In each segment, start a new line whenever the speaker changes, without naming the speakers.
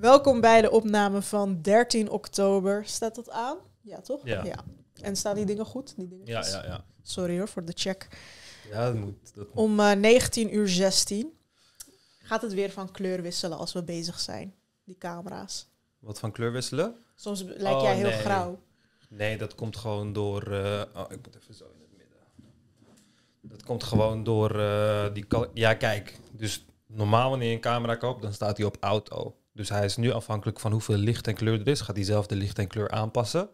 Welkom bij de opname van 13 oktober. Staat dat aan? Ja, toch?
Ja.
En staan die dingen goed? Die dingen
Ja, ja, ja.
Sorry hoor voor de check.
Ja, dat moet. Dat moet.
Om eh 19 uur 16 gaat het weer van kleur wisselen als we bezig zijn. Die camera's.
Wat van kleur wisselen?
Soms lijkt
Oh,
jij heel
nee.
grauw.
Nee, dat komt gewoon door. eh, oh, ik moet even zo in het midden. Dat komt gewoon door eh, die. Ja, kijk. Dus normaal wanneer je een camera koopt, dan staat hij op auto. Dus hij is nu afhankelijk van hoeveel licht en kleur er is. Gaat hij zelf de licht en kleur aanpassen.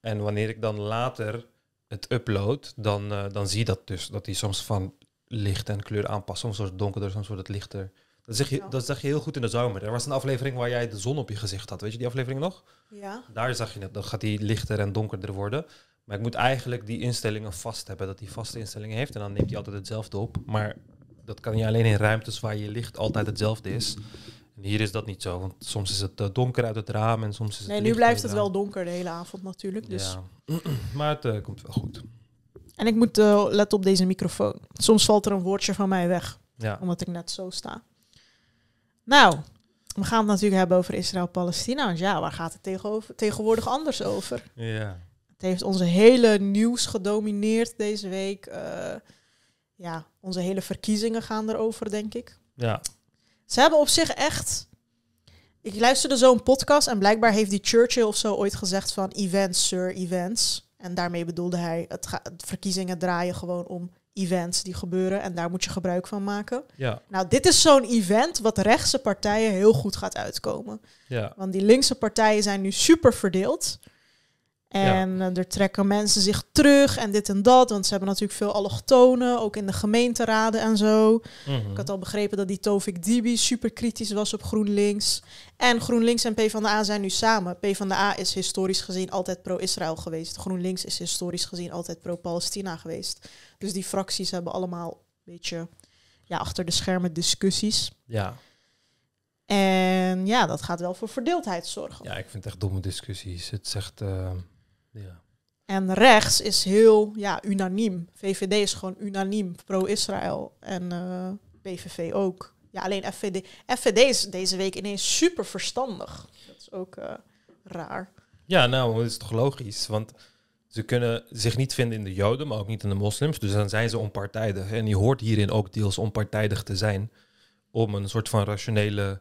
En wanneer ik dan later het upload, dan, eh, dan zie je dat dus. Dat hij soms van licht en kleur aanpast. Soms wordt het donkerder, soms wordt het lichter. Dat zeg, je,
Ja.
dat zeg je heel goed in de zomer. Er was een aflevering waar jij de zon op je gezicht had. Weet je die aflevering nog?
Ja.
Daar zag je het. Dan gaat die lichter en donkerder worden. Maar ik moet eigenlijk die instellingen vast hebben. Dat hij vaste instellingen heeft. En dan neemt hij altijd hetzelfde op. Maar dat kan je alleen in ruimtes waar je licht altijd hetzelfde is. Hier is dat niet zo. Want soms is het eh, donker uit het raam. En soms is het
Nee, nu blijft het wel donker de hele avond natuurlijk. Dus.
Ja. maar het eh, komt wel goed.
En ik moet eh, letten op deze microfoon. Soms valt er een woordje van mij weg.
Ja.
Omdat ik net zo sta. Nou, we gaan het natuurlijk hebben over Israël-Palestina. Want ja, waar gaat het tegenover, tegenwoordig anders over?
Ja.
Het heeft onze hele nieuws gedomineerd deze week. Ja, onze hele verkiezingen gaan erover, denk ik.
Ja.
Ze hebben op zich echt... Ik luisterde zo'n podcast en blijkbaar heeft die Churchill of zo ooit gezegd van events, sir, events. En daarmee bedoelde hij, het ga, verkiezingen draaien gewoon om events die gebeuren en daar moet je gebruik van maken.
Ja.
Nou, dit is zo'n event wat rechtse partijen heel goed gaat uitkomen.
Ja.
Want die linkse partijen zijn nu super verdeeld. En eh, er trekken mensen zich terug en dit en dat. Want ze hebben natuurlijk veel allochtonen, ook in de gemeenteraden en zo.
Mhm.
Ik had al begrepen dat die Tovik Dibi super kritisch was op GroenLinks. En GroenLinks en PvdA zijn nu samen. PvdA is historisch gezien altijd pro-Israël geweest. GroenLinks is historisch gezien altijd pro-Palestina geweest. Dus die fracties hebben allemaal een beetje ja, achter de schermen discussies.
Ja.
En ja, dat gaat wel voor verdeeldheid zorgen.
ja, ik vind het echt domme discussies. Het zegt... eh, ja.
En rechts is heel ja, unaniem. VVD is gewoon unaniem pro-Israël. En eh, PVV ook. Ja, alleen FVD. FVD is deze week ineens super verstandig. Dat is ook eh, raar.
Ja, nou, dat is toch logisch? Want ze kunnen zich niet vinden in de Joden, maar ook niet in de moslims. Dus dan zijn ze onpartijdig. En je hoort hierin ook deels onpartijdig te zijn om een soort van rationele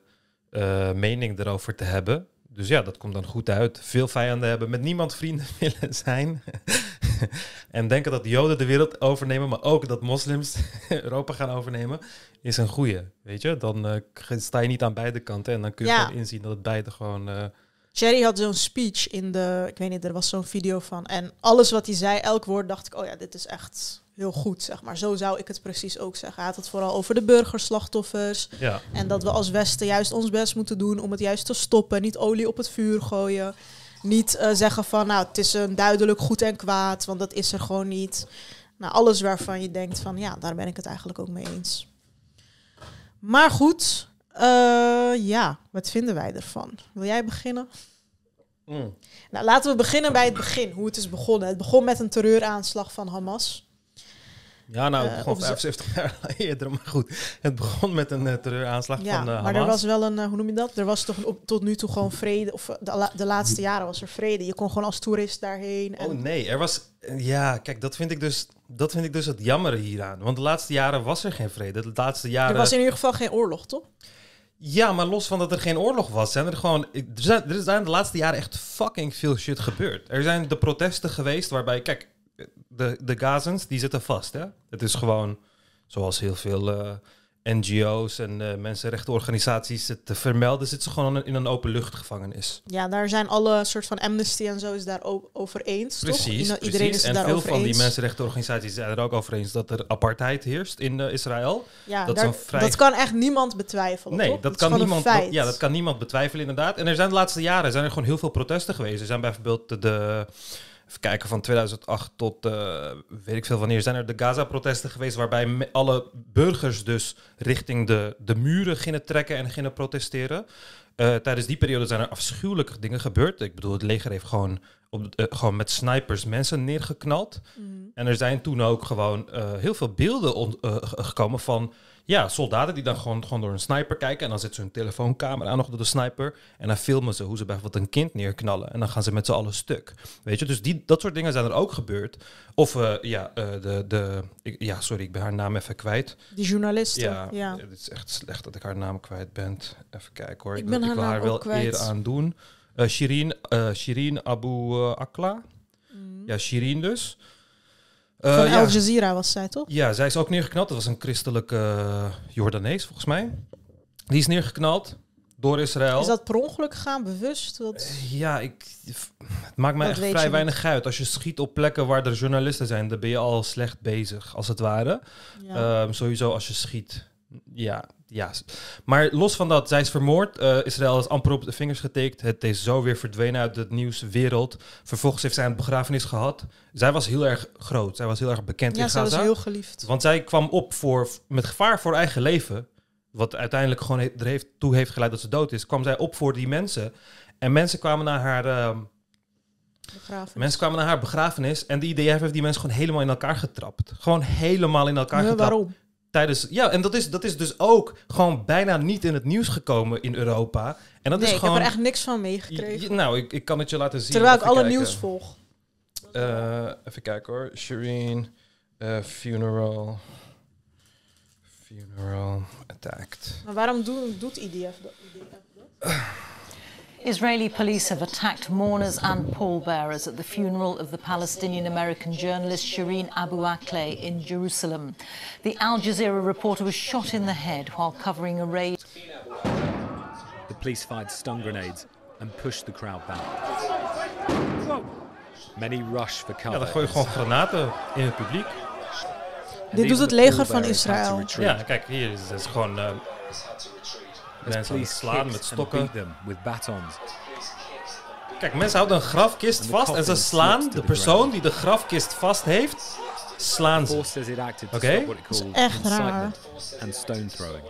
eh, mening erover te hebben. Dus ja, dat komt dan goed uit. Veel vijanden hebben, met niemand vrienden willen zijn. en denken dat de Joden de wereld overnemen, maar ook dat moslims Europa gaan overnemen, is een goeie. Weet je, dan eh, sta je niet aan beide kanten en dan kun je
Ja.
gewoon inzien dat het beide gewoon...
Jerry had zo'n speech in de... Ik weet niet, er was zo'n video van. En alles wat hij zei, elk woord, dacht ik... Oh ja, dit is echt heel goed, zeg maar. Zo zou ik het precies ook zeggen. Hij had het vooral over de burgerslachtoffers.
ja.
En dat we als Westen juist ons best moeten doen om het juist te stoppen. Niet olie op het vuur gooien. Niet eh, zeggen van, nou, het is een duidelijk goed en kwaad, want dat is er gewoon niet. Nou, alles waarvan je denkt van, ja, daar ben ik het eigenlijk ook mee eens. Maar goed, eh, ja, wat vinden wij ervan? Wil jij beginnen?
Mm.
Nou, laten we beginnen bij het begin, hoe het is begonnen. Het begon met een terreuraanslag van Hamas.
Ja, nou, het
Eh,
begon
of ze-
75 jaar eerder, maar goed. Het begon met een eh, terreuraanslag
Ja,
van eh,
maar
Hamas.
er was wel een, eh, hoe noem je dat? Er was toch op, tot nu toe gewoon vrede, of eh, de, de laatste jaren was er vrede. Je kon gewoon als toerist daarheen. En,
Oh nee, er was... Ja, kijk, dat vind ik dus, dat vind ik dus het jammere hieraan. Want de laatste jaren was er geen vrede. De laatste jaren...
er was in ieder geval geen oorlog, toch?
Ja, maar los van dat er geen oorlog was, zijn er gewoon... Er zijn, er zijn de laatste jaren echt fucking veel shit gebeurd. Er zijn de protesten geweest waarbij... Kijk, de, de Gazans, die zitten vast, hè? Het is gewoon, zoals heel veel eh, NGO's en eh, mensenrechtenorganisaties het te vermelden... zitten ze gewoon in een openluchtgevangenis.
Ja, daar zijn alle soort van Amnesty en zo is daar ook over eens, toch?
Precies,
Iedereen
precies.
is
en veel van die mensenrechtenorganisaties zijn er ook over eens dat er apartheid heerst in eh, Israël.
ja,
dat is
daar-
vrij-
dat kan echt niemand betwijfelen,
Nee,
toch?
dat,
is
kan niemand.
feit.
ja, dat kan niemand betwijfelen inderdaad. En er zijn de laatste jaren zijn er gewoon heel veel protesten geweest. Er zijn bijvoorbeeld de, de even kijken van 2008 tot eh, weet ik veel wanneer zijn er de Gaza-protesten geweest waarbij alle burgers dus richting de, de muren gingen trekken en gingen protesteren. Eh, tijdens die periode zijn er afschuwelijke dingen gebeurd. Ik bedoel, het leger heeft gewoon, op, eh, gewoon met snipers mensen neergeknald.
Mhm.
En er zijn toen ook gewoon heel veel beelden gekomen van Ja, soldaten die dan gewoon, gewoon door een sniper kijken. En dan zit ze hun telefooncamera nog door de sniper. En dan filmen ze hoe ze bijvoorbeeld een kind neerknallen. En dan gaan ze met z'n allen stuk. Weet je, dus die, dat soort dingen zijn er ook gebeurd. Of eh, ja, eh, de, de, ik- ja, sorry, ik ben haar naam even kwijt.
Die journalisten.
Ja,
Ja.
het is echt slecht dat ik haar naam kwijt ben. Even kijken hoor.
Ik ben
wil-
haar
ik wil haar wel
kwijt.
eer aan doen. Eh Shirin, Shirin Abu Akla.
Mm.
Ja, Shirin dus. Eh,
Van
ja,
Al Jazeera was zij, toch?
ja, zij is ook neergeknald. Dat was een christelijke uh, Jordanees, volgens mij. Die is neergeknald door Israël.
Is dat per ongeluk gegaan, bewust? Dat...
Ja, ik, het maakt mij
Dat
echt vrij weinig uit. Als je schiet op plekken waar er journalisten zijn, dan ben je al slecht bezig, als het ware.
Ja.
Ehm, sowieso als je schiet. Ja, ja. Maar los van dat, zij is vermoord. Eh, Israël is amper op de vingers getikt. Het is zo weer verdwenen uit de nieuwswereld. Vervolgens heeft zij een begrafenis gehad. Zij was heel erg groot. Zij was heel erg bekend
ja,
in
zij was
Gaza.
heel geliefd.
Want zij kwam op voor, met gevaar voor eigen leven. Wat uiteindelijk gewoon er heeft, toe heeft geleid dat ze dood is. Kwam zij op voor die mensen. En mensen kwamen naar haar, ehm,
Begrafenis.
mensen kwamen naar haar begrafenis. En de IDF heeft die mensen gewoon helemaal in elkaar getrapt. Gewoon helemaal in elkaar
Ja,
getrapt.
waarom?
Tijdens, ja, en dat is, dat is dus ook gewoon bijna niet in het nieuws gekomen in Europa. En dat
nee,
is
ik
gewoon.
heb er echt niks van meegekregen.
nou, ik, ik kan het je laten zien.
Terwijl ik alle
kijken.
nieuws volg.
Eh, even kijken hoor. Shireen, eh, funeral. Funeral attacked.
Maar waarom doen, doet IDF dat?
Israeli police have attacked mourners and pallbearers at the funeral of the Palestinian American journalist Shireen Abu Akleh in Jerusalem. The Al Jazeera reporter was shot in the head while covering a raid.
The police fired stun grenades and pushed the crowd back. Many rush for
Ja,
cover.
dan gooi je gewoon granaten in het publiek.
And
Dit doet het
the
leger van
pallbearers had to
Israël.
retreat
Ja, kijk, hier is het gewoon eh,
as
mensen aan het slaan met stokken.
with batons.
Kijk, mensen houden een grafkist vast en ze slaan de persoon die de grafkist vast heeft, slaan ze.
to
Okay.
it
is echt raar.
and stone throwing.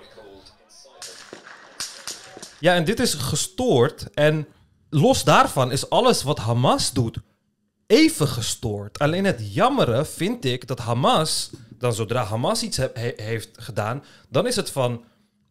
Ja, en dit is gestoord. En los daarvan is alles wat Hamas doet even gestoord. Alleen het jammere vind ik dat Hamas, dan zodra Hamas iets he- he- heeft gedaan, dan is het van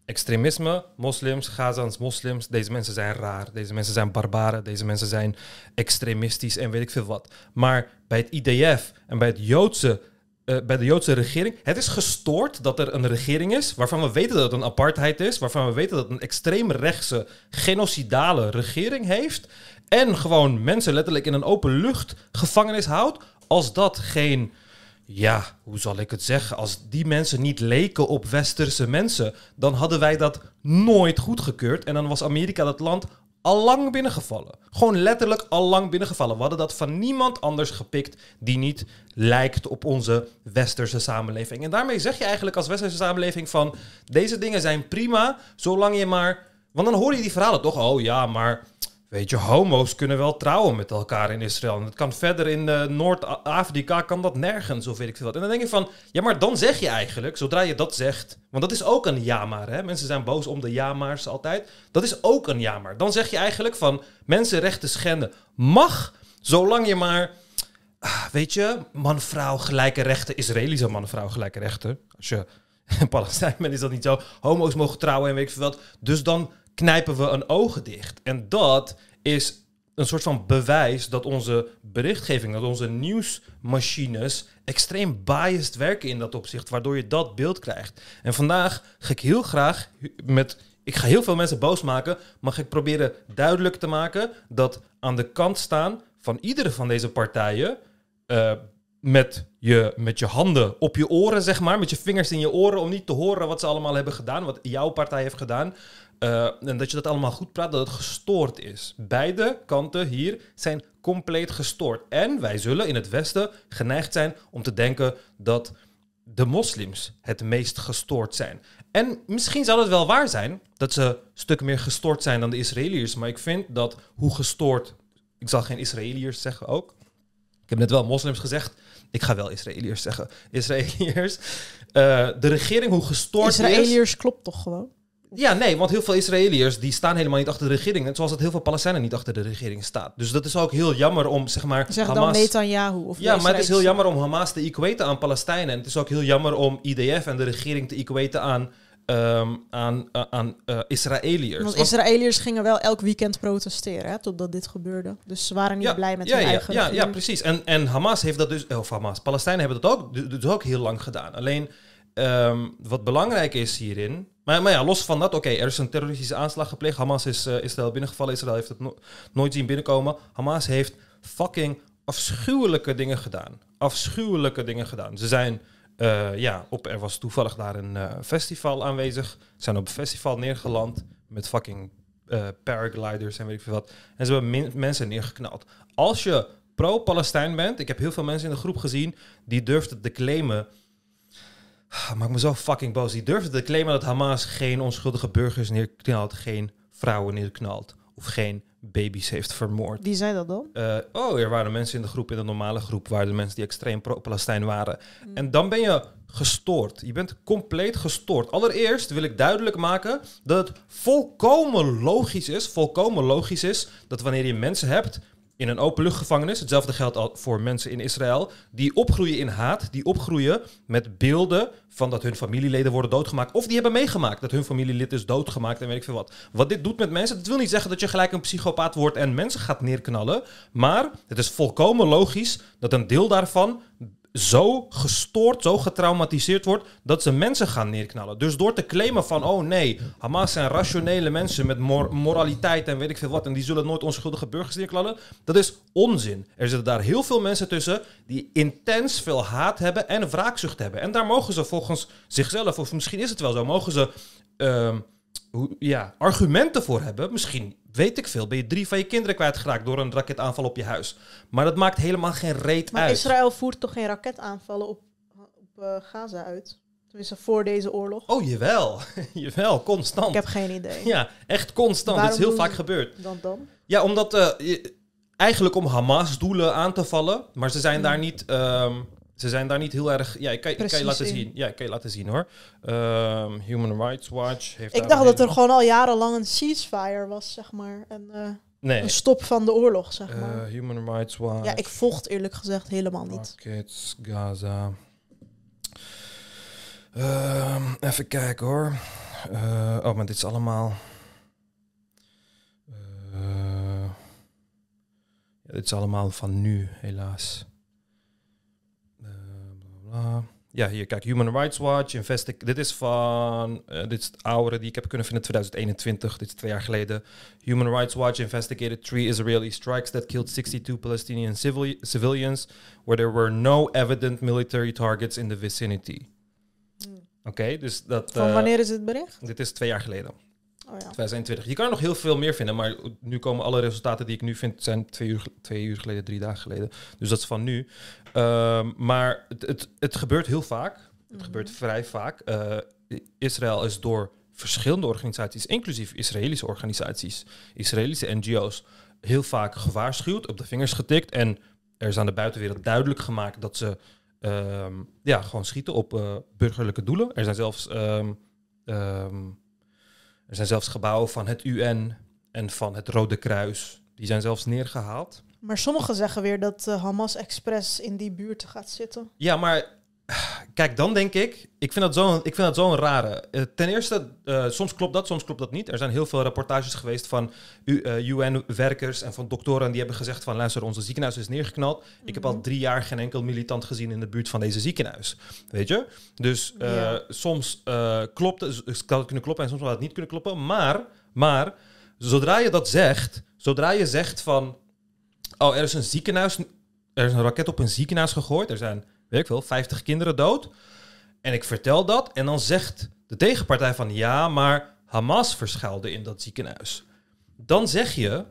extremisme, moslims, Gazans moslims. Deze mensen zijn raar, deze mensen zijn barbaren, deze mensen zijn extremistisch en weet ik veel wat. Maar bij het IDF en bij het Joodse eh, bij de Joodse regering. Het is gestoord dat er een regering is waarvan we weten dat het een apartheid is, waarvan we weten dat het een extreemrechtse, genocidale regering heeft. En gewoon mensen letterlijk in een open lucht gevangenis houdt. Als dat geen, ja, hoe zal ik het zeggen? Als die mensen niet leken op westerse mensen, dan hadden wij dat nooit goedgekeurd. En dan was Amerika dat land al lang binnengevallen. Gewoon letterlijk al lang binnengevallen. We hadden dat van niemand anders gepikt die niet lijkt op onze westerse samenleving. En daarmee zeg je eigenlijk als westerse samenleving van... deze dingen zijn prima, zolang je maar... Want dan hoor je die verhalen toch, oh ja, maar... Weet je, homo's kunnen wel trouwen met elkaar in Israël. En het kan verder in eh, Noord-Afrika, kan dat nergens, of weet ik veel wat. En dan denk je van, ja, maar dan zeg je eigenlijk, zodra je dat zegt... Want dat is ook een ja-maar, hè. Mensen zijn boos om de ja-maars altijd. Dat is ook een ja-maar. Dan zeg je eigenlijk van, mensenrechten schenden mag, zolang je maar... ah, Weet je, man-vrouw gelijke rechten, Israëlische man-vrouw gelijke rechten. Als je Palestijn bent, is dat niet zo. Homo's mogen trouwen en weet ik veel. Dus dan knijpen we een ogen dicht. En dat is een soort van bewijs dat onze berichtgeving, dat onze nieuwsmachines extreem biased werken in dat opzicht, waardoor je dat beeld krijgt. En vandaag ga ik heel graag met, ik ga heel veel mensen boos maken, maar ga ik proberen duidelijk te maken dat aan de kant staan van iedere van deze partijen, eh, met, je, met je handen op je oren, zeg maar, met je vingers in je oren, om niet te horen wat ze allemaal hebben gedaan, wat jouw partij heeft gedaan. Eh, en dat je dat allemaal goed praat, dat het gestoord is. Beide kanten hier zijn compleet gestoord. En wij zullen in het Westen geneigd zijn om te denken dat de moslims het meest gestoord zijn. En misschien zal het wel waar zijn dat ze een stuk meer gestoord zijn dan de Israëliërs. Maar ik vind dat hoe gestoord, ik zal geen Israëliërs zeggen ook. Ik heb net wel moslims gezegd. Ik ga wel Israëliërs zeggen. Israëliërs. Eh, de regering, hoe gestoord is.
Israëliërs klopt toch gewoon?
Ja, nee, want heel veel Israëliërs die staan helemaal niet achter de regering. Net zoals dat heel veel Palestijnen niet achter de regering staan. Dus dat is ook heel jammer om, zeg maar,
Zeg dan
Hamas...
Netanyahu. Of
Ja, maar het is heel jammer om Hamas te equaten aan Palestijnen. En het is ook heel jammer om IDF en de regering te equaten aan, ehm, aan, eh, aan eh, Israëliërs.
Want
Want-
Israëliërs gingen wel elk weekend protesteren, hè, totdat dit gebeurde. Dus ze waren niet blij met
ja,
hun
ja,
eigen
ja, ja, precies. En, en Hamas heeft dat dus, of Hamas, Palestijnen hebben dat ook, du- dus ook heel lang gedaan. Alleen ehm, wat belangrijk is hierin. Maar, maar ja, los van dat, oké, er is een terroristische aanslag gepleegd. Hamas is eh, Israël binnengevallen. Israël heeft het no- nooit zien binnenkomen. Hamas heeft fucking afschuwelijke dingen gedaan. Afschuwelijke dingen gedaan. Ze zijn, eh, ja, op, er was toevallig daar een eh, festival aanwezig. Ze zijn op een festival neergeland met fucking paragliders en weet ik veel wat. En ze hebben mensen neergeknald. Als je pro-Palestijn bent, ik heb heel veel mensen in de groep gezien die durfden te claimen. Ah, Maakt me zo fucking boos. Die durfden te claimen dat Hamas geen onschuldige burgers neerknalt, geen vrouwen neerknalt of geen baby's heeft vermoord.
Wie zei dat dan?
Eh, oh, er waren mensen in de groep, in de normale groep, waren de mensen die extreem pro-Palestijn waren. En dan ben je gestoord. Je bent compleet gestoord. Allereerst wil ik duidelijk maken dat het volkomen logisch is, volkomen logisch is, dat wanneer je mensen hebt in een openluchtgevangenis, hetzelfde geldt al voor mensen in Israël, die opgroeien in haat, die opgroeien met beelden van dat hun familieleden worden doodgemaakt, of die hebben meegemaakt dat hun familielid is doodgemaakt en weet ik veel wat. Wat dit doet met mensen, dat wil niet zeggen dat je gelijk een psychopaat wordt en mensen gaat neerknallen, maar het is volkomen logisch dat een deel daarvan zo gestoord, zo getraumatiseerd wordt dat ze mensen gaan neerknallen. Dus door te claimen van, oh nee, Hamas zijn rationele mensen met mor- moraliteit en weet ik veel wat, en die zullen nooit onschuldige burgers neerknallen, dat is onzin. Er zitten daar heel veel mensen tussen die intens veel haat hebben en wraakzucht hebben. En daar mogen ze volgens zichzelf, of misschien is het wel zo, mogen ze ehm, ja, argumenten voor hebben. Misschien, weet ik veel, ben je drie van je kinderen kwijtgeraakt door een raketaanval op je huis. Maar dat maakt helemaal geen reet
Maar
uit.
Israël voert toch geen raketaanvallen op, op eh, Gaza uit? Tenminste, voor deze oorlog.
Oh, jawel. jawel, constant.
Ik heb geen idee.
Ja, echt constant.
Waarom
dat is heel vaak gebeurd.
Dan dan?
Ja, omdat eh, je- eigenlijk om Hamas-doelen aan te vallen, maar ze zijn daar niet. ehm, ze zijn daar niet heel erg. Ja, ik kan, ik kan je laten zien. Ja, ik kan je laten zien hoor. Ehm, Human Rights Watch heeft.
Ik dacht dat er gewoon al jarenlang een ceasefire was, zeg maar. En eh,
Nee.
een stop van de oorlog, zeg maar.
Eh, Human Rights Watch.
ja, ik volg het eerlijk gezegd helemaal niet.
Rockets, Gaza. Ehm, even kijken hoor. Eh, oh, maar dit is allemaal. Dit is allemaal van nu, helaas. Eh, bla. Ja, hier, kijk, Human Rights Watch, Investi Dit is van, eh, dit is het oudere die ik heb kunnen vinden, 2021, dit is twee jaar geleden. Human Rights Watch investigated three Israeli strikes that killed 62 Palestinian civili- civilians, where there were no evident military targets in the vicinity. Oké, dus dat...
Van
eh,
wanneer is het bericht?
Dit is twee jaar geleden,
Oh ja.
2021. Je kan er nog heel veel meer vinden, maar nu komen alle resultaten die ik nu vind, zijn twee uur, twee uur geleden, drie dagen geleden. Dus dat is van nu. Ehm, maar het, het, het gebeurt heel vaak. Het gebeurt vrij vaak. Eh, Israël is door verschillende organisaties, inclusief Israëlische organisaties, Israëlische NGO's, heel vaak gewaarschuwd, op de vingers getikt. En er is aan de buitenwereld duidelijk gemaakt dat ze ehm, ja, gewoon schieten op eh, burgerlijke doelen. Er zijn zelfs ehm, er zijn zelfs gebouwen van het UN en van het Rode Kruis. Die zijn zelfs neergehaald.
Maar sommigen zeggen weer dat eh, Hamas expres in die buurt gaat zitten.
Ja, maar kijk, dan denk ik, ik vind dat zo'n, ik vind dat zo'n rare. Eh, ten eerste, eh, soms klopt dat, soms klopt dat niet. Er zijn heel veel rapportages geweest van U- eh, UN-werkers en van doktoren die hebben gezegd van, luister, onze ziekenhuis is neergeknald. Ik heb al drie jaar geen enkel militant gezien in de buurt van deze ziekenhuis. Weet je? Dus soms eh, klopt het, kan het kunnen kloppen en soms zal het niet kunnen kloppen. Maar, maar, zodra je dat zegt, zodra je zegt van, oh, er is een ziekenhuis, er is een raket op een ziekenhuis gegooid, er zijn, weet ik veel, 50 kinderen dood. En ik vertel dat en dan zegt de tegenpartij van, ja, maar Hamas verschuilde in dat ziekenhuis. Dan zeg je,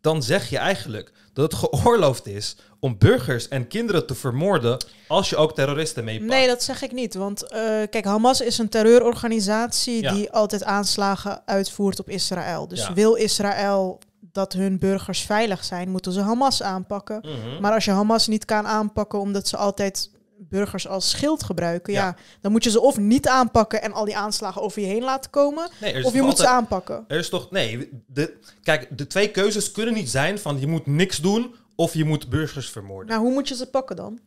dan zeg je eigenlijk dat het geoorloofd is om burgers en kinderen te vermoorden als je ook terroristen meepakt.
Nee, dat zeg ik niet. Want eh, kijk, Hamas is een terreurorganisatie
Ja.
die altijd aanslagen uitvoert op Israël. Dus
Ja.
wil Israël dat hun burgers veilig zijn, moeten ze Hamas aanpakken.
Mhm.
Maar als je Hamas niet kan aanpakken omdat ze altijd burgers als schild gebruiken. Ja.
Ja.
dan moet je ze of niet aanpakken en al die aanslagen over je heen laten komen.
Nee,
Of je moet ze aanpakken.
Er is toch... Nee, de, kijk, de twee keuzes kunnen niet zijn van je moet niks doen of je moet burgers vermoorden.
Nou, hoe moet je ze pakken dan?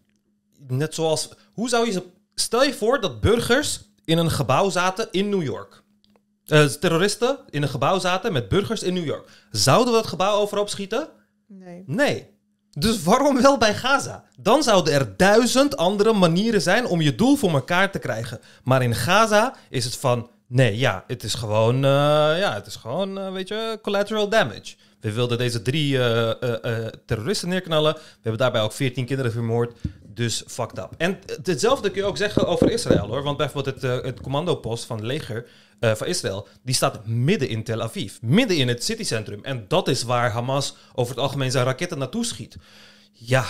Net zoals... Hoe zou je ze... Stel je voor dat burgers in een gebouw zaten in New York. Eh, terroristen in een gebouw zaten met burgers in New York. Zouden we het gebouw overhoop schieten?
Nee.
Nee. Dus waarom wel bij Gaza? Dan zouden er duizend andere manieren zijn om je doel voor elkaar te krijgen. Maar in Gaza is het van, nee, ja, het is gewoon, eh, ja, het is gewoon, eh, weet je, collateral damage. We wilden deze drie eh, terroristen neerknallen. We hebben daarbij ook veertien kinderen vermoord. Dus fucked up. En hetzelfde kun je ook zeggen over Israël hoor. Want bijvoorbeeld het, eh, het commandopost van het leger eh, van Israël, die staat midden in Tel Aviv. Midden in het citycentrum. En dat is waar Hamas over het algemeen zijn raketten naartoe schiet. Ja,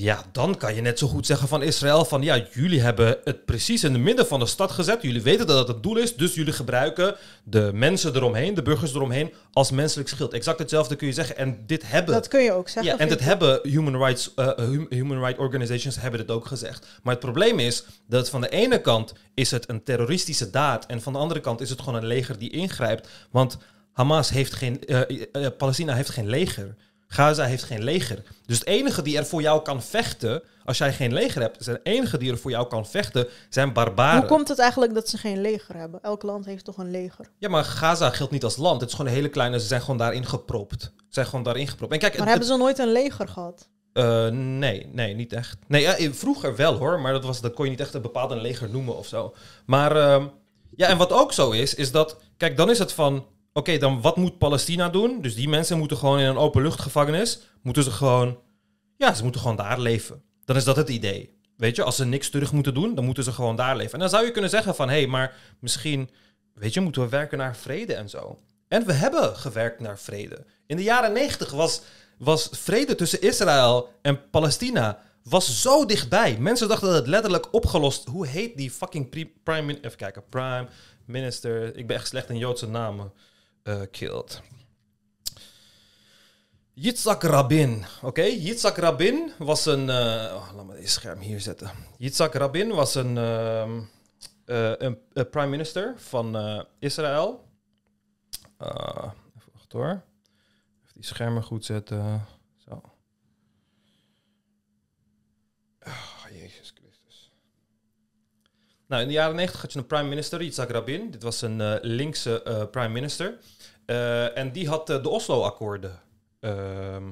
ja, dan kan je net zo goed zeggen van Israël van ja, jullie hebben het precies in het midden van de stad gezet. Jullie weten dat het het doel is, dus jullie gebruiken de mensen eromheen, de burgers eromheen als menselijk schild. Exact hetzelfde kun je zeggen. En dit hebben
Dat kun je ook zeggen.
ja, en dat
ik.
hebben human rights, eh, hum- human rights organizations hebben dit ook gezegd. Maar het probleem is dat van de ene kant is het een terroristische daad en van de andere kant is het gewoon een leger die ingrijpt. Want Hamas heeft geen, eh, eh, Palestina heeft geen leger. Gaza heeft geen leger. Dus het enige die er voor jou kan vechten, als jij geen leger hebt, het enige die er voor jou kan vechten, zijn barbaren.
Hoe komt het eigenlijk dat ze geen leger hebben? Elk land heeft toch een leger?
Ja, maar Gaza geldt niet als land. Het is gewoon een hele kleine, ze zijn gewoon daarin gepropt. Ze zijn gewoon daarin gepropt. En kijk,
Maar
het-
hebben ze nooit een leger gehad?
Eh, nee, nee, niet echt. Nee, ja, eh, vroeger wel hoor, maar dat, was, dat kon je niet echt een bepaalde leger noemen of zo. Maar ehm, ja, en wat ook zo is, is dat, kijk, dan is het van, oké, dan wat moet Palestina doen? Dus die mensen moeten gewoon in een openluchtgevangenis, moeten ze gewoon, ja, ze moeten gewoon daar leven. Dan is dat het idee. Weet je, als ze niks terug moeten doen, dan moeten ze gewoon daar leven. En dan zou je kunnen zeggen van, hé, hey, maar misschien, weet je, moeten we werken naar vrede en zo. En we hebben gewerkt naar vrede. In de jaren negentig was, was vrede tussen Israël en Palestina was zo dichtbij. Mensen dachten dat het letterlijk opgelost. Hoe heet die fucking pri- prime Even kijken, prime minister. Ik ben echt slecht in Joodse namen. Eh killed. Yitzhak Rabin. Oké, Yitzhak Rabin was een. eh, oh, laat me deze scherm hier zetten. Yitzhak Rabin was een, ehm, eh, een, prime minister van Israël. Even wachten hoor. Even die schermen goed zetten. Zo. Oh, Jezus Christus. Nou, in de jaren 90 had je een prime minister, Yitzhak Rabin. Dit was een linkse prime minister. Eh, en die had eh, de Oslo-akkoorden ehm,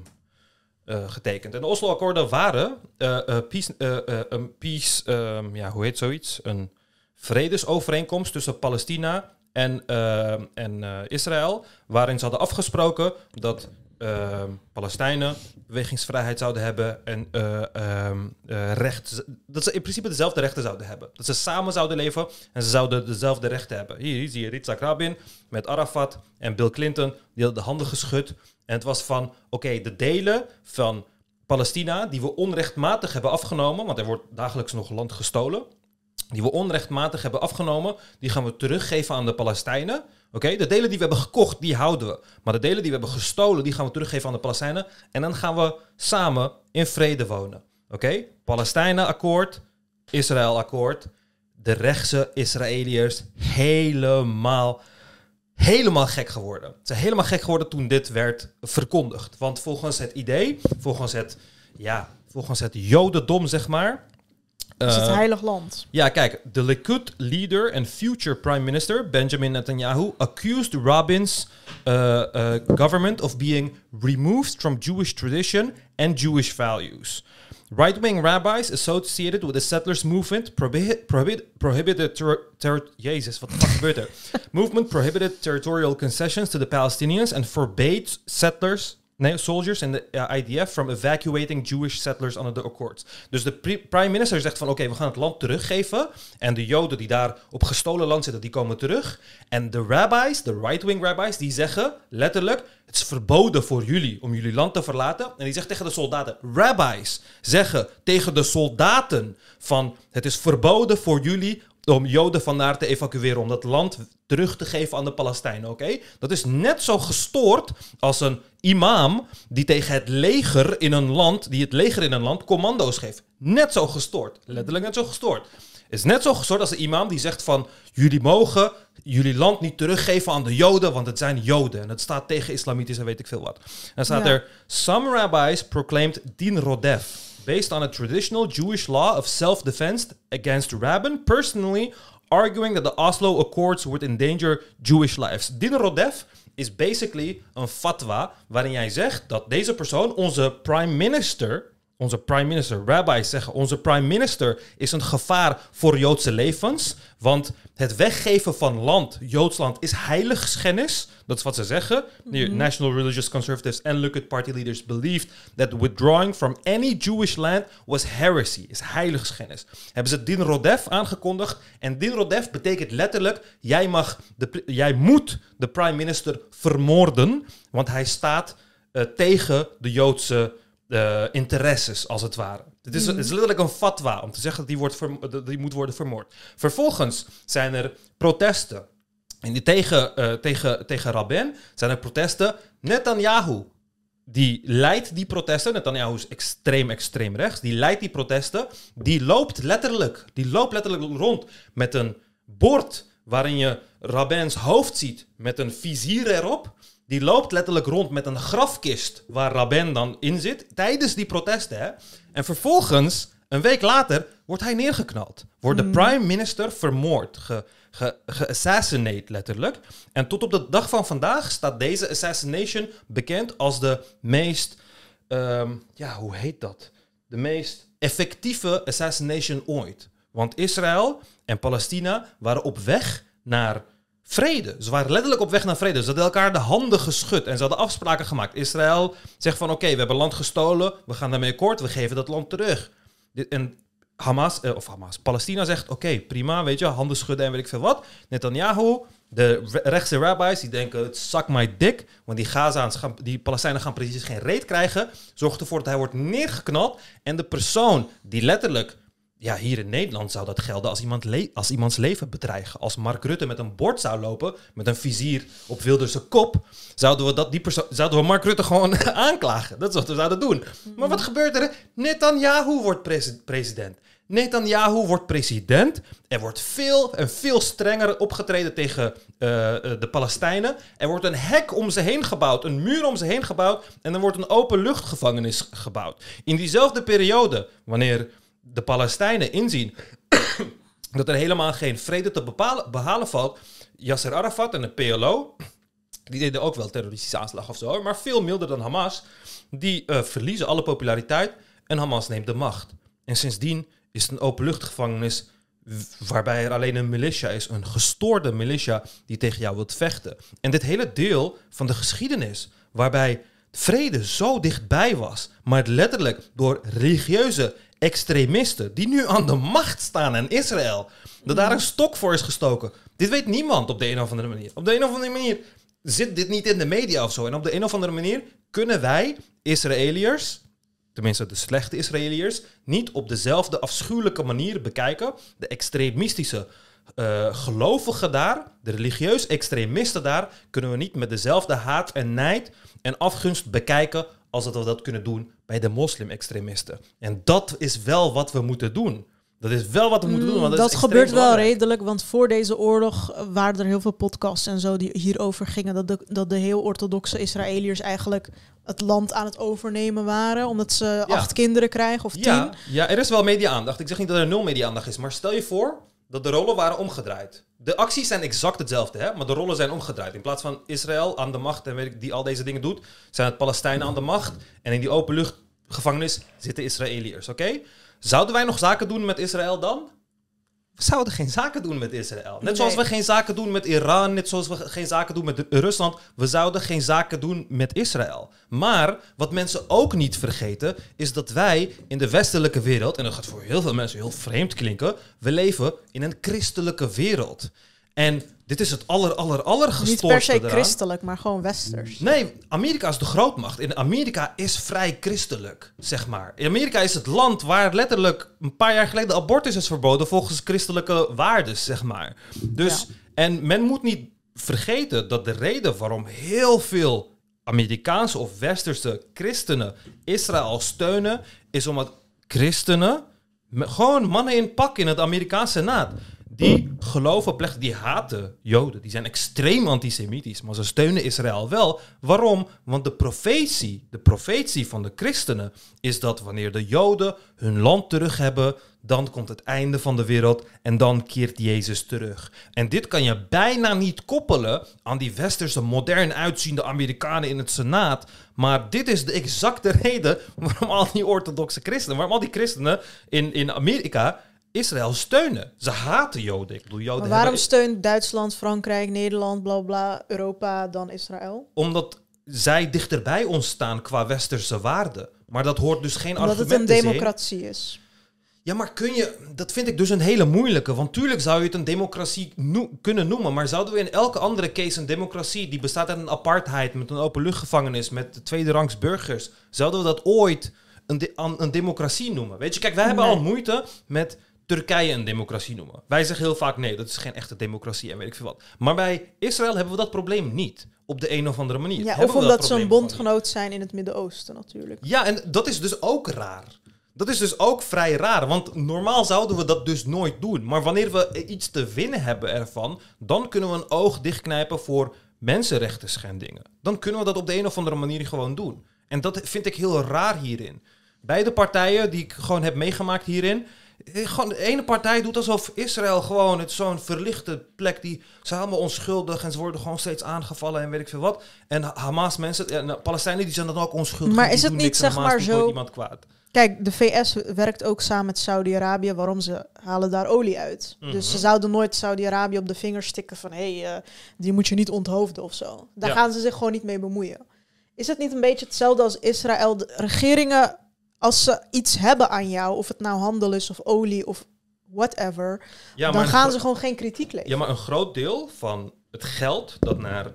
eh, getekend. En de Oslo-akkoorden waren peace, een peace, ehm, ja, hoe heet zoiets? Een vredesovereenkomst tussen Palestina en, ehm, en Israël, waarin ze hadden afgesproken dat ehm, Palestijnen bewegingsvrijheid zouden hebben en eh, ehm, eh, recht, dat ze in principe dezelfde rechten zouden hebben. Dat ze samen zouden leven en ze zouden dezelfde rechten hebben. Hier zie je Yitzhak Rabin met Arafat en Bill Clinton, die hadden de handen geschud. En het was van, oké, de delen van Palestina die we onrechtmatig hebben afgenomen, want er wordt dagelijks nog land gestolen, die we onrechtmatig hebben afgenomen, die gaan we teruggeven aan de Palestijnen. Oké, de delen die we hebben gekocht, die houden we. Maar de delen die we hebben gestolen, die gaan we teruggeven aan de Palestijnen. En dan gaan we samen in vrede wonen. Oké, Palestijnen-akkoord, Israël-akkoord. De rechtse Israëliërs helemaal, helemaal gek geworden. Ze zijn helemaal gek geworden toen dit werd verkondigd. Want volgens het idee, volgens het, ja, volgens het jodendom, zeg maar...
Het is het
eh,
heilig land.
ja, kijk, de Likud leader en future prime minister Benjamin Netanyahu accused Rabin's uh, uh, government of being removed from Jewish tradition and Jewish values. Right-wing rabbis associated with the settlers movement prohibit, prohibit, prohibited ter, ter, Jezus, wat gebeurt er? movement prohibited territorial concessions to the Palestinians and forbade settlers Nee, soldiers en de IDF from evacuating Jewish settlers under the accords. Dus de pri- prime minister zegt van oké, we gaan het land teruggeven. En de Joden die daar op gestolen land zitten, die komen terug. En de rabbis, de right-wing rabbis, die zeggen letterlijk... het is verboden voor jullie om jullie land te verlaten. En die zegt tegen de soldaten... Rabbis zeggen tegen de soldaten van... het is verboden voor jullie om Joden vandaar te evacueren, om dat land terug te geven aan de Palestijnen, oké? Dat is net zo gestoord als een imam die tegen het leger in een land, die het leger in een land commando's geeft. Net zo gestoord, letterlijk net zo gestoord. Is net zo gestoord als de imam die zegt van jullie mogen jullie land niet teruggeven aan de Joden, want het zijn Joden. En het staat tegen islamitisch en weet ik veel wat. En dan staat
Ja.
er, some rabbis proclaimed din rodef, based on a traditional Jewish law of self-defense against Rabin, personally arguing that the Oslo Accords would endanger Jewish lives. Din rodef is basically een fatwa waarin jij zegt dat deze persoon, onze prime minister, onze prime minister, rabbis zeggen, onze prime minister is een gevaar voor Joodse levens. Want het weggeven van land, Joods land, is heiligschennis. Dat is wat ze zeggen. Hier, National Religious Conservatives and Likud Party leaders believed that withdrawing from any Jewish land was heresy, is heiligschennis. Hebben ze Din Rodef aangekondigd. En Din Rodef betekent letterlijk, jij, mag de, jij moet de prime minister vermoorden, want hij staat eh, tegen de Joodse eh, interesses, als het ware. Het is, het is letterlijk een fatwa om te zeggen dat die, wordt die moet worden vermoord. Vervolgens zijn er protesten. En die tegen, eh, tegen, tegen Rabin zijn er protesten. Netanyahu, die leidt die protesten. Netanyahu is extreem, extreem rechts. Die leidt die protesten. Die loopt letterlijk, die loopt letterlijk rond met een bord waarin je Rabins hoofd ziet met een vizier erop. Die loopt letterlijk rond met een grafkist waar Rabin dan in zit tijdens die protesten. Hè? En vervolgens, een week later, wordt hij neergeknald. Wordt de prime minister vermoord, ge, ge, geassassinate letterlijk. En tot op de dag van vandaag staat deze assassination bekend als de meest, ehm, ja, hoe heet dat? De meest effectieve assassination ooit. Want Israël en Palestina waren op weg naar vrede. Ze waren letterlijk op weg naar vrede. Ze hadden elkaar de handen geschud en ze hadden afspraken gemaakt. Israël zegt van oké, we hebben land gestolen, we gaan daarmee akkoord, we geven dat land terug. En Hamas, eh, of Hamas, Palestina zegt oké, prima, weet je, handen schudden en weet ik veel wat. Netanyahu, de re- rechtse rabbis, die denken zak my dik, want die Gazaans die Palestijnen gaan precies geen reet krijgen, zorgt ervoor dat hij wordt neergeknald en de persoon die letterlijk ja, hier in Nederland zou dat gelden als, iemand le- als iemands leven bedreigen. Als Mark Rutte met een bord zou lopen, met een vizier op Wilderse kop, zouden we, dat, die zouden we Mark Rutte gewoon aanklagen. Dat is wat we zouden doen. Maar wat gebeurt er? Netanyahu wordt presi- president. Netanyahu wordt president. Er wordt veel en veel strenger opgetreden tegen eh, eh, de Palestijnen. Er wordt een hek om ze heen gebouwd, een muur om ze heen gebouwd. En er wordt een openluchtgevangenis gebouwd. In diezelfde periode, wanneer de Palestijnen inzien dat er helemaal geen vrede te bepalen, behalen valt. Yasser Arafat en de PLO, die deden ook wel terroristische aanslag of zo, maar veel milder dan Hamas. Die eh, verliezen alle populariteit en Hamas neemt de macht. En sindsdien is het een openluchtgevangenis waarbij er alleen een militia is, een gestoorde militia die tegen jou wilt vechten. En dit hele deel van de geschiedenis, waarbij vrede zo dichtbij was, maar letterlijk door religieuze extremisten die nu aan de macht staan in Israël, dat daar een stok voor is gestoken. Dit weet niemand op de een of andere manier. Op de een of andere manier zit dit niet in de media of zo. En op de een of andere manier kunnen wij, Israëliërs, tenminste de slechte Israëliërs, niet op dezelfde afschuwelijke manier bekijken. De extremistische eh, gelovigen daar, de religieus extremisten daar, kunnen we niet met dezelfde haat en nijd en afgunst bekijken als dat we dat kunnen doen bij de moslim-extremisten. En dat is wel wat we moeten doen. Dat is wel wat we moeten doen. Want dat
gebeurt wel redelijk, want voor deze oorlog waren er heel veel podcasts en zo die hierover gingen. Dat de, dat de heel orthodoxe Israëliërs eigenlijk het land aan het overnemen waren. Omdat ze
Ja.
acht kinderen krijgen of tien.
Ja, ja, er is wel media-aandacht. Ik zeg niet dat er nul media-aandacht is, maar stel je voor dat de rollen waren omgedraaid. De acties zijn exact hetzelfde, hè? maar de rollen zijn omgedraaid. In plaats van Israël aan de macht en weet ik, die al deze dingen doet, zijn het Palestijnen aan de macht. En in die openluchtgevangenis zitten Israëliërs, oké? Zouden wij nog zaken doen met Israël dan? We zouden geen zaken doen met Israël. Net zoals
Nee.
we geen zaken doen met Iran, net zoals we geen zaken doen met Rusland. We zouden geen zaken doen met Israël. Maar wat mensen ook niet vergeten, is dat wij in de westelijke wereld, en dat gaat voor heel veel mensen heel vreemd klinken, we leven in een christelijke wereld. En dit is het aller, aller, aller
Niet per se
eraan.
christelijk, maar gewoon westers.
Nee, Amerika is de grootmacht. En Amerika is vrij christelijk, zeg maar. In Amerika is het land waar letterlijk een paar jaar geleden abortus is verboden volgens christelijke waarden, zeg maar. Dus,
Ja.
en men moet niet vergeten dat de reden waarom heel veel Amerikaanse of westerse christenen Israël steunen, is omdat christenen, gewoon mannen in pak in het Amerikaanse Senaat, die geloven oprecht, die haten Joden. Die zijn extreem antisemitisch, maar ze steunen Israël wel. Waarom? Want de profetie, de profetie van de christenen is dat wanneer de Joden hun land terug hebben, dan komt het einde van de wereld en dan keert Jezus terug. En dit kan je bijna niet koppelen aan die westerse, modern uitziende Amerikanen in het Senaat. Maar dit is de exacte reden waarom al die orthodoxe christenen, waarom al die christenen in, in Amerika Israël steunen. Ze haten Joden. Ik bedoel, Joden
Maar waarom
hebben-
steunt Duitsland, Frankrijk, Nederland, bla bla, Europa dan Israël?
Omdat zij dichterbij ons staan qua westerse waarden. Maar dat hoort dus geen
Omdat het
argument
een
te zijn.
democratie is.
Ja, maar kun je... Dat vind ik dus een hele moeilijke. Want tuurlijk zou je het een democratie kunnen noemen. Maar zouden we in elke andere case een democratie... die bestaat uit een apartheid, met een openluchtgevangenis... met tweederangs burgers... zouden we dat ooit een, de- een democratie noemen? Weet je, kijk, wij hebben al moeite met Turkije een democratie noemen. Wij zeggen heel vaak nee, dat is geen echte democratie en weet ik veel wat. Maar bij Israël hebben we dat probleem niet. Op de een of andere manier.
Ja,
Hebben
of
we dat
omdat ze een bondgenoot zijn in het Midden-Oosten natuurlijk.
Ja, en dat is dus ook raar. Dat is dus ook vrij raar, want normaal zouden we dat dus nooit doen. Maar wanneer we iets te winnen hebben ervan, dan kunnen we een oog dichtknijpen voor mensenrechten schendingen. Dan kunnen we dat op de een of andere manier gewoon doen. En dat vind ik heel raar hierin. Beide partijen die ik gewoon heb meegemaakt hierin. Eh, Gewoon de ene partij doet alsof Israël gewoon het zo'n verlichte plek die ze zijn allemaal onschuldig en ze worden gewoon steeds aangevallen en weet ik veel wat. En Hamas mensen, en de Palestijnen die zijn dan ook onschuldig.
Maar is het niet, zeg
Hamas
maar, zo-
iemand kwaad.
Kijk, de VS werkt ook samen met Saudi-Arabië. Waarom ze halen daar olie uit?
Mhm.
Dus ze zouden nooit Saudi-Arabië op de vingers stikken van... hé, hey, eh, die moet je niet onthoofden of zo. Daar
Ja.
gaan ze zich gewoon niet mee bemoeien. Is het niet een beetje hetzelfde als Israël? De regeringen, als ze iets hebben aan jou... of het nou handel is of olie of whatever...
Ja,
dan gaan ze gewoon geen kritiek leveren.
Ja, maar een groot deel van het geld dat naar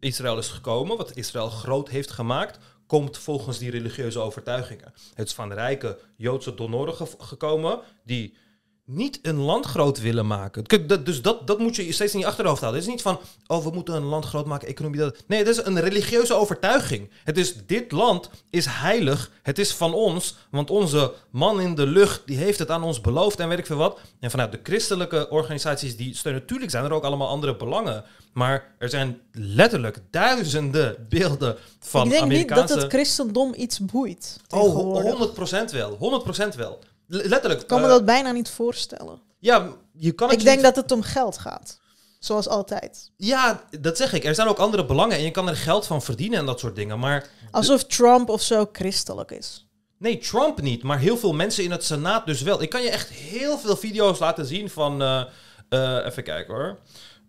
Israël is gekomen, wat Israël groot heeft gemaakt, komt volgens die religieuze overtuigingen. Het is van rijke Joodse donoren ge- gekomen die niet een land groot willen maken. Kijk, dat, dus dat, dat moet je steeds in je achterhoofd houden. Het is niet van, oh, we moeten een land groot maken, economie. Dat. Nee, het is een religieuze overtuiging. Het is, dit land is heilig, het is van ons, want onze man in de lucht, die heeft het aan ons beloofd en weet ik veel wat. En vanuit de christelijke organisaties die steunen, natuurlijk zijn er ook allemaal andere belangen. Maar er zijn letterlijk duizenden beelden van
Ik denk
Amerikaanse...
niet dat het christendom iets boeit.
Oh,
tegenwoordig.
100% wel. 100% wel. Letterlijk.
Ik kan me
eh,
dat bijna niet voorstellen.
Ja, je kan het
Ik denk
niet-
dat het om geld gaat. Zoals altijd.
Ja, dat zeg ik. Er zijn ook andere belangen en je kan er geld van verdienen en dat soort dingen. Maar
Alsof Trump of zo christelijk is.
nee, Trump niet. Maar heel veel mensen in het Senaat dus wel. Ik kan je echt heel veel video's laten zien van... eh, eh, even kijken hoor.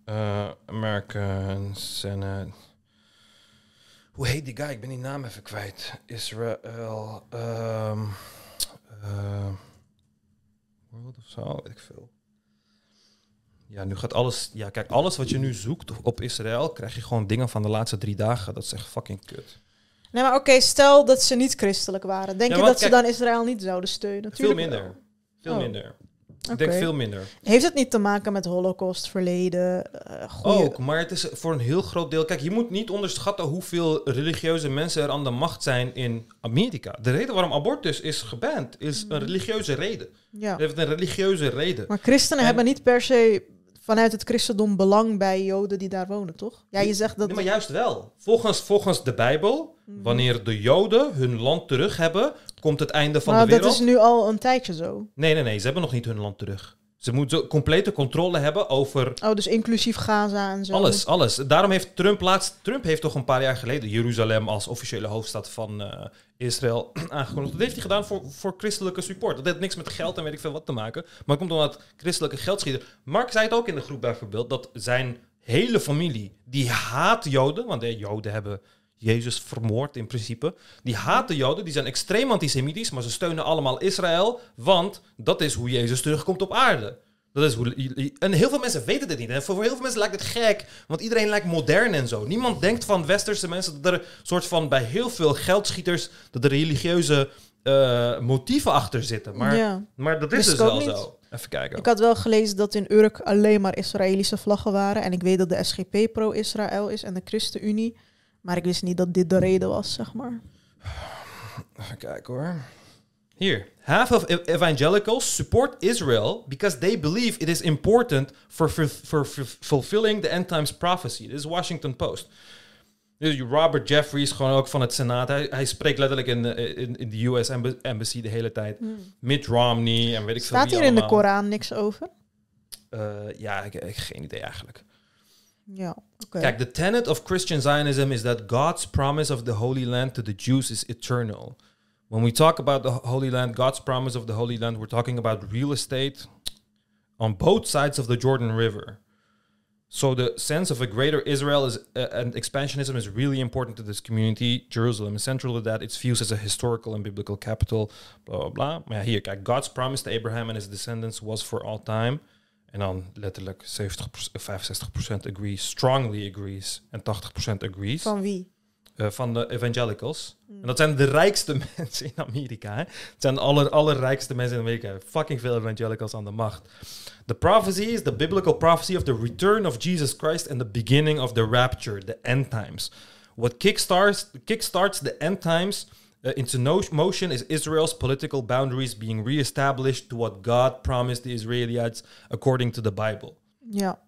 Eh American Senate. Hoe heet die guy? Ik ben die naam even kwijt. Israel... ehm eh, World of zo, weet ik veel. Ja, nu gaat alles... Ja, kijk, alles wat je nu zoekt op Israël... krijg je gewoon dingen van de laatste drie dagen. Dat is echt fucking kut.
Nee, maar oké, stel dat ze niet christelijk waren. Denk
Ja,
je dat ze dan Israël niet zouden steunen?
Veel
Tuurlijk
minder.
wel.
Veel
Oh.
minder. Ik denk veel minder.
Heeft het niet te maken met holocaust, verleden? goeie...
Ook, maar het is voor een heel groot deel... Kijk, je moet niet onderschatten hoeveel religieuze mensen er aan de macht zijn in Amerika. De reden waarom abortus is geband is een religieuze reden.
Ja.
Het heeft een religieuze reden.
Maar christenen
En-
hebben niet per se vanuit het christendom belang bij joden die daar wonen, toch? Ja, je zegt dat...
Nee, maar juist wel. Volgens, volgens de Bijbel,
Mhm.
wanneer de Joden hun land terug hebben, komt het einde van
maar
de
dat
wereld.
is nu al een tijdje zo.
Nee, nee, nee, ze hebben nog niet hun land terug. Ze moeten complete controle hebben over
Oh, dus inclusief Gaza en zo.
alles, alles. Daarom heeft Trump laatst, Trump heeft toch een paar jaar geleden Jeruzalem als officiële hoofdstad van eh, Israël aangekondigd. Dat heeft hij gedaan voor, voor christelijke support. Dat heeft niks met geld en weet ik veel wat te maken. Maar het komt omdat christelijke geldschieten. Mark zei het ook in de groep bijvoorbeeld, dat zijn hele familie, die haat Joden, want de Joden hebben Jezus vermoord in principe. Die haten Joden, die zijn extreem antisemitisch, maar ze steunen allemaal Israël, want dat is hoe Jezus terugkomt op aarde. Dat is hoe, en heel veel mensen weten dit niet. En voor heel veel mensen lijkt het gek, want iedereen lijkt modern en zo. Niemand denkt van westerse mensen dat er een soort van bij heel veel geldschieters dat er religieuze eh, motieven achter zitten. Maar,
Ja.
maar dat is dus wel
niet.
zo. Even kijken.
Ik had wel gelezen dat in Urk alleen maar Israëlische vlaggen waren. En ik weet dat de SGP pro-Israël is en de ChristenUnie. Maar ik wist niet dat dit de reden was, zeg maar.
Even kijken hoor. Hier. Half of ev- evangelicals support Israel because they believe it is important for, for, for, for fulfilling the end times prophecy. Dit is Washington Post. Dus Robert Jeffries, gewoon ook van het Senaat. Hij, hij spreekt letterlijk in de, in, in de US emb- Embassy de hele tijd. Mitt Romney en weet ik veel
Staat hier in de. Koran niks over?
Eh, ja, ik, ik heb geen idee eigenlijk.
Ja, okay.
Kijk, the tenet of Christian Zionism is that God's promise of the Holy Land to the Jews is eternal. When we talk about the Holy Land, God's promise of the Holy Land, we're talking about real estate on both sides of the Jordan River. So the sense of a greater Israel is uh, and expansionism is really important to this community. Jerusalem is central to that. It's views as a historical and biblical capital. Blah blah blah. Yeah, here, God's promise to Abraham and his descendants was for all time. En dan letterlijk 70, 65% agrees, strongly agrees en 80% agrees
Van wie?
eh, van de evangelicals. En dat zijn de rijkste mensen in Amerika. Hè? Het zijn de aller, allerrijkste mensen in Amerika. Fucking veel evangelicals aan de macht. The prophecy is the biblical prophecy of the return of Jesus Christ and the beginning of the rapture, the end times. What kickstarts, kickstarts the end times uh, into no motion is Israel's political boundaries being reestablished to what God promised the Israelites according to the Bible.
Ja.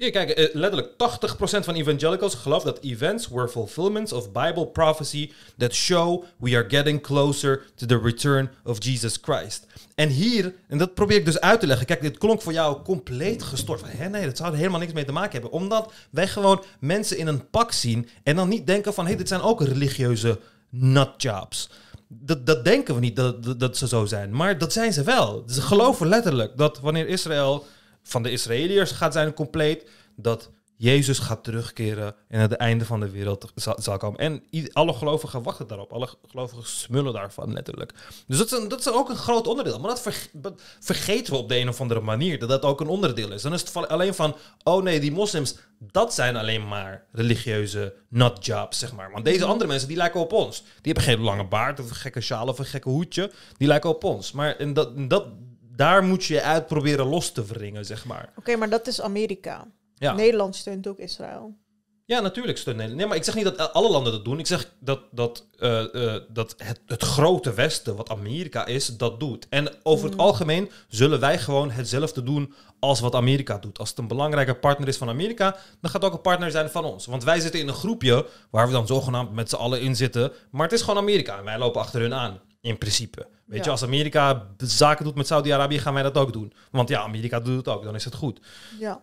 Hier, kijk, eh, letterlijk 80% van evangelicals gelooft dat events were fulfillments of Bible prophecy that show we are getting closer to the return of Jesus Christ. En hier, en dat probeer ik dus uit te leggen. Kijk, dit klonk voor jou compleet gestort. Van, hè, nee, dat zou er helemaal niks mee te maken hebben. Omdat wij gewoon mensen in een pak zien en dan niet denken van, hé, dit zijn ook religieuze nutjobs. Dat, dat denken we niet dat, dat, dat ze zo zijn. Maar dat zijn ze wel. Ze geloven letterlijk dat wanneer Israël van de Israëliërs gaat zijn compleet, dat Jezus gaat terugkeren en het einde van de wereld zal, komen. En alle gelovigen wachten daarop. Alle gelovigen smullen daarvan letterlijk. Dus dat is, een, dat is ook een groot onderdeel. Maar dat, verge- dat vergeten we op de een of andere manier, dat dat ook een onderdeel is. Dan is het alleen van, oh nee, die moslims, dat zijn alleen maar religieuze nutjobs, zeg maar. Want deze andere mensen, die lijken op ons. Die hebben geen lange baard of een gekke sjaal of een gekke hoedje. Die lijken op ons. Maar en dat, en dat, daar moet je je uit proberen los te wringen, zeg maar.
Oké, maar dat is Amerika.
Ja.
Nederland steunt ook Israël.
Ja, natuurlijk steunt Nederland. Nee, maar ik zeg niet dat alle landen dat doen. Ik zeg dat, dat, eh, eh, dat het, het grote Westen, wat Amerika is, dat doet. En over het algemeen zullen wij gewoon hetzelfde doen als wat Amerika doet. Als het een belangrijke partner is van Amerika, dan gaat het ook een partner zijn van ons. Want wij zitten in een groepje waar we dan zogenaamd met z'n allen in zitten. Maar het is gewoon Amerika en wij lopen achter hun aan. In principe. Weet
Ja.
je, als Amerika zaken doet met Saudi-Arabië, gaan wij dat ook doen. Want ja, Amerika doet het ook, dan is het goed.
Ja.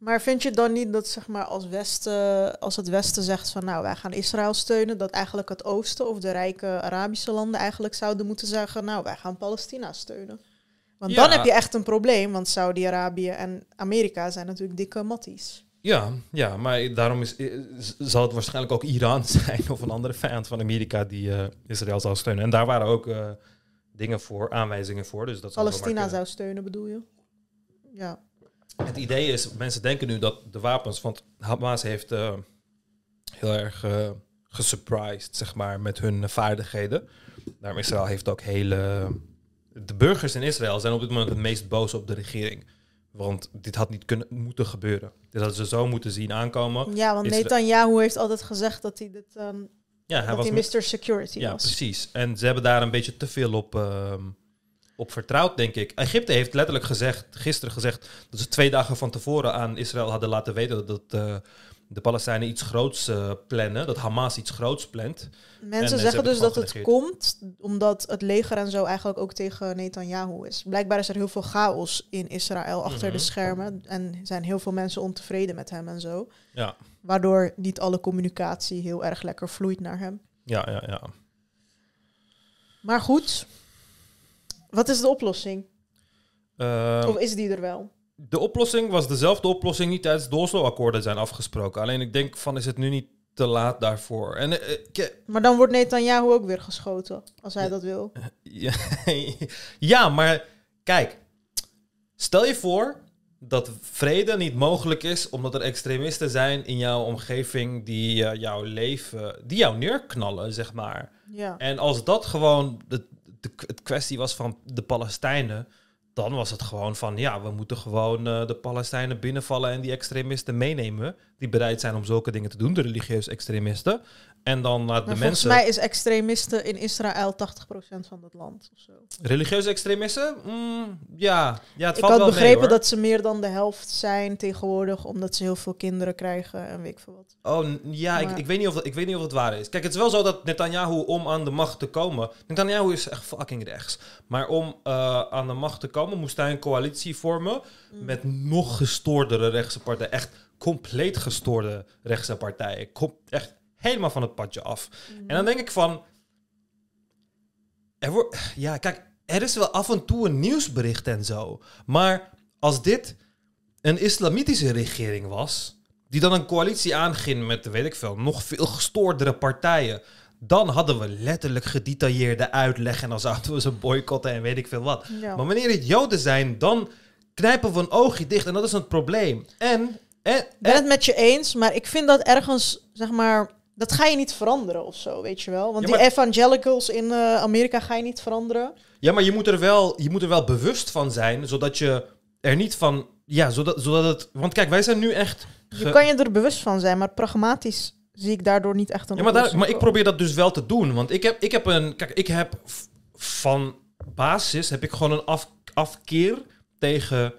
Maar vind je dan niet dat zeg maar als, Westen, als het Westen zegt van nou wij gaan Israël steunen, dat eigenlijk het Oosten of de rijke Arabische landen eigenlijk zouden moeten zeggen nou wij gaan Palestina steunen? Want
Ja.
dan heb je echt een probleem, want Saudi-Arabië en Amerika zijn natuurlijk dikke matties.
Ja, ja, maar daarom is, zal het waarschijnlijk ook Iran zijn of een andere vijand van Amerika die eh, Israël zal steunen. En daar waren ook eh, dingen voor, aanwijzingen voor. Dus dat
Palestina zou steunen bedoel je? Ja.
Het idee is, mensen denken nu dat de wapens, want Hamas heeft eh, heel erg eh gesurprised, zeg maar, met hun vaardigheden. Daarom Israël heeft ook hele... De burgers in Israël zijn op dit moment het meest boos op de regering. Want dit had niet kunnen, moeten gebeuren. Dit hadden ze zo moeten zien aankomen.
Ja, want Netanyahu heeft altijd gezegd dat hij dit ehm,
Ja, hij
dat
was
hij Mr. Security
Ja,
was.
precies. En ze hebben daar een beetje te veel op, ehm, op vertrouwd, denk ik. Egypte heeft letterlijk gezegd, gisteren gezegd, dat ze twee dagen van tevoren aan Israël hadden laten weten dat, eh, de Palestijnen iets groots eh, plannen, dat Hamas iets groots plant. En,
Mensen
eh, ze
zeggen dus
het
dat het komt omdat het leger en zo eigenlijk ook tegen Netanyahu is. Blijkbaar is er heel veel chaos in Israël achter
Mhm.
de schermen en zijn heel veel mensen ontevreden met hem en zo.
Ja,
Waardoor niet alle communicatie heel erg lekker vloeit naar hem.
ja, ja. ja.
Maar goed, wat is de oplossing?
Ehm,
of is die er wel?
de oplossing was dezelfde oplossing die tijdens de Oslo-akkoorden zijn afgesproken. Alleen ik denk van, is het nu niet te laat daarvoor? En eh, eh,
Maar dan wordt Netanyahu ook weer geschoten, als hij dat wil.
Ja, ja, maar kijk, Stel je voor dat vrede niet mogelijk is omdat er extremisten zijn in jouw omgeving die eh, jouw leven, die jou neerknallen, zeg maar.
Ja.
En als dat gewoon de, de, het kwestie was van de Palestijnen, dan was het gewoon van ja, we moeten gewoon eh, de Palestijnen binnenvallen en die extremisten meenemen die bereid zijn om zulke dingen te doen, de religieuze extremisten. En dan laat de
Maar volgens
mensen.
mij is extremisten in Israël 80% van het land. Of zo.
Religieuze extremisten? Mm, ja. ja, het
Ik
valt
had
wel
begrepen dat ze meer dan de helft zijn tegenwoordig, omdat ze heel veel kinderen krijgen en weet ik veel wat.
Oh, ja, ik, ik, weet niet of dat, ik weet niet of het waar is. Kijk, het is wel zo dat Netanyahu om aan de macht te komen... Netanyahu is echt fucking rechts. Maar om eh, aan de macht te komen moest hij een coalitie vormen... met nog gestoordere rechtse partijen. Echt compleet gestoorde rechtse partijen. Kom, echt helemaal van het padje af. En dan denk ik van... Er wordt, ja, kijk, er is wel af en toe een nieuwsbericht en zo. Maar als dit een islamitische regering was, die dan een coalitie aanging met, weet ik veel, nog veel gestoordere partijen, dan hadden we letterlijk gedetailleerde uitleg en dan zouden we ze boycotten en weet ik veel wat.
Ja.
Maar wanneer het Joden zijn, dan knijpen we een oogje dicht en dat is een probleem. En, en,
Ik ben
en
het met je eens, maar ik vind dat ergens, zeg maar, dat ga je niet veranderen of zo, weet je wel. Want
Ja,
die evangelicals in eh, Amerika ga je niet veranderen.
Ja, maar je moet, er wel, je moet er wel bewust van zijn, zodat je er niet van... Ja, zodat, zodat het... Want kijk, wij zijn nu echt...
Je kan je er bewust van zijn, maar pragmatisch zie ik daardoor niet echt een
Ja, maar, daar, maar ik probeer dat dus wel te doen. Want ik heb, ik heb een... Kijk, ik heb van basis heb ik gewoon een af, afkeer tegen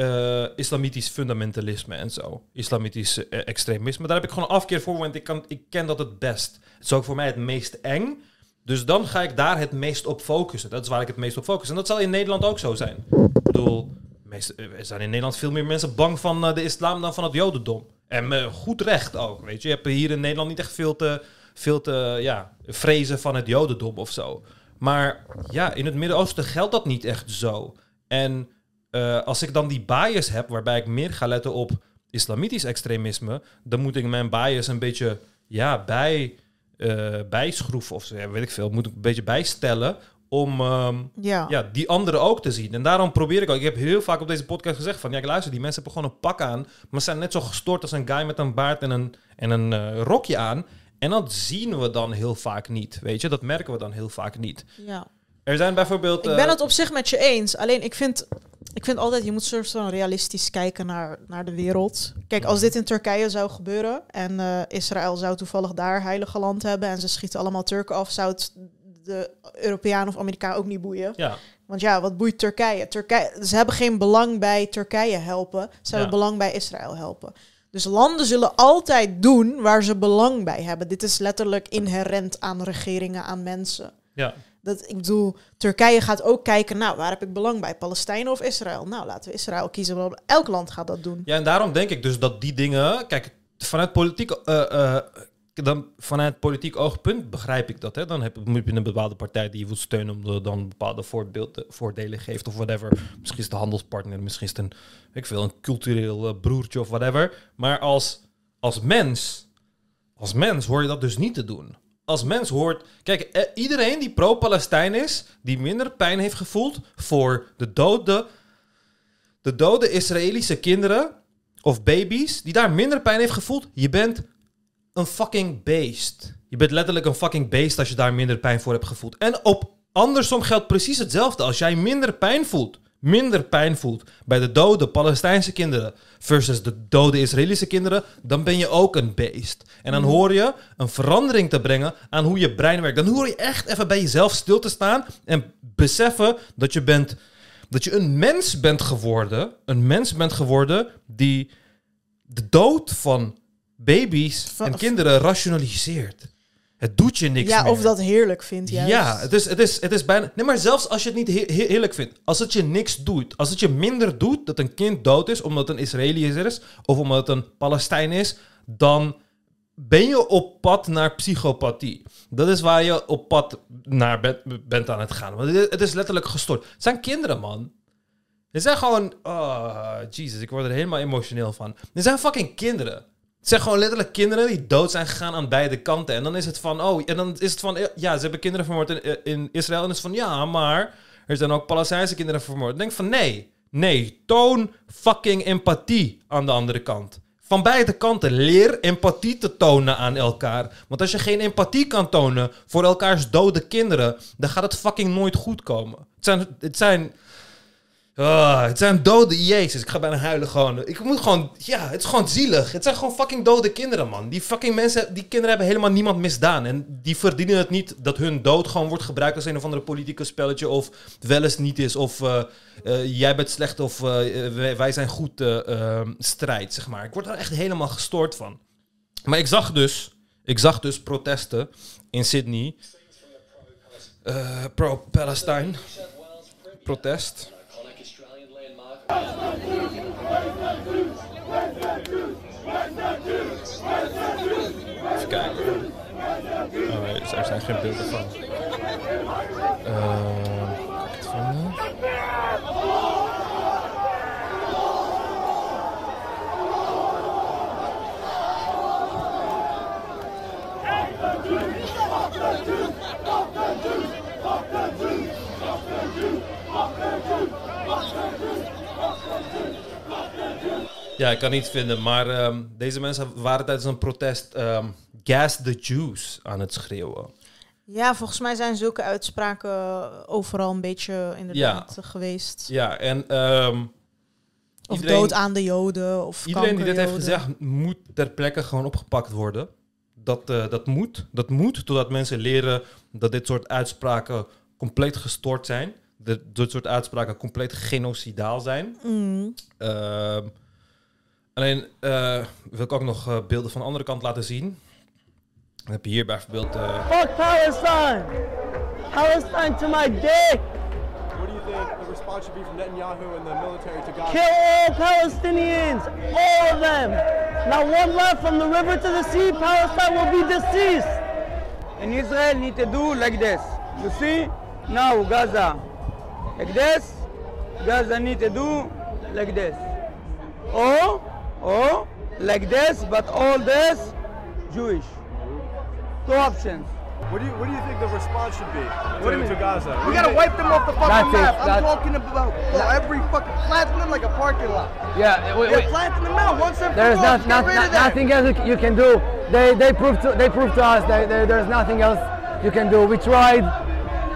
eh, islamitisch fundamentalisme en zo. Islamitisch eh, extremisme. Daar heb ik gewoon een afkeer voor, want ik, kan, ik ken dat het best. Het is ook voor mij het meest eng. Dus dan ga ik daar het meest op focussen. Dat is waar ik het meest op focus. En dat zal in Nederland ook zo zijn. Ik bedoel, eh, er zijn in Nederland veel meer mensen bang van de islam dan van het jodendom. En goed recht ook, weet je. Je hebt hier in Nederland niet echt veel te, veel te ja, vrezen van het jodendom of zo. Maar ja, in het Midden-Oosten geldt dat niet echt zo. En eh, als ik dan die bias heb, waarbij ik meer ga letten op islamitisch extremisme, dan moet ik mijn bias een beetje ja, bij, eh, bijschroeven of ja, weet ik veel. Moet ik een beetje bijstellen om ehm,
Ja.
ja, die anderen ook te zien. En daarom probeer ik ook. Ik heb heel vaak op deze podcast gezegd van... Ja, luister, die mensen hebben gewoon een pak aan... maar zijn net zo gestoord als een guy met een baard en een, en een eh, rokje aan. En dat zien we dan heel vaak niet, weet je. Dat merken we dan heel vaak niet.
ja.
Er zijn bijvoorbeeld...
Ik
eh,
ben het op zich met je eens. Alleen ik vind, ik vind altijd, je moet soort van realistisch kijken naar, naar de wereld. Kijk, als dit in Turkije zou gebeuren en eh, Israël zou toevallig daar heilige land hebben en ze schieten allemaal Turken af, zou het de Europeaan of Amerikaan ook niet boeien.
Ja,
Want ja, wat boeit Turkije? Turkije ze hebben geen belang bij Turkije helpen. Ze hebben
Ja.
belang bij Israël helpen. Dus landen zullen altijd doen waar ze belang bij hebben. Dit is letterlijk inherent aan regeringen, aan mensen.
ja.
Dat, ik bedoel, Turkije gaat ook kijken, nou, waar heb ik belang bij? Palestijnen of Israël? Nou, laten we Israël kiezen. Elk land gaat dat doen.
ja, en daarom denk ik dus dat die dingen... Kijk, vanuit politiek... eh, eh, dan vanuit politiek oogpunt begrijp ik dat. Hè? Dan heb moet je een bepaalde partij die je wilt steunen... omdat dan bepaalde voorbeeld, voordelen geeft of whatever. Misschien is een handelspartner, misschien is het een, ik veel, een cultureel eh, broertje of whatever. Maar als, als mens, als mens hoor je dat dus niet te doen. Als mens hoort... Kijk, eh, iedereen die pro-Palestijn is... die minder pijn heeft gevoeld voor de dode, de dode Israëlische kinderen of baby's... die daar minder pijn heeft gevoeld... je bent een fucking beest. Je bent letterlijk een fucking beest als je daar minder pijn voor hebt gevoeld. En op andersom geldt precies hetzelfde. Als jij minder pijn voelt, minder pijn voelt bij de dode Palestijnse kinderen versus de dode Israëlische kinderen, dan ben je ook een beest. En dan hoor je een verandering te brengen aan hoe je brein werkt. Dan hoor je echt even bij jezelf stil te staan en beseffen dat je bent dat je een mens bent geworden, een mens bent geworden die de dood van baby's en kinderen rationaliseert. Het doet je niks
ja,
meer.
of dat heerlijk vindt, juist.
Ja, het is, het, is, het is bijna... Nee, maar zelfs als je het niet he- he- heerlijk vindt. Als het je niks doet. Als het je minder doet dat een kind dood is omdat het een Israëliër is... of omdat het een Palestijn is... dan ben je op pad naar psychopathie. Dat is waar je op pad naar bent, bent aan het gaan. Want het, is letterlijk gestoord. Het zijn kinderen, man. Het zijn gewoon... Oh, Jesus, ik word er helemaal emotioneel van. Het zijn fucking kinderen. Het zijn gewoon letterlijk kinderen die dood zijn gegaan aan beide kanten. En dan is het van, oh, en dan is het van, ja, ze hebben kinderen vermoord in, in Israël. En is van, ja, maar er zijn ook Palestijnse kinderen vermoord. Denk van, nee, Nee, toon fucking empathie aan de andere kant. Van beide kanten leer empathie te tonen aan elkaar. Want als je geen empathie kan tonen voor elkaars dode kinderen, dan gaat het fucking nooit goed komen. Het zijn, het zijn, ah, het zijn dode Jezus. Ik ga bijna huilen gewoon. Ik moet gewoon, ja, het is gewoon zielig. Het zijn gewoon fucking dode kinderen, man. Die fucking mensen, die kinderen hebben helemaal niemand misdaan. En die verdienen het niet dat hun dood gewoon wordt gebruikt als een of andere politicus spelletje. Of wel eens niet is. Of eh, eh, jij bent slecht of eh, wij, zijn goed eh, eh, strijd, zeg maar. Ik word er echt helemaal gestoord van. Maar ik zag dus, ik zag dus protesten in Sydney. Pro-Palestine. Protest. Even kijken. Oh, nee, er zijn geen beelden van. Eh, kan ik het vinden? Ja, ik kan niet vinden, maar ehm, deze mensen waren tijdens een protest ehm, gas the Jews aan het schreeuwen.
Ja, volgens mij zijn zulke uitspraken overal een beetje inderdaad geweest.
Ja, en ehm,
Of
iedereen-
dood aan de Joden of
iedereen die dit heeft gezegd, moet ter plekke gewoon opgepakt worden. Dat, eh, dat moet, dat moet, totdat mensen leren dat dit soort uitspraken compleet gestoord zijn. Dat dit soort uitspraken compleet genocidaal zijn.
Mm.
Ehm, alleen uh, wil ik ook nog eh, beelden van de andere kant laten zien. Dan heb je hier bijvoorbeeld. eh,
Fuck Palestine! Palestine to my dick!
What do you think the response should be from Netanyahu and the military to Gaza?
Kill all Palestinians! All of them! Not one left from the river to the sea, Palestine will be deceased!
And Israel need to do like this. You see? Now Gaza. Like this. Gaza need to do like this. Or, or like this, but all this Jewish. Two options.
What do you What do you think the response should be
do
to,
you
to
mean?
Gaza?
We gotta wipe them off the fucking
That's it,
map. I'm talking about every fucking planting them like a parking lot.
Yeah, wait,
They're planting them out once and for
There's not, not, not nothing else you can do. They they proved to they proved to us that there- there's nothing else you can do. We tried,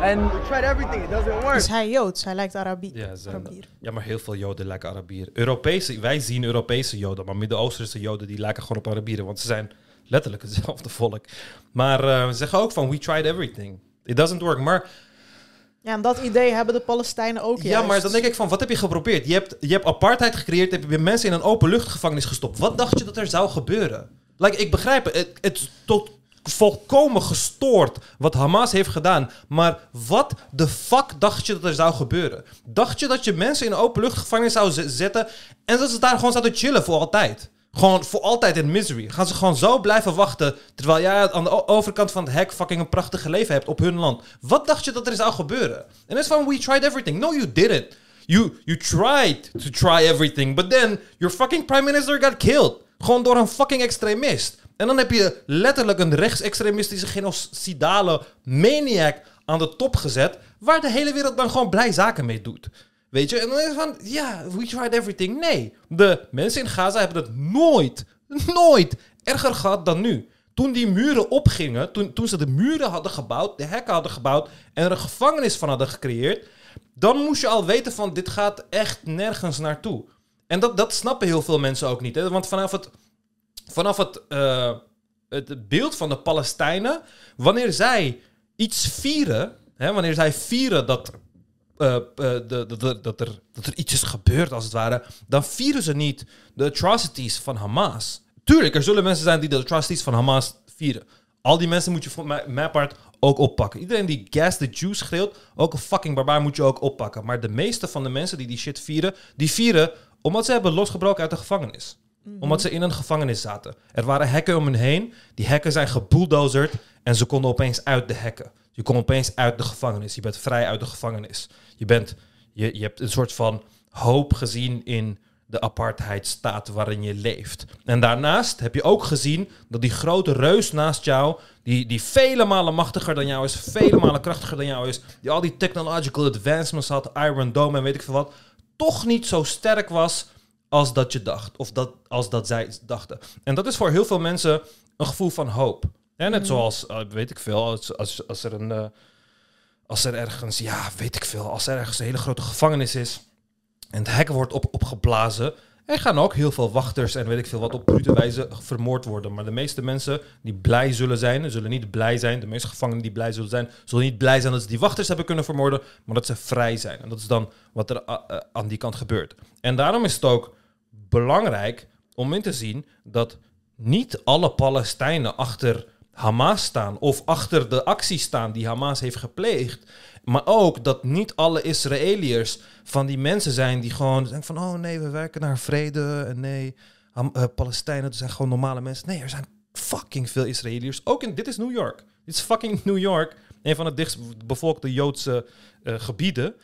and
We tried everything. It doesn't work.
Is hij Joods? Hij lijkt Arabi
ja, zijn-
Arabier.
ja, maar heel veel Joden lijken Arabieren. Europese, wij zien Europese Joden, maar Midden-Oosterse Joden die lijken gewoon op Arabieren, want ze zijn letterlijk hetzelfde volk. Maar eh, ze zeggen ook van we tried everything. It doesn't work. Maar
Ja, en dat idee hebben de Palestijnen ook
Ja,
juist.
maar dan denk ik van, wat heb je geprobeerd? Je hebt, je hebt apartheid gecreëerd, heb je mensen in een openluchtgevangenis gestopt. Wat dacht je dat er zou gebeuren? Like, ik begrijp het, het, het is tot volkomen gestoord wat Hamas heeft gedaan. Maar wat de fuck dacht je dat er zou gebeuren? Dacht je dat je mensen in een openluchtgevangenis zou zetten en dat ze daar gewoon zouden chillen voor altijd? Gewoon voor altijd in misery. Gaan ze gewoon zo blijven wachten terwijl jij aan de overkant van het hek fucking een prachtige leven hebt op hun land? Wat dacht je dat er zou gebeuren? En is van, we tried everything. No, you didn't. You, you tried to try everything, but then your fucking prime minister got killed. Gewoon door een fucking extremist. En dan heb je letterlijk een rechtsextremistische genocidale maniac aan de top gezet, waar de hele wereld dan gewoon blij zaken mee doet. Weet je, en dan is het van, ja, we tried everything. Nee, de mensen in Gaza hebben het nooit, nooit erger gehad dan nu. Toen die muren opgingen, toen, toen ze de muren hadden gebouwd, de hekken hadden gebouwd en er een gevangenis van hadden gecreëerd, dan moest je al weten van, dit gaat echt nergens naartoe. En dat, dat snappen heel veel mensen ook niet. Hè? Want vanaf het, vanaf het, eh, het beeld van de Palestijnen, wanneer zij iets vieren, hè, wanneer zij vieren dat, eh, eh, de, de- de- dat, er, dat er iets is gebeurd, als het ware, dan vieren ze niet de atrocities van Hamas. Tuurlijk, er zullen mensen zijn die de atrocities van Hamas vieren. Al die mensen moet je voor mij- mijn part ook oppakken. Iedereen die gas the Jews schreeuwt, ook een fucking barbaar moet je ook oppakken. Maar de meeste van de mensen die die shit vieren, die vieren omdat ze hebben losgebroken uit de gevangenis. Omdat ze in een gevangenis zaten. Er waren hekken om hen heen. Die hekken zijn gebulldozerd en ze konden opeens uit de hekken. Je kon opeens uit de gevangenis. Je bent vrij uit de gevangenis. Je, bent, je, je hebt een soort van hoop gezien in de apartheidstaat waarin je leeft. En daarnaast heb je ook gezien dat die grote reus naast jou, die, die vele malen machtiger dan jou is, vele malen krachtiger dan jou is, die al die technological advancements had, Iron Dome en weet ik veel wat, toch niet zo sterk was als dat je dacht. Of dat, als dat zij dachten. En dat is voor heel veel mensen een gevoel van hoop. En net zoals, eh, weet ik veel, als, als, als er een... eh, als er ergens, ja, weet ik veel, als er ergens een hele grote gevangenis is en het hek wordt op, opgeblazen, er gaan ook heel veel wachters en weet ik veel wat op brute wijze vermoord worden. Maar de meeste mensen die blij zullen zijn, zullen niet blij zijn. De meeste gevangenen die blij zullen zijn, zullen niet blij zijn dat ze die wachters hebben kunnen vermoorden, maar dat ze vrij zijn. En dat is dan wat er a- aan die kant gebeurt. En daarom is het ook belangrijk om in te zien dat niet alle Palestijnen achter Hamas staan of achter de actie staan die Hamas heeft gepleegd. Maar ook dat niet alle Israëliërs van die mensen zijn die gewoon zeggen van... oh nee, we werken naar vrede en nee, eh, Palestijnen zijn gewoon normale mensen. Nee, er zijn fucking veel Israëliërs. Ook in, dit is New York. Dit is fucking New York. Een van de dichtst bevolkte Joodse eh, gebieden.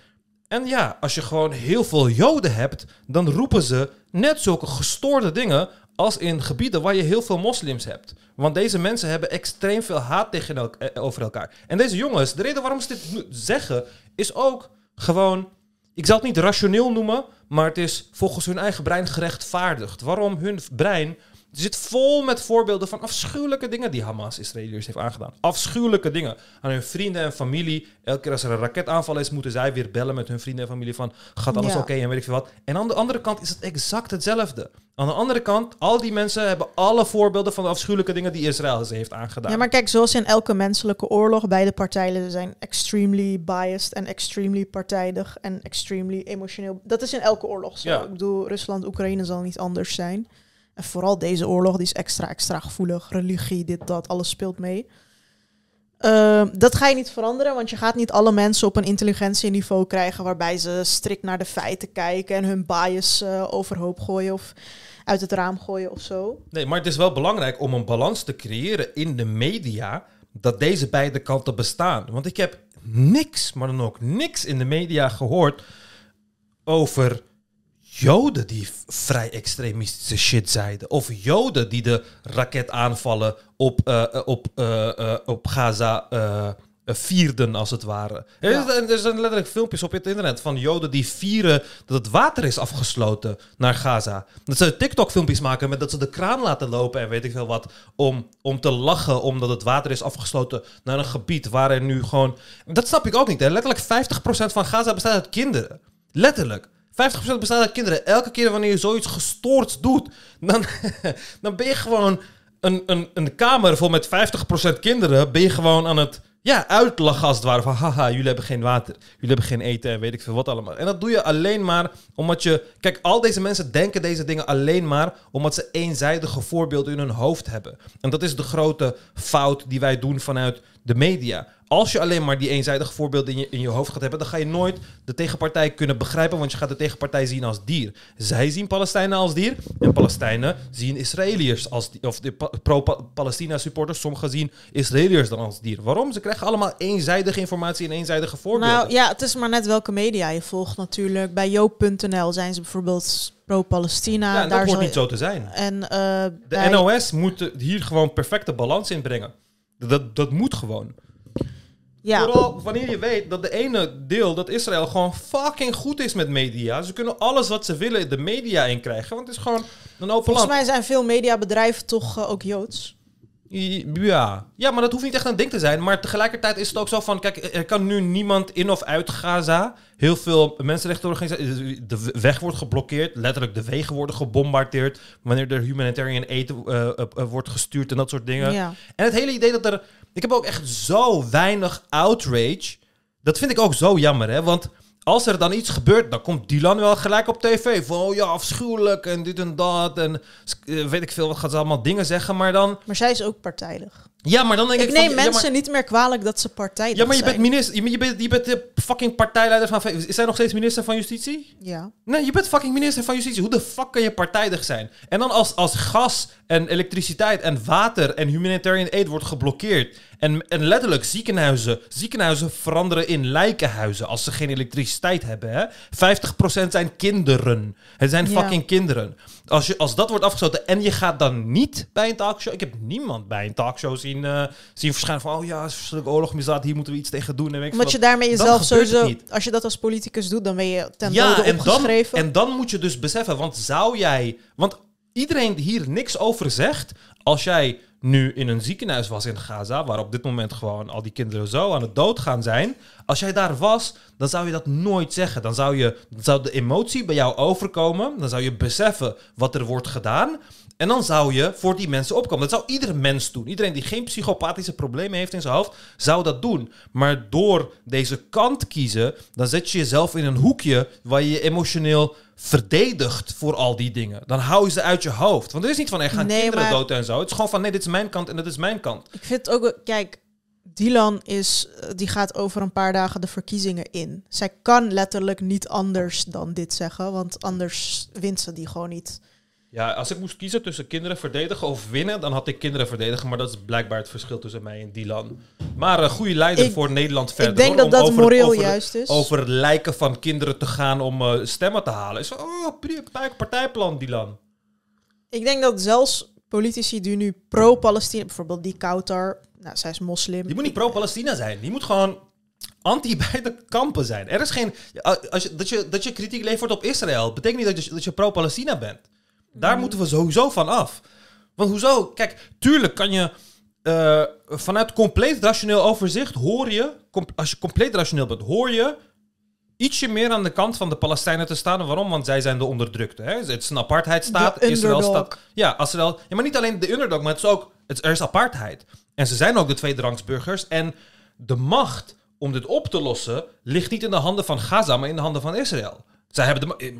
En ja, als je gewoon heel veel Joden hebt, dan roepen ze net zulke gestoorde dingen als in gebieden waar je heel veel moslims hebt. Want deze mensen hebben extreem veel haat tegen eh, over elkaar. En deze jongens, de reden waarom ze dit zeggen, is ook gewoon, ik zal het niet rationeel noemen, maar het is volgens hun eigen brein gerechtvaardigd. Waarom hun brein zit vol met voorbeelden van afschuwelijke dingen die Hamas Israëliërs heeft aangedaan. Afschuwelijke dingen aan hun vrienden en familie. Elke keer als er een raketaanval is, moeten zij weer bellen met hun vrienden en familie van gaat alles
Ja.
oké en weet ik veel wat. En aan de andere kant is het exact hetzelfde. Aan de andere kant, al die mensen hebben alle voorbeelden van de afschuwelijke dingen die Israël ze heeft aangedaan.
Ja, maar kijk, zoals in elke menselijke oorlog, beide partijen zijn extremely biased en extremely partijdig en extremely emotioneel. Dat is in elke oorlog zo.
Ja.
Ik bedoel, Rusland, Oekraïne zal niet anders zijn. Vooral deze oorlog, die is extra, extra gevoelig. Religie, dit, dat, alles speelt mee. Ehm, dat ga je niet veranderen, want je gaat niet alle mensen op een intelligentieniveau krijgen waarbij ze strikt naar de feiten kijken en hun bias eh, overhoop gooien of uit het raam gooien of zo.
Nee, maar het is wel belangrijk om een balans te creëren in de media. Dat deze beide kanten bestaan. Want ik heb niks, maar dan ook niks in de media gehoord over Joden die vrij extremistische shit zeiden. Of Joden die de raketaanvallen op, eh, eh, op, eh, op Gaza vierden, als het ware. Er, er zijn letterlijk filmpjes op het internet van Joden die vieren dat het water is afgesloten naar Gaza. Dat ze TikTok-filmpjes maken met dat ze de kraan laten lopen en weet ik veel wat. Om, om te lachen omdat het water is afgesloten naar een gebied waar er nu gewoon... Dat snap ik ook niet. Hè. Letterlijk 50% van Gaza bestaat uit kinderen. Letterlijk. 50% bestaat uit kinderen. Elke keer wanneer je zoiets gestoords doet, dan, dan ben je gewoon een, een, een kamer vol met 50% kinderen. Ben je gewoon aan het ja, uitlachen als het ware. Van haha, jullie hebben geen water. Jullie hebben geen eten en weet ik veel wat allemaal. En dat doe je alleen maar omdat je... Kijk, al deze mensen denken deze dingen alleen maar omdat ze eenzijdige voorbeelden in hun hoofd hebben. En dat is de grote fout die wij doen vanuit de media. Als je alleen maar die eenzijdige voorbeelden in je, in je hoofd gaat hebben, dan ga je nooit de tegenpartij kunnen begrijpen, want je gaat de tegenpartij zien als dier. Zij zien Palestijnen als dier en Palestijnen zien Israëliërs als dier. Of de pa- pro-Palestina supporters, sommigen zien Israëliërs dan als dier. Waarom? Ze krijgen allemaal eenzijdige informatie en eenzijdige voorbeelden.
Nou ja, het is maar net welke media je volgt natuurlijk. Bij Joop.nl zijn ze bijvoorbeeld pro-Palestina.
ja, en dat
daar
hoort
zal
niet zo te zijn.
En eh,
De
bij-
NOS moet hier gewoon perfecte balans in brengen. Dat, dat moet gewoon.
ja.
Vooral wanneer je weet dat de ene deel, dat Israël gewoon fucking goed is met media. Ze kunnen alles wat ze willen de media in krijgen. Want het is gewoon een open
Volgens
land.
mij zijn veel mediabedrijven toch eh, ook Joods.
Ja. ja, maar dat hoeft niet echt een ding te zijn. Maar tegelijkertijd is het ook zo van... Kijk, er kan nu niemand in of uit Gaza. Heel veel mensenrechtenorganisaties... De weg wordt geblokkeerd. Letterlijk, de wegen worden gebombardeerd. Wanneer er humanitarian aid eh, eh, wordt gestuurd en dat soort dingen.
Ja.
En het hele idee dat er... Ik heb ook echt zo weinig outrage. Dat vind ik ook zo jammer, hè. Want als er dan iets gebeurt, dan komt Dylan wel gelijk op tv. Van, oh ja, afschuwelijk en dit en dat. En eh, weet ik veel, wat gaat ze allemaal dingen zeggen. Maar dan...
Maar zij is ook partijdig.
Ja, maar dan denk ik...
Ik
van,
neem
ja, maar-
mensen niet meer kwalijk dat ze partijdig
ja, maar je
zijn.
bent minister, je, je bent, je bent de fucking partijleider van... Is zij nog steeds minister van Justitie?
Ja.
Nee, je bent fucking minister van Justitie. Hoe de fuck kan je partijdig zijn? En dan als, als gas en elektriciteit en water en humanitarian aid wordt geblokkeerd... En, en letterlijk, ziekenhuizen, ziekenhuizen veranderen in lijkenhuizen als ze geen elektriciteit hebben. Hè? 50% zijn kinderen. Het zijn
Ja.
fucking kinderen. Als, je, als dat wordt afgesloten en je gaat dan niet bij een talkshow... Ik heb niemand bij een talkshow zien, eh, zien verschijnen van... oh ja, het is oorlog misdaad, hier moeten we iets tegen doen. En weet ik
Omdat
veel
je daarmee jezelf sowieso... Als je dat als politicus doet, dan ben je ten
ja,
dode
en dan,
opgeschreven.
en dan moet je dus beseffen, want zou jij... Want iedereen hier niks over zegt, als jij nu in een ziekenhuis was in Gaza, waar op dit moment gewoon al die kinderen zo aan het doodgaan zijn, als jij daar was, dan zou je dat nooit zeggen. Dan zou, je, dan zou de emotie bij jou overkomen, dan zou je beseffen wat er wordt gedaan. En dan zou je voor die mensen opkomen. Dat zou iedere mens doen. Iedereen die geen psychopathische problemen heeft in zijn hoofd, zou dat doen. Maar door deze kant kiezen, dan zet je jezelf in een hoekje waar je je emotioneel verdedigt voor al die dingen. Dan hou je ze uit je hoofd. Want er is niet van, er gaan
Nee,
kinderen
maar-
dood en zo. Het is gewoon van, nee, dit is mijn kant en dit is mijn kant.
Ik vind ook... Kijk, Dylan is... eh, Die gaat over een paar dagen de verkiezingen in. Zij kan letterlijk niet anders dan dit zeggen. Want anders wint ze die gewoon niet.
Ja, als ik moest kiezen tussen kinderen verdedigen of winnen, dan had ik kinderen verdedigen. Maar dat is blijkbaar het verschil tussen mij en Dylan. Maar een goede leider
Ik-
voor Nederland verder.
denk
hoor,
dat dat
over-
moreel
over-
juist is.
Over lijken van kinderen te gaan om eh, stemmen te halen. Is oh, partijplan, Dylan.
Ik denk dat zelfs politici die nu pro-Palestina... Bijvoorbeeld die Kautar... Nou, zij is moslim.
Die moet niet pro-Palestina zijn. Die moet gewoon anti beide kampen zijn. Er is geen... Als je, dat, je, dat je kritiek levert op Israël, betekent niet dat je, dat je pro-Palestina bent. Daar moeten we sowieso van af. Want hoezo? Kijk, tuurlijk kan je... eh, vanuit compleet rationeel overzicht hoor je... als je compleet rationeel bent, hoor je... ietsje meer aan de kant van de Palestijnen te staan. Waarom? Want zij zijn de onderdrukte. Hè? Het is een apartheidstaat. Israël staat... Ja, Israël... Ja, maar niet alleen de underdog, maar het is ook... Het, er is apartheid. En ze zijn ook de tweederangsburgers. En de macht om dit op te lossen... ligt niet in de handen van Gaza, maar in de handen van Israël. Zij hebben de...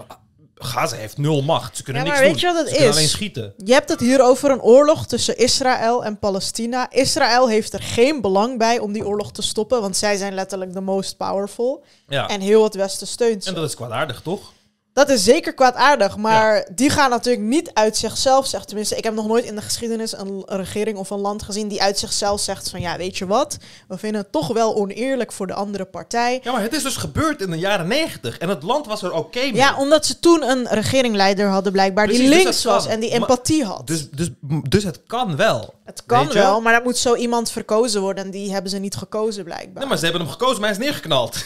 Gaza heeft nul macht. Ze kunnen
Ja,
niks
maar
doen.
weet je wat het
Ze kunnen
is?
alleen schieten.
Je hebt het hier over een oorlog tussen Israël en Palestina. Israël heeft er geen belang bij om die oorlog te stoppen, want zij zijn letterlijk de most powerful.
Ja.
En heel het Westen steunt ze.
En dat is kwaadaardig, toch?
Dat is zeker kwaadaardig, maar die gaan natuurlijk niet uit zichzelf zeggen. Tenminste, ik heb nog nooit in de geschiedenis een, regering of een land gezien die uit zichzelf zegt van ja, weet je wat, we vinden het toch wel oneerlijk voor de andere partij.
Ja, maar het is dus gebeurd in de jaren negentig. En het land was er oké mee.
Ja, omdat ze toen een regeringleider hadden blijkbaar
Precies,
die
dus
links was en die empathie had.
Dus, dus, dus het kan wel.
het kan wel, maar dat moet zo iemand verkozen worden en die hebben ze niet gekozen blijkbaar.
Nee, maar ze hebben hem gekozen, maar hij is neergeknald.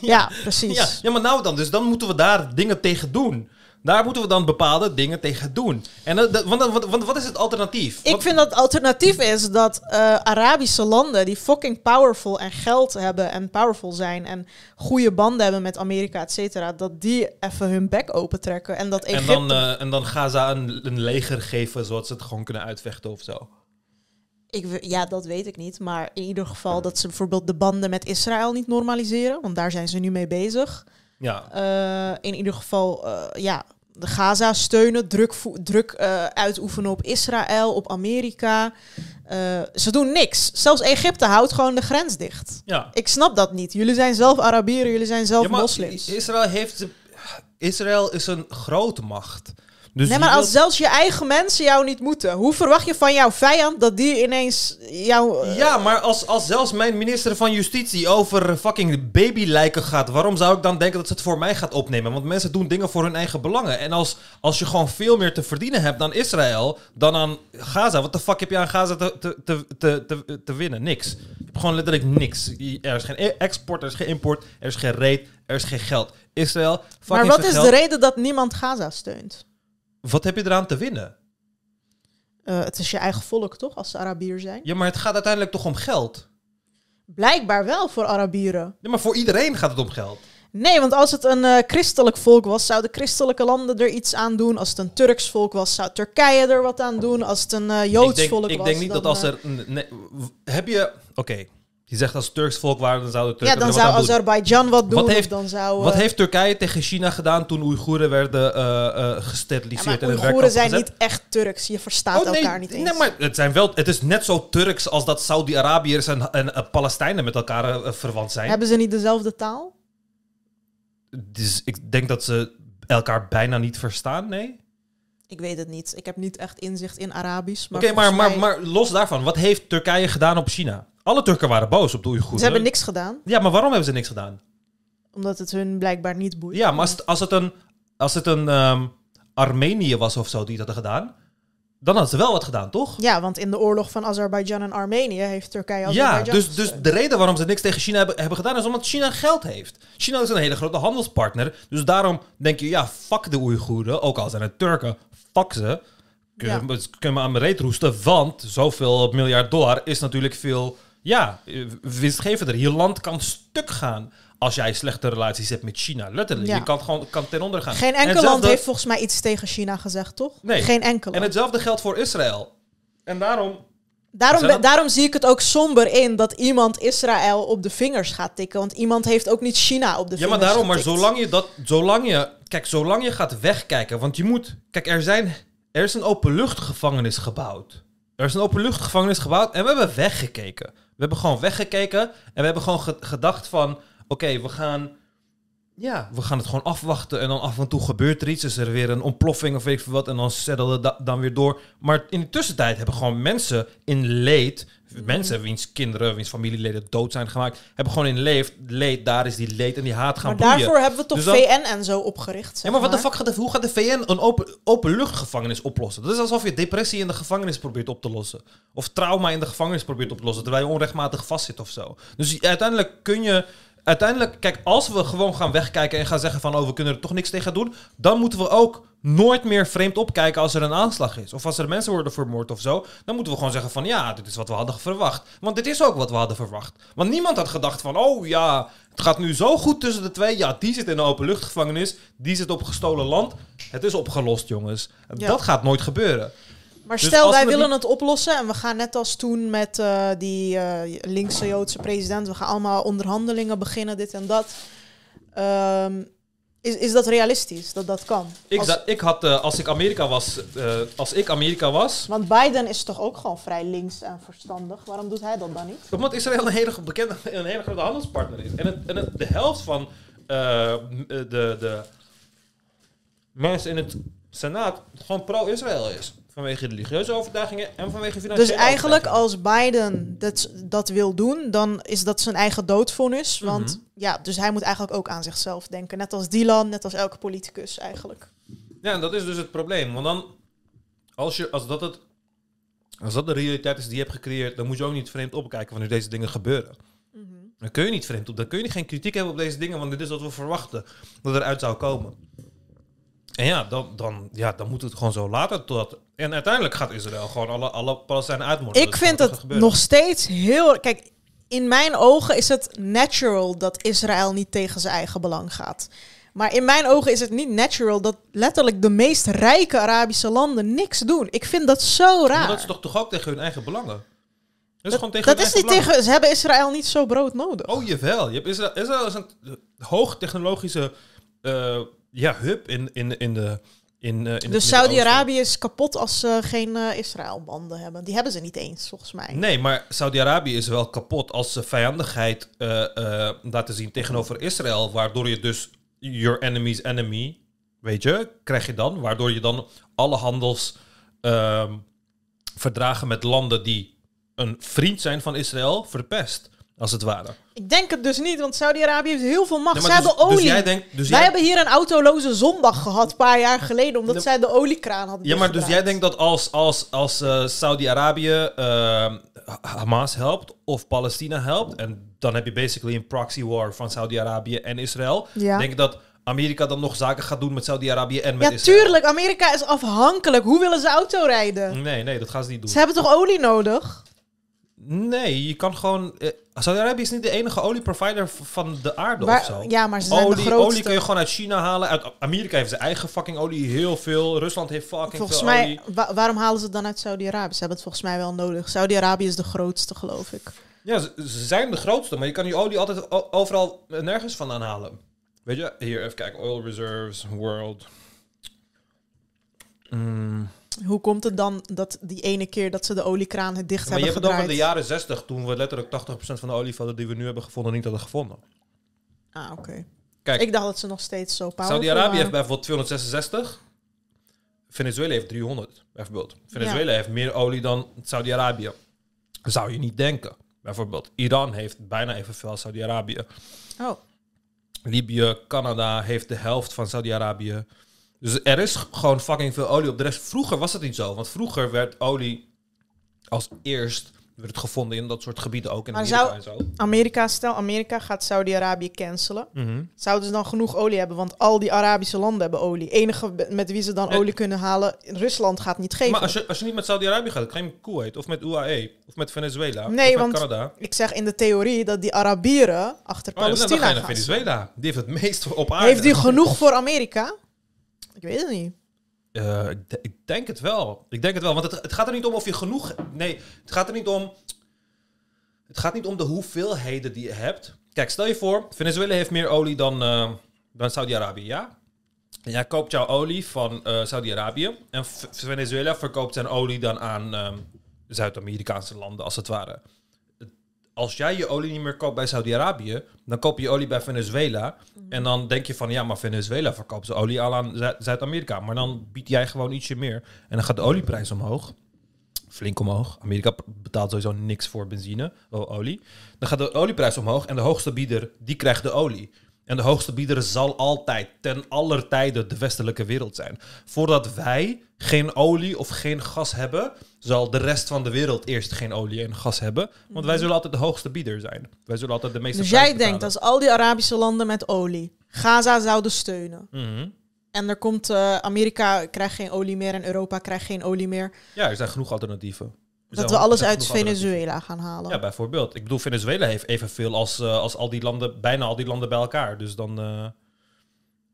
Ja, precies.
ja, ja, maar nou dan. Dus dan moeten we daar dingen tegen doen. Daar moeten we dan bepaalde dingen tegen doen. En dat, dat- want, want, want wat is het alternatief?
Ik
Wat-
vind dat het alternatief is dat eh, Arabische landen die fucking powerful en geld hebben en powerful zijn en goede banden hebben met Amerika, et cetera, dat die even hun bek opentrekken en dat
en,
Egypte...
dan, eh, en dan Gaza een, een leger geven, zodat ze het gewoon kunnen uitvechten of zo.
ik, ja, dat weet ik niet, maar in ieder geval dat ze bijvoorbeeld de banden met Israël niet normaliseren, want daar zijn ze nu mee bezig.
Ja.
Eh, in ieder geval, eh, ja, de Gaza steunen, druk, druk eh, uitoefenen op Israël, op Amerika. Ze doen niks. Zelfs Egypte houdt gewoon de grens dicht.
ja.
Ik snap dat niet. Jullie zijn zelf Arabieren, jullie zijn zelf
Ja,
moslims.
Israël heeft... Israël is een grote macht. Dus
nee, maar als zelfs je eigen mensen jou niet moeten, hoe verwacht je van jouw vijand dat die ineens jou... eh,
Ja, maar als, als zelfs mijn minister van Justitie over fucking babylijken gaat, waarom zou ik dan denken dat ze het voor mij gaat opnemen? Want mensen doen dingen voor hun eigen belangen. En als, als je gewoon veel meer te verdienen hebt dan Israël, dan aan Gaza, wat de fuck heb je aan Gaza te, te, te, te, te, winnen? Niks. Je hebt gewoon letterlijk niks. Er is geen e- export, er is geen import, er is geen rate, er is geen geld. Israël, fucking
maar wat is
geld.
de reden dat niemand Gaza steunt?
Wat heb je eraan te winnen?
Eh, het is je eigen volk, toch? Als ze Arabier zijn.
Ja, maar het gaat uiteindelijk toch om geld?
Blijkbaar wel voor Arabieren.
Ja, maar voor iedereen gaat het om geld.
Nee, want als het een eh, christelijk volk was, zouden christelijke landen er iets aan doen. Als het een Turks volk was, zou Turkije er wat aan doen. Als het een eh, Joods
ik denk,
volk
ik
was,
denk niet
dan,
dat als er... Nee, heb je... Oké, je zegt als Turks volk waren, dan zouden
Ja,
Turken
dan
er wat
zou. Azerbeidzjan wat doen.
Wat heeft-
dan zou,
Wat
eh,
heeft Turkije tegen China gedaan toen Oeigoeren werden eh, eh,
ja,
gesteriliseerd
maar
en in
Oeigoeren zijn
gezet?
niet echt Turks. Je verstaat
Oh, nee,
elkaar niet eens.
Nee, maar het, zijn wel, het is net zo Turks als dat Saudi-Arabiërs en, en eh, Palestijnen met elkaar eh, verwant zijn.
Hebben ze niet dezelfde taal?
Dus ik denk dat ze elkaar bijna niet verstaan, nee?
Ik weet het niet. Ik heb niet echt inzicht in Arabisch.
Oké,
Maar
maar, maar los daarvan, wat heeft Turkije gedaan op China? Alle Turken waren boos op de Oeigoeren.
Ze hebben niks gedaan,
Ja, maar waarom hebben ze niks gedaan?
omdat het hun blijkbaar niet boeit.
Ja, maar als het, als het een, als het een ehm, Armenië was of zo die het hadden gedaan, dan hadden ze wel wat gedaan, toch?
Ja, want in de oorlog van Azerbeidzjan en Armenië heeft Turkije
Ja,
Azerbeidzjan
dus, dus
gesteund.
de reden waarom ze niks tegen China hebben, hebben gedaan is omdat China geld heeft. China is een hele grote handelspartner. Dus daarom denk je, ja, fuck de Oeigoeren. Ook al zijn het Turken, fuck ze. Kunnen kunnen we aan mijn reet roesten. Want zoveel miljard dollar is natuurlijk veel, ja, winstgevender. Je land kan stuk gaan als jij slechte relaties hebt met China. Letterlijk.
Ja.
Je kan gewoon kan ten onder gaan.
Geen
En
enkel land heeft volgens mij iets tegen China gezegd, toch?
Nee.
Geen enkel
En hetzelfde geldt voor Israël. En daarom
Daarom,
dat-
daarom zie ik het ook somber in dat iemand Israël op de vingers gaat tikken. Want iemand heeft ook niet China op de
Ja,
vingers
maar daarom, maar zolang je dat, zolang je, kijk, zolang je gaat wegkijken, want je moet, kijk, er zijn, er is een openluchtgevangenis gebouwd. Er is een openluchtgevangenis gebouwd en we hebben weggekeken. We hebben gewoon weggekeken en we hebben gewoon ge- gedacht van, oké, we gaan, ja, we gaan het gewoon afwachten en dan af en toe gebeurt er iets, is er weer een ontploffing of weet ik veel wat en dan settelen we da- dan weer door. Maar in de tussentijd hebben gewoon mensen in leed, mensen wiens kinderen, wiens familieleden dood zijn gemaakt, hebben gewoon in leed, leed, daar is die leed en die haat gaan
Maar
broeien.
daarvoor hebben we toch
Dus
VN en zo opgericht.
Ja, maar wat de fuck gaat de, hoe gaat de VN een open, openluchtgevangenis oplossen? Dat is alsof je depressie in de gevangenis probeert op te lossen. Of trauma in de gevangenis probeert op te lossen, terwijl je onrechtmatig vastzit of zo. Dus uiteindelijk kun je... Uiteindelijk, kijk, als we gewoon gaan wegkijken en gaan zeggen van... oh, we kunnen er toch niks tegen doen... dan moeten we ook nooit meer vreemd opkijken als er een aanslag is. Of als er mensen worden vermoord of zo. Dan moeten we gewoon zeggen van... ja, dit is wat we hadden verwacht. Want dit is ook wat we hadden verwacht. Want niemand had gedacht van... oh ja, het gaat nu zo goed tussen de twee. Ja, die zit in een openluchtgevangenis. Die zit op gestolen land. Het is opgelost, jongens.
Ja.
Dat gaat nooit gebeuren.
Maar
Dus
stel, wij willen het oplossen en we gaan net als toen met eh, die eh, linkse Joodse president, we gaan allemaal onderhandelingen beginnen, dit en dat. Ehm, is, is dat realistisch, dat dat kan?
Ik,
Als-
dat, ik had, eh, als ik Amerika was... als ik Amerika was...
Want Biden is toch ook gewoon vrij links en verstandig. Waarom doet hij dat dan niet?
Omdat Israël een hele bekende, een hele grote handelspartner is. En, het, en het, de helft van de, de mensen in het Senaat gewoon pro-Israël is. Vanwege religieuze overtuigingen en vanwege financiële
Dus eigenlijk als Biden dat, dat wil doen, dan is dat zijn eigen doodvonnis. Want
Mhm.
ja, dus hij moet eigenlijk ook aan zichzelf denken. Net als Dylan, net als elke politicus eigenlijk.
Ja, en dat is dus het probleem. Want dan, als, je, als, dat het, als dat de realiteit is die je hebt gecreëerd, dan moet je ook niet vreemd opkijken wanneer deze dingen gebeuren. Dan kun je niet vreemd op. Dan kun je geen kritiek hebben op deze dingen, want dit is wat we verwachten dat eruit zou komen. En ja, dan, dan, ja, dan moet het gewoon zo laten. Totdat, en uiteindelijk gaat Israël gewoon alle, alle Palestijnen uitmoorden.
Ik
is
vind het nog steeds heel. Kijk, in mijn ogen is het natural dat Israël niet tegen zijn eigen belang gaat. Maar in mijn ogen is het niet natural dat letterlijk de meest rijke Arabische landen niks doen. Ik vind dat zo raar.
Maar dat is toch, toch ook tegen hun eigen belangen? Dat is gewoon tegen
dat
hun
is
eigen
niet
belangen.
tegen. Ze hebben Israël niet zo brood nodig.
Oh, jawel. Je hebt Israël, Israël is een hoogtechnologische eh, ja, hub in, in, in de... In, eh, in
dus. Saudi-Arabië is kapot als ze geen eh, Israël-banden hebben. Die hebben ze niet eens, volgens mij.
Nee, maar Saudi-Arabië is wel kapot als ze vijandigheid eh, laten zien tegenover Israël. Waardoor je dus your enemy's enemy, weet je, krijg je dan. Waardoor je dan alle handels ehm, verdragen met landen die een vriend zijn van Israël verpest. Als het ware.
Ik denk het dus niet, want Saudi-Arabië heeft heel veel macht.
Nee, maar dus-
hebben olie.
Dus jij denkt, dus
Wij
jij,
hebben hier een autoloze zondag gehad, een paar jaar geleden, omdat zij de oliekraan hadden
ja, maar dus jij denkt dat als, als, als eh, Saudi-Arabië eh, Hamas helpt of Palestina helpt, en dan heb je basically een proxy war van Saudi-Arabië en Israël,
Ja.
denk je dat Amerika dan nog zaken gaat doen met Saudi-Arabië en met
Ja,
Israël?
tuurlijk. Amerika is afhankelijk. Hoe willen ze auto rijden?
Nee, nee, dat gaan ze niet doen.
Ze hebben toch olie nodig?
Nee, je kan gewoon... eh, Saudi-Arabië is niet de enige olieprovider van de aarde
Waar-
of zo.
ja, maar ze zijn de
olie,
grootste.
olie kun je gewoon uit China halen. Uit Amerika heeft zijn eigen fucking olie, heel veel. Rusland heeft fucking
Volgens
veel
mij,
olie.
wa- waarom halen ze het dan uit Saudi-Arabië? Ze hebben het volgens mij wel nodig. Saudi-Arabië is de grootste, geloof ik.
Ja, ze, ze zijn de grootste, maar je kan die olie altijd overal nergens vandaan halen. Weet je, hier even kijken. Oil reserves, world. Mm.
Hoe komt het dan dat die ene keer dat ze de oliekraan het dicht
Maar je
hebben
hebt het over
gedraaid?
de jaren 60, toen we letterlijk 80% van de olievelden die we nu hebben gevonden, niet hadden gevonden.
Ah, oké.
Kijk,
Ik dacht dat ze nog steeds zo powerful
Saudi-Arabië heeft bijvoorbeeld 266. Venezuela heeft 300, bijvoorbeeld. Venezuela heeft meer olie dan Saudi-Arabië. Zou je niet denken. Bijvoorbeeld, Iran heeft bijna evenveel als Saudi-Arabië.
Oh.
Libië, Canada heeft de helft van Saudi-Arabië. Dus er is gewoon fucking veel olie op de rest. Vroeger was dat niet zo, want vroeger werd olie als eerst werd het gevonden in dat soort gebieden ook in
Maar
Amerika
zou-
en zo.
Amerika, stel Amerika gaat Saudi-Arabië cancelen.
Mhm.
Zouden ze dan genoeg olie hebben? Want al die Arabische landen hebben olie. Enige met wie ze dan olie kunnen halen, Rusland gaat niet geven.
Maar als je, als je niet met Saudi-Arabië gaat, dan ga je met Kuwait of met UAE of met Venezuela
Nee,
of met
want-
Canada.
Ik zeg in de theorie dat die Arabieren achter
Oh, ja, dan
Palestina
je naar
gaan.
Venezuela. Die heeft het meest op aarde.
Heeft die genoeg voor Amerika? Ik weet het niet.
Eh, ik, de- ik denk het wel. Ik denk het wel. Want het, het gaat er niet om of je genoeg... Nee, het gaat er niet om... Het gaat niet om de hoeveelheden die je hebt. Kijk, stel je voor, Venezuela heeft meer olie dan, eh, dan Saudi-Arabië, ja? En jij koopt jouw olie van eh, Saudi-Arabië. En Venezuela verkoopt zijn olie dan aan ehm, Zuid-Amerikaanse landen, als het ware. Als jij je olie niet meer koopt bij Saudi-Arabië, dan koop je olie bij Venezuela. En dan denk je van, ja, maar Venezuela verkoopt zijn olie al aan Zu- Zuid-Amerika. Maar dan bied jij gewoon ietsje meer. En dan gaat de olieprijs omhoog. Flink omhoog. Amerika betaalt sowieso niks voor benzine, olie. Dan gaat de olieprijs omhoog en de hoogste bieder, die krijgt de olie. En de hoogste bieder zal altijd, ten aller tijde, de westelijke wereld zijn. Voordat wij geen olie of geen gas hebben, zal de rest van de wereld eerst geen olie en gas hebben. Want wij zullen altijd de hoogste bieder zijn. Wij zullen altijd de meeste
Dus jij denkt als al die Arabische landen met olie Gaza zouden steunen.
Mhm.
En er komt eh, Amerika krijgt geen olie meer en Europa krijgt geen olie meer.
Ja, er zijn genoeg alternatieven.
Dat we alles uit. Venezuela gaan halen.
Ja, bijvoorbeeld. Ik bedoel, Venezuela heeft evenveel als, eh, als al die landen, bijna al die landen bij elkaar. Dus dan, eh,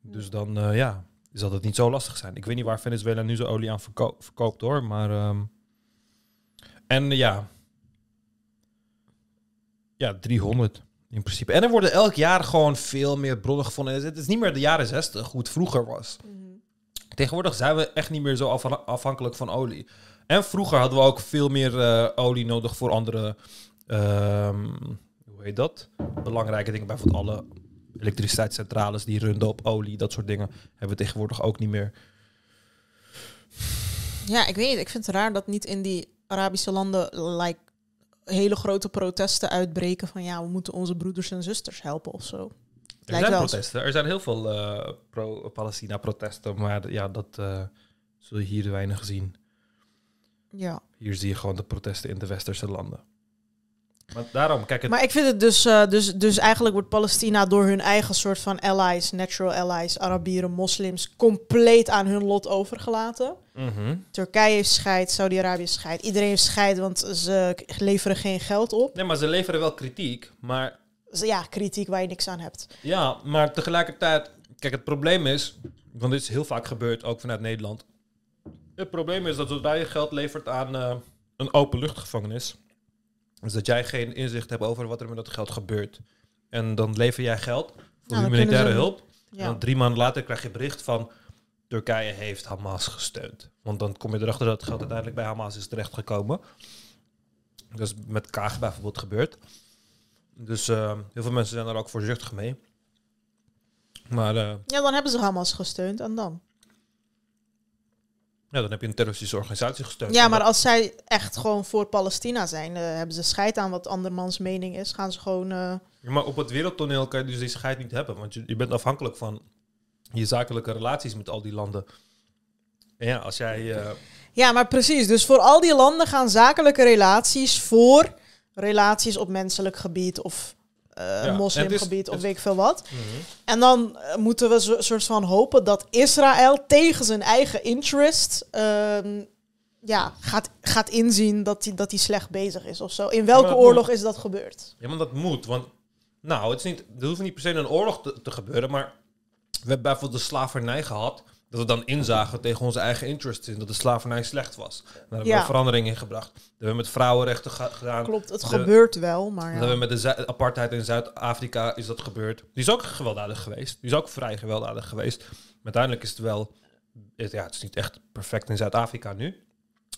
dus dan eh, ja, zal het niet zo lastig zijn. Ik weet niet waar Venezuela nu zijn olie aan verko- verkoopt hoor, maar... ehm, en ja... Ja, 300 in principe. En er worden elk jaar gewoon veel meer bronnen gevonden. Het is niet meer de jaren 60, hoe het vroeger was. Tegenwoordig zijn we echt niet meer zo afha- afhankelijk van olie. En vroeger hadden we ook veel meer eh, olie nodig voor andere, ehm, hoe heet dat? Belangrijke dingen. Bijvoorbeeld alle elektriciteitscentrales die runden op olie, dat soort dingen. Hebben we tegenwoordig ook niet meer.
Ja, ik weet niet. Ik vind het raar dat niet in die Arabische landen like, hele grote protesten uitbreken van ja, we moeten onze broeders en zusters helpen of zo.
Er zijn
wel
protesten. Er zijn heel veel eh, pro-Palestina-protesten, maar ja, dat eh, zul je hier weinig zien.
Ja.
Hier zie je gewoon de protesten in de westerse landen. Maar daarom, kijk, het,
Maar ik vind het dus, eh, dus, dus eigenlijk wordt Palestina door hun eigen soort van allies, natural allies, Arabieren, moslims, compleet aan hun lot overgelaten.
Mhm.
Turkije scheidt, Saudi-Arabië scheidt, iedereen heeft scheid, want ze leveren geen geld op.
Nee, maar ze leveren wel kritiek, maar
ja, kritiek waar je niks aan hebt.
Ja, maar tegelijkertijd, kijk, het probleem is, want dit is heel vaak gebeurd, ook vanuit Nederland. Het probleem is dat zodra je geld levert aan eh, een openluchtgevangenis, is dat jij geen inzicht hebt over wat er met dat geld gebeurt. En dan lever jij geld voor
dan
humanitaire hulp. En
Ja.
dan drie maanden later krijg je bericht van Turkije heeft Hamas gesteund. Want dan kom je erachter dat het geld uiteindelijk bij Hamas is terechtgekomen. Dat is met Kaag bijvoorbeeld gebeurd. Dus eh, heel veel mensen zijn daar ook voorzichtig mee. Maar eh,
Ja, dan hebben ze Hamas gesteund en dan.
Ja, dan heb je een terroristische organisatie gesteund.
Ja, maar als zij echt gewoon voor Palestina zijn, eh, hebben ze scheid aan wat andermans mening is, gaan ze gewoon... eh,
Ja, maar op het wereldtoneel kan je dus die scheid niet hebben. Want je, je bent afhankelijk van je zakelijke relaties met al die landen. En ja, als jij... eh,
Ja, maar precies. Dus voor al die landen gaan zakelijke relaties voor relaties op menselijk gebied of eh
en het is-
moslimgebied of weet ik veel wat. En dan eh, moeten we zo soort van hopen dat Israël tegen zijn eigen interest ehm, ja, gaat, gaat inzien dat hij dat slecht bezig is of zo. In welke oorlog
moet.
is dat gebeurd?
Ja, maar dat moet. Want, nou, het is niet, er hoeft niet per se een oorlog te, te gebeuren. Maar we hebben bijvoorbeeld de slavernij gehad. Dat we dan inzagen tegen onze eigen interests in dat de slavernij slecht was. Daar hebben
Ja.
we verandering in gebracht. Dat hebben we met vrouwenrechten gedaan.
Klopt, het
De-
gebeurt wel, maar
Dat
ja.
hebben we met de apartheid in Zuid-Afrika is dat gebeurd. Die is ook gewelddadig geweest. Die is ook vrij gewelddadig geweest. Maar uiteindelijk is het wel... Het, ja, het is niet echt perfect in Zuid-Afrika nu.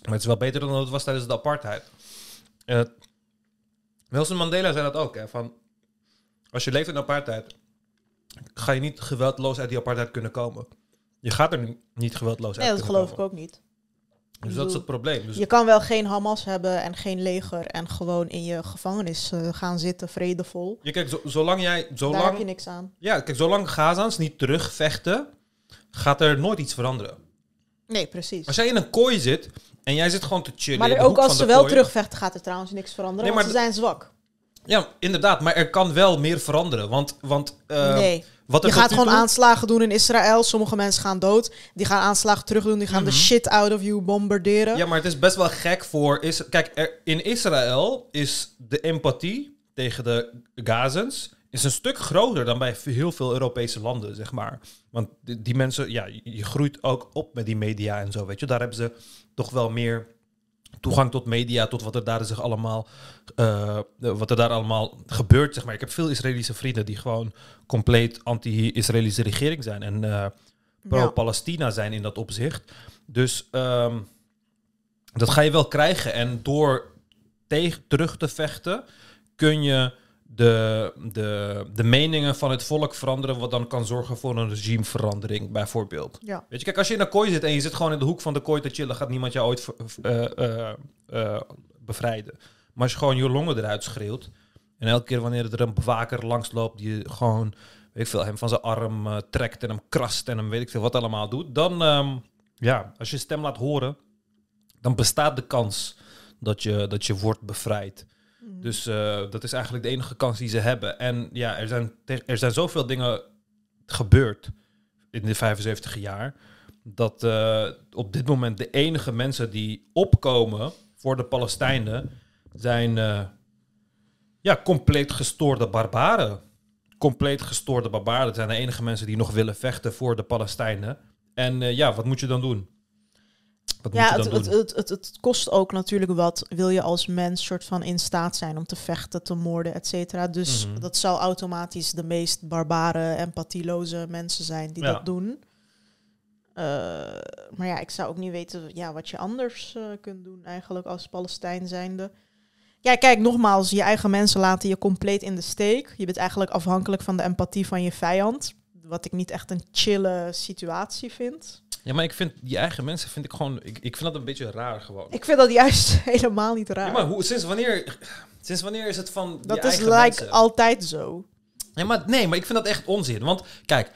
Maar het is wel beter dan het was tijdens de apartheid. En het- Nelson Mandela zei dat ook. Hè, van, als je leeft in apartheid, ga je niet geweldloos uit die apartheid kunnen komen. Je gaat er niet geweldloos uit
Nee, dat geloof ik ook niet.
Dus dat is het probleem. Dus
Je kan wel geen Hamas hebben en geen leger en gewoon in je gevangenis eh, gaan zitten, vredevol.
je kijkt, zo, zolang jij,
Daar heb
zolang,
je niks aan.
ja, kijk, zolang Gazaans niet terugvechten, gaat er nooit iets veranderen.
Nee, precies.
Als jij in een kooi zit en jij zit gewoon te chillen
Maar er ook als ze wel
kooi.
terugvechten, gaat er trouwens niks veranderen,
Nee,
want
maar
ze zijn zwak.
Ja, inderdaad, maar er kan wel meer veranderen. Want, want eh,
nee.
Wat
Je gaat gewoon aanslagen doen in Israël. Sommige mensen gaan dood. Die gaan aanslagen terug doen. Die gaan de shit out of you bombarderen.
Mhm. Ja, maar het is best wel gek voor... Is, kijk, er, in Israël is de empathie tegen de Gazans... is een stuk groter dan bij heel veel Europese landen, zeg maar. Want die, die mensen... Ja, je groeit ook op met die media en zo, weet je. Daar hebben ze toch wel meer toegang tot media, tot wat er daar zich allemaal, eh, wat er daar allemaal gebeurt. Zeg maar. Ik heb veel Israëlische vrienden die gewoon compleet anti-Israëlische regering zijn en eh, pro-Palestina zijn in dat opzicht. Dus ehm, dat ga je wel krijgen. En door tegen, terug te vechten kun je de, de, de meningen van het volk veranderen, wat dan kan zorgen voor een regimeverandering, bijvoorbeeld.
Ja.
Weet je, kijk, als je in een kooi zit en je zit gewoon in de hoek van de kooi te chillen, gaat niemand jou ooit eh, eh, eh, bevrijden. Maar als je gewoon je longen eruit schreeuwt en elke keer wanneer er een bewaker langsloopt, die gewoon, weet ik veel, hem van zijn arm trekt en hem krast en hem weet ik veel wat allemaal doet, dan, ehm, ja, als je stem laat horen, dan bestaat de kans dat je, dat je wordt bevrijd. Dus eh, dat is eigenlijk de enige kans die ze hebben. En ja, er zijn, er zijn zoveel dingen gebeurd in de 75 jaar. Dat eh, op dit moment de enige mensen die opkomen voor de Palestijnen zijn eh, ja, compleet gestoorde barbaren. Compleet gestoorde barbaren. Dat zijn de enige mensen die nog willen vechten voor de Palestijnen. En ja, wat moet je dan doen? Wat
Ja, het, het, het, het, het kost ook natuurlijk wat. Wil je als mens soort van in staat zijn om te vechten, te moorden, et cetera. Dus
Mhm.
dat zal automatisch de meest barbare, empathieloze mensen zijn die
Ja.
dat doen. Eh, maar ja, ik zou ook niet weten ja, wat je anders eh, kunt doen eigenlijk als Palestijn zijnde. Ja, kijk, nogmaals, je eigen mensen laten je compleet in de steek. Je bent eigenlijk afhankelijk van de empathie van je vijand. Wat ik niet echt een chille situatie vind.
Ja, maar ik vind die eigen mensen vind ik gewoon. Ik, ik vind dat een beetje raar gewoon.
Ik vind dat juist helemaal niet raar.
Ja, maar hoe, sinds wanneer? Sinds wanneer is het van
Dat is
eigen
like
mensen?
altijd zo.
Ja, maar nee, maar ik vind dat echt onzin. Want kijk,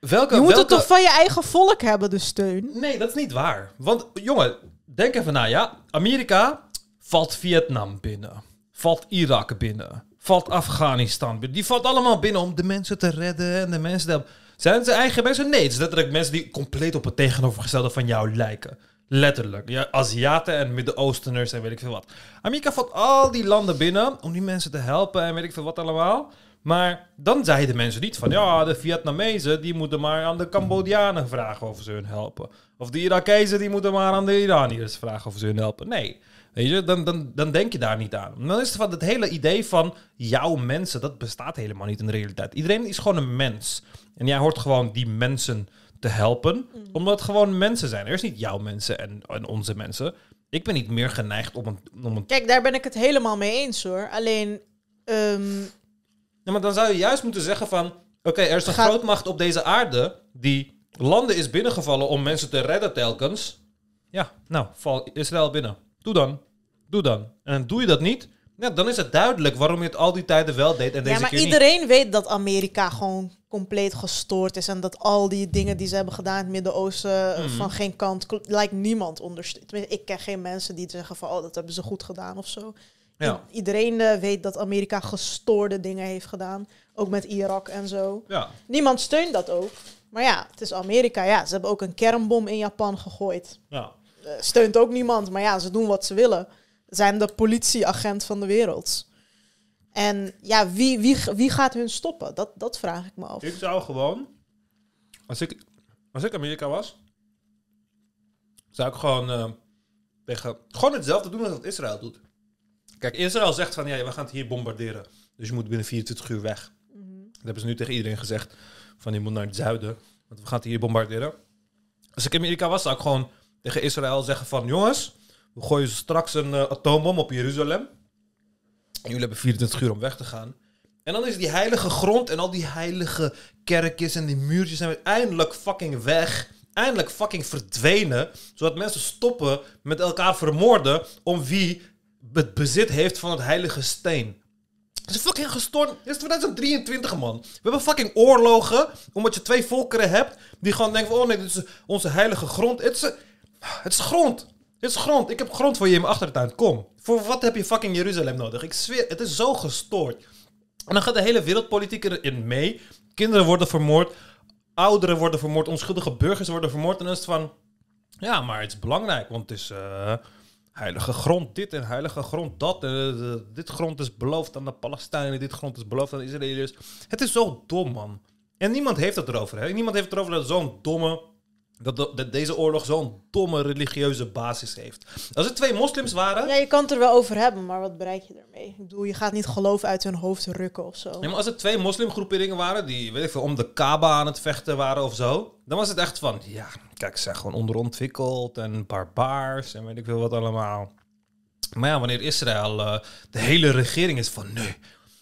welke,
Je moet
welke...
het toch van je eigen volk hebben, de steun?
Nee, dat is niet waar. Want jongen, denk even na, ja. Amerika valt Vietnam binnen, valt Irak binnen, valt Afghanistan binnen. Die valt allemaal binnen om de mensen te redden en de mensen te helpen. Zijn het zijn eigen mensen? Nee, het is letterlijk mensen die compleet op het tegenovergestelde van jou lijken. Letterlijk. Ja, Aziaten en Midden-Oosteners en weet ik veel wat. Amerika valt al die landen binnen om die mensen te helpen en weet ik veel wat allemaal. Maar dan zeiden mensen niet van, ja, de Vietnamezen die moeten maar aan de Cambodianen vragen of ze hun helpen. Of de Irakezen die moeten maar aan de Iraniërs vragen of ze hun helpen. Nee, weet je, dan, dan, dan denk je daar niet aan. Dan is het van het hele idee van jouw mensen, dat bestaat helemaal niet in de realiteit. Iedereen is gewoon een mens. En jij hoort gewoon die mensen te helpen, omdat het gewoon mensen zijn. Er is niet jouw mensen en, en onze mensen. Ik ben niet meer geneigd om een, om een
Kijk, daar ben ik het helemaal mee eens hoor. Alleen, ehm,
Ja, maar dan zou je juist moeten zeggen van... Oké, er is een
Gaat-
grootmacht op deze aarde... die landen is binnengevallen om mensen te redden telkens. Ja, nou, val Israël binnen. Doe dan. Doe dan. En doe je dat niet... Ja, dan is het duidelijk waarom je het al die tijden wel deed en deze
ja, maar
keer niet.
iedereen weet dat Amerika gewoon compleet gestoord is. En dat al die dingen die ze hebben gedaan in het Midden-Oosten eh,
Mhm.
van geen kant, lijkt niemand ondersteunt. Tenminste, Ik ken geen mensen die zeggen van, oh, dat hebben ze goed gedaan of zo.
Ja.
Iedereen eh, weet dat Amerika gestoorde dingen heeft gedaan. Ook met Irak en zo.
Ja.
Niemand steunt dat ook. Maar ja, het is Amerika. Ja, ze hebben ook een kernbom in Japan gegooid.
ja.
Eh, steunt ook niemand. Maar ja, ze doen wat ze willen. Zijn de politieagent van de wereld. En ja, wie, wie, wie gaat hun stoppen? Dat, dat vraag ik me af.
Ik zou gewoon... Als ik, als ik Amerika was... Zou ik gewoon eh, tegen... Gewoon hetzelfde doen als wat Israël doet. Kijk, Israël zegt van... Ja, we gaan het hier bombarderen. Dus je moet binnen 24 uur weg. Dat hebben ze nu tegen iedereen gezegd. Van je moet naar het zuiden. Want we gaan het hier bombarderen. Als ik in Amerika was, zou ik gewoon tegen Israël zeggen van... Jongens, we gooien straks een eh, atoombom op Jeruzalem. Jullie hebben 24 uur om weg te gaan. En dan is die heilige grond en al die heilige kerkjes en die muurtjes zijn eindelijk fucking weg. eindelijk fucking verdwenen. Zodat mensen stoppen met elkaar vermoorden om wie het bezit heeft van het heilige steen. Het is fucking gestoord. Het is 2023, man. We hebben fucking oorlogen. Omdat je twee volkeren hebt. Die gewoon denken: van, oh nee, dit is onze heilige grond. Het is, het is grond. Het is grond. Ik heb grond voor je in mijn achtertuin. Kom. Voor wat heb je fucking Jeruzalem nodig? Ik zweer, het is zo gestoord. En dan gaat de hele wereldpolitiek erin mee. Kinderen worden vermoord. Ouderen worden vermoord. Onschuldige burgers worden vermoord. En dan is het van. Ja, maar het is belangrijk. Want het is. eh, heilige grond dit en heilige grond dat. Eh, dit grond is beloofd aan de Palestijnen, dit grond is beloofd aan de Israëliërs. Het is zo dom, man. En niemand heeft het erover. Hè? Niemand heeft het erover dat zo'n domme... Dat, de- dat deze oorlog zo'n domme religieuze basis heeft. Als het twee moslims waren...
Ja, je kan het er wel over hebben, maar wat bereik je ermee? Ik bedoel, je gaat niet geloof uit hun hoofd rukken of zo.
Nee, maar als het twee moslimgroeperingen waren die, weet ik veel, om de Kaaba aan het vechten waren of zo, dan was het echt van, ja, kijk, ze zijn gewoon onderontwikkeld en barbaars en weet ik veel wat allemaal. Maar ja, wanneer Israël, eh, de hele regering is van, nee,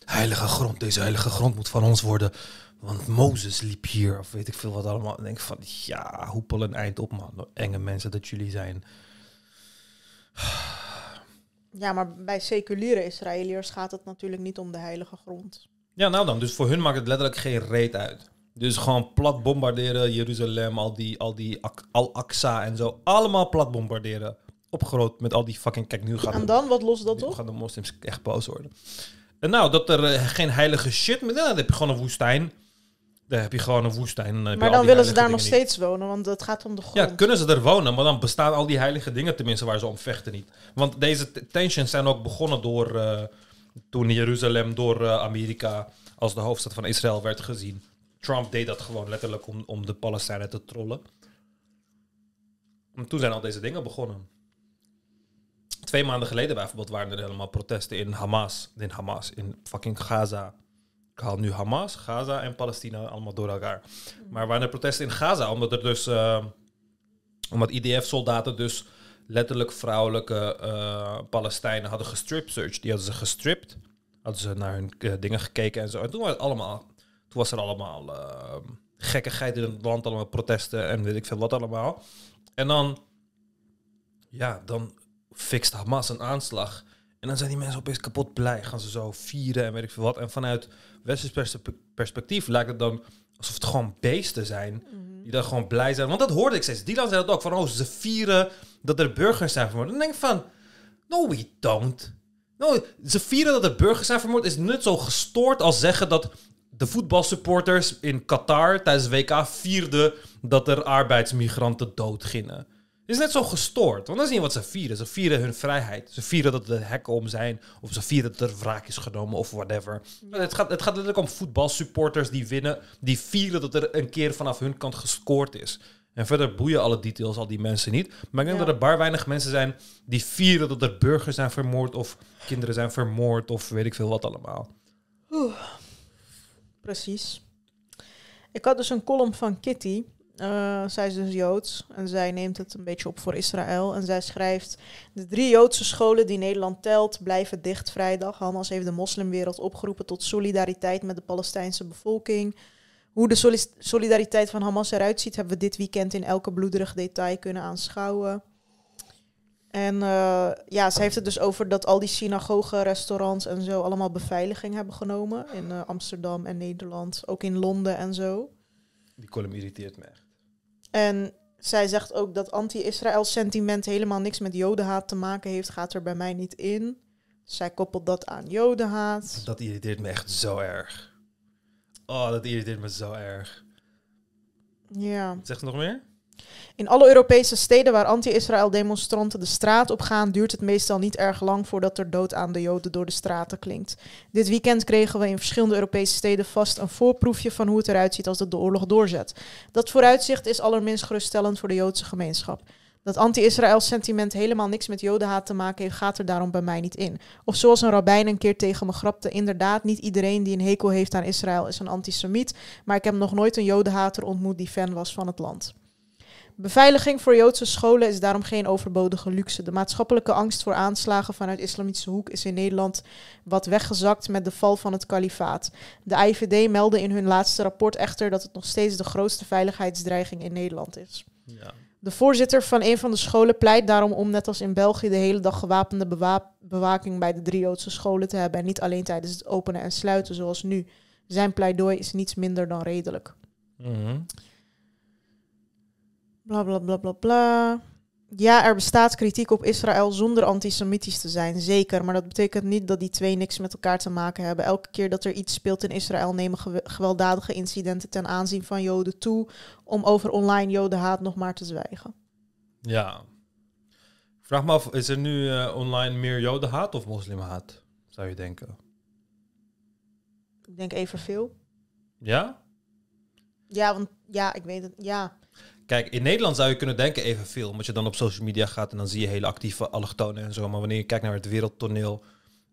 heilige grond, deze heilige grond moet van ons worden, want Mozes liep hier, of weet ik veel wat allemaal. Dan denk ik van, ja, hoepel een eind op, man. Enge mensen dat jullie zijn.
Ja, maar bij seculiere Israëliërs gaat het natuurlijk niet om de heilige grond.
Ja, nou dan. Dus voor hun maakt het letterlijk geen reet uit. Dus gewoon plat bombarderen, Jeruzalem, al die, al die Al-Aqsa en zo. Allemaal plat bombarderen. Opgroot met al die fucking... Kijk, nu gaan,
En
de,
dan, wat lost dat
nu
op?
gaan de moslims echt boos worden. En nou, dat er eh, geen heilige shit... Maar dan heb je gewoon een woestijn. Dan heb je gewoon een woestijn. Dan
Maar dan willen ze daar nog
niet.
steeds wonen, want het gaat om de grond.
Ja, kunnen ze er wonen, maar dan bestaan al die heilige dingen tenminste waar ze om vechten niet. Want deze tensions zijn ook begonnen door eh, toen Jeruzalem door eh, Amerika als de hoofdstad van Israël werd gezien. Trump deed dat gewoon letterlijk om, om de Palestijnen te trollen. En toen zijn al deze dingen begonnen. Twee maanden geleden bijvoorbeeld waren er helemaal protesten in Hamas. In Hamas, in fucking Gaza. Ik haal nu Hamas, Gaza en Palestina allemaal door elkaar. Maar waren er protesten in Gaza, omdat er dus... eh, omdat IDF-soldaten dus letterlijk vrouwelijke eh, Palestijnen hadden gestrip search. Die hadden ze gestript. Hadden ze naar hun eh, dingen gekeken en zo. En toen, was het allemaal, toen was er allemaal gekkigheid in het land. Allemaal protesten en weet ik veel wat allemaal. En dan... Ja, dan fixt Hamas een aanslag. En dan zijn die mensen opeens kapot blij. Gaan ze zo vieren en weet ik veel wat. En vanuit westers perspe- perspectief lijkt het dan alsof het gewoon beesten zijn. Die dan gewoon blij zijn. Want dat hoorde ik steeds. Dylan zei dat ook. Van, oh, ze vieren dat er burgers zijn vermoord. Dan denk ik van, no we don't. No, ze vieren dat er burgers zijn vermoord is net zo gestoord als zeggen dat de voetbalsupporters in Qatar tijdens WK vierden dat er arbeidsmigranten doodgingen. Het is net zo gestoord, want dat is niet wat ze vieren. Ze vieren hun vrijheid. Ze vieren dat er hekken om zijn. Of ze vieren dat er wraak is genomen of whatever. Het, gaat, het gaat letterlijk om voetbalsupporters die winnen. Die vieren dat er een keer vanaf hun kant gescoord is. En verder boeien alle details al die mensen niet. Maar ik denk
Ja.
dat er bar weinig mensen zijn die vieren dat er burgers zijn vermoord. Of kinderen zijn vermoord. Of weet ik veel wat allemaal.
Precies. Ik had dus een column van Kitty. Eh, zij is dus Joods en zij neemt het een beetje op voor Israël. En zij schrijft: De drie Joodse scholen die Nederland telt blijven dicht vrijdag. Hamas heeft de moslimwereld opgeroepen tot solidariteit met de Palestijnse bevolking. Hoe de soli- solidariteit van Hamas eruit ziet, hebben we dit weekend in elke bloederig detail kunnen aanschouwen. En eh, ja, ze heeft het dus over dat al die synagogen, restaurants en zo allemaal beveiliging hebben genomen. In eh, Amsterdam en Nederland, ook in Londen en zo.
Die column irriteert me echt.
En zij zegt ook dat anti-Israël sentiment helemaal niks met jodenhaat te maken heeft, gaat er bij mij niet in. Zij koppelt dat aan jodenhaat.
Dat irriteert me echt zo erg. Oh, dat irriteert me zo erg.
Ja.
Zegt ze nog meer?
In alle Europese steden waar anti-Israël demonstranten de straat op gaan, duurt het meestal niet erg lang voordat er dood aan de Joden door de straten klinkt. Dit weekend kregen we in verschillende Europese steden vast een voorproefje van hoe het eruit ziet als de oorlog doorzet. Dat vooruitzicht is allerminst geruststellend voor de Joodse gemeenschap. Dat anti-Israël sentiment helemaal niks met jodenhaat te maken heeft, gaat er daarom bij mij niet in. Of zoals een rabbijn een keer tegen me grapte, inderdaad, niet iedereen die een hekel heeft aan Israël is een antisemiet, maar ik heb nog nooit een jodenhater ontmoet die fan was van het land. Beveiliging voor Joodse scholen is daarom geen overbodige luxe. De maatschappelijke angst voor aanslagen vanuit islamitische hoek is in Nederland wat weggezakt met de val van het kalifaat. De IVD meldde in hun laatste rapport echter dat het nog steeds de grootste veiligheidsdreiging in Nederland is.
Ja.
De voorzitter van een van de scholen pleit daarom om, net als in België, de hele dag gewapende bewa- bewaking bij de drie Joodse scholen te hebben. En niet alleen tijdens het openen en sluiten zoals nu. Zijn pleidooi is niets minder dan redelijk.
Mhm.
Bla bla bla bla bla. Ja, er bestaat kritiek op Israël zonder antisemitisch te zijn, zeker. Maar dat betekent niet dat die twee niks met elkaar te maken hebben. Elke keer dat er iets speelt in Israël nemen gewe- gewelddadige incidenten ten aanzien van Joden toe om over online Jodenhaat nog maar te zwijgen.
Ja. Ik vraag me af, is er nu eh, online meer jodenhaat of moslimhaat? Zou je denken?
Ik denk evenveel.
Ja?
Ja, want ja, ik weet het. Ja,
Kijk, in Nederland zou je kunnen denken evenveel. Omdat je dan op social media gaat en dan zie je hele actieve allochtonen en zo. Maar wanneer je kijkt naar het wereldtoneel,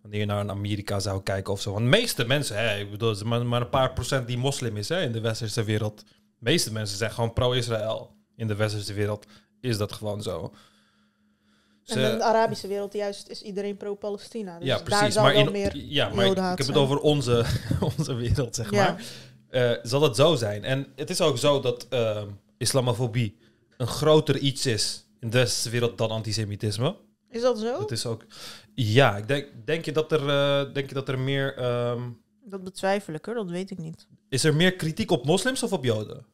wanneer je naar een Amerika zou kijken of zo. Want de meeste mensen, hè, ik bedoel, is maar, maar een paar procent die moslim is hè, in de westerse wereld. De meeste mensen zijn gewoon pro-Israël. In de westerse wereld is dat gewoon zo.
en in de Arabische wereld juist is iedereen pro-Palestina. Dus
ja,
daar
precies.
zou
Maar,
wel
in,
meer
ja, maar ik, ik heb het over onze, onze wereld, zeg
Ja.
maar. Eh, zal het zo zijn? En het is ook zo dat ehm, islamofobie een groter iets is in de westerse wereld dan antisemitisme.
Is dat zo?
Dat is ook. Ja, ik denk, denk je dat er, eh, denk je dat er meer. ehm,
Dat betwijfel ik hoor, dat weet ik niet.
is er meer kritiek op moslims of op joden?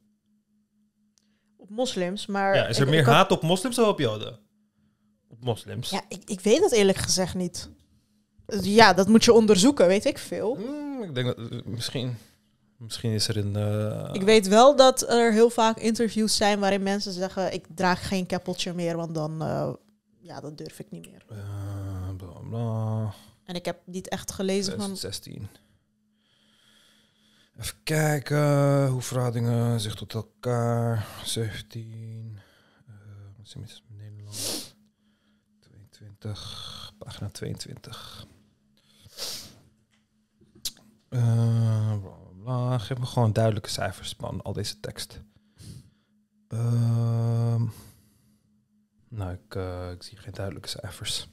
Op moslims, maar...
Ja, is er
ik-
meer
ik had-
haat op moslims of op joden? Op moslims.
Ja, ik, ik weet het eerlijk gezegd niet. Ja, dat moet je onderzoeken, weet ik veel.
Hmm, ik denk dat misschien. Misschien is er een. eh,
Ik weet wel dat er heel vaak interviews zijn waarin mensen zeggen: Ik draag geen keppeltje meer, want dan. eh, ja, dat durf ik niet meer.
eh, bla, bla.
En ik heb niet echt gelezen van.
2016. Even kijken. Hoe verhoudingen zich tot elkaar. 17. eh antisemitisme in Nederland. 22. Pagina 22. Eh, bla, bla, bla. Geef me gewoon duidelijke cijfers, man. Al deze tekst. Ehm, nou, ik, eh, ik zie geen duidelijke cijfers.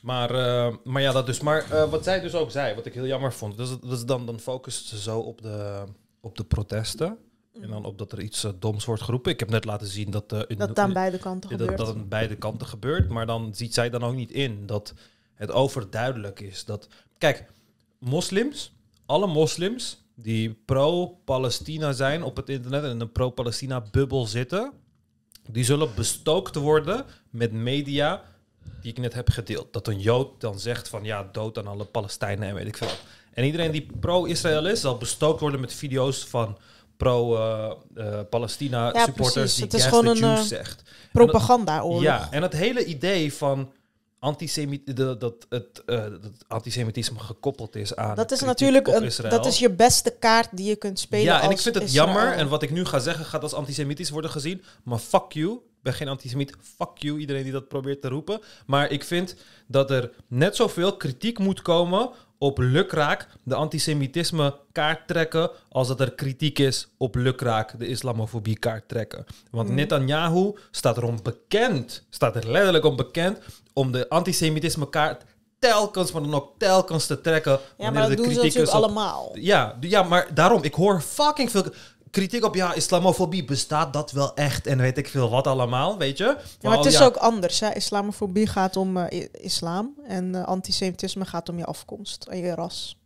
Maar, eh, maar ja, dat dus. Maar eh, wat zij dus ook zei, wat ik heel jammer vond, dus, dus dan, dan focust ze zo op de, op de protesten. En dan op dat er iets eh, doms wordt geroepen. Ik heb net laten zien dat... eh, in-
Dat het aan beide kanten gebeurt.
dat, dat aan beide kanten gebeurt. Maar dan ziet zij dan ook niet in dat het overduidelijk is. Dat, kijk, moslims, alle moslims die pro-Palestina zijn op het internet en in een pro-Palestina-bubbel zitten, die zullen bestookt worden met media die ik net heb gedeeld. Dat een Jood dan zegt van ja, dood aan alle Palestijnen en weet ik veel. En iedereen die pro-Israël is, zal bestookt worden met video's van pro-Palestina
Ja,
supporters
precies.
die
Het is gewoon een,
Jews
eh,
zegt.
Propagandaoorlog.
Ja, en het hele idee van antisemit dat, dat het eh, dat antisemitisme gekoppeld is aan
dat is natuurlijk een, dat is je beste kaart die je kunt spelen.
Ja, en ik vind het
Israël.
jammer. En wat ik nu ga zeggen gaat als antisemitisch worden gezien. Maar fuck you. Ik ben geen antisemiet. Fuck you, iedereen die dat probeert te roepen. Maar ik vind dat er net zoveel kritiek moet komen op lukraak de antisemitisme kaart trekken als dat er kritiek is op lukraak de islamofobie kaart trekken. Want
Mhm.
Netanyahu staat erom bekend, staat er letterlijk om bekend, om de antisemitisme kaart telkens, maar dan ook telkens te trekken.
Ja,
wanneer
maar dat
de
doen ze natuurlijk
op-
allemaal.
ja, ja, maar daarom, ik hoor fucking veel kritiek op, ja, islamofobie, bestaat dat wel echt? En weet ik veel wat allemaal, weet je?
Ja, maar het is
ja,
ook anders. Hè? Islamofobie gaat om eh, islam en eh, antisemitisme gaat om je afkomst en je ras.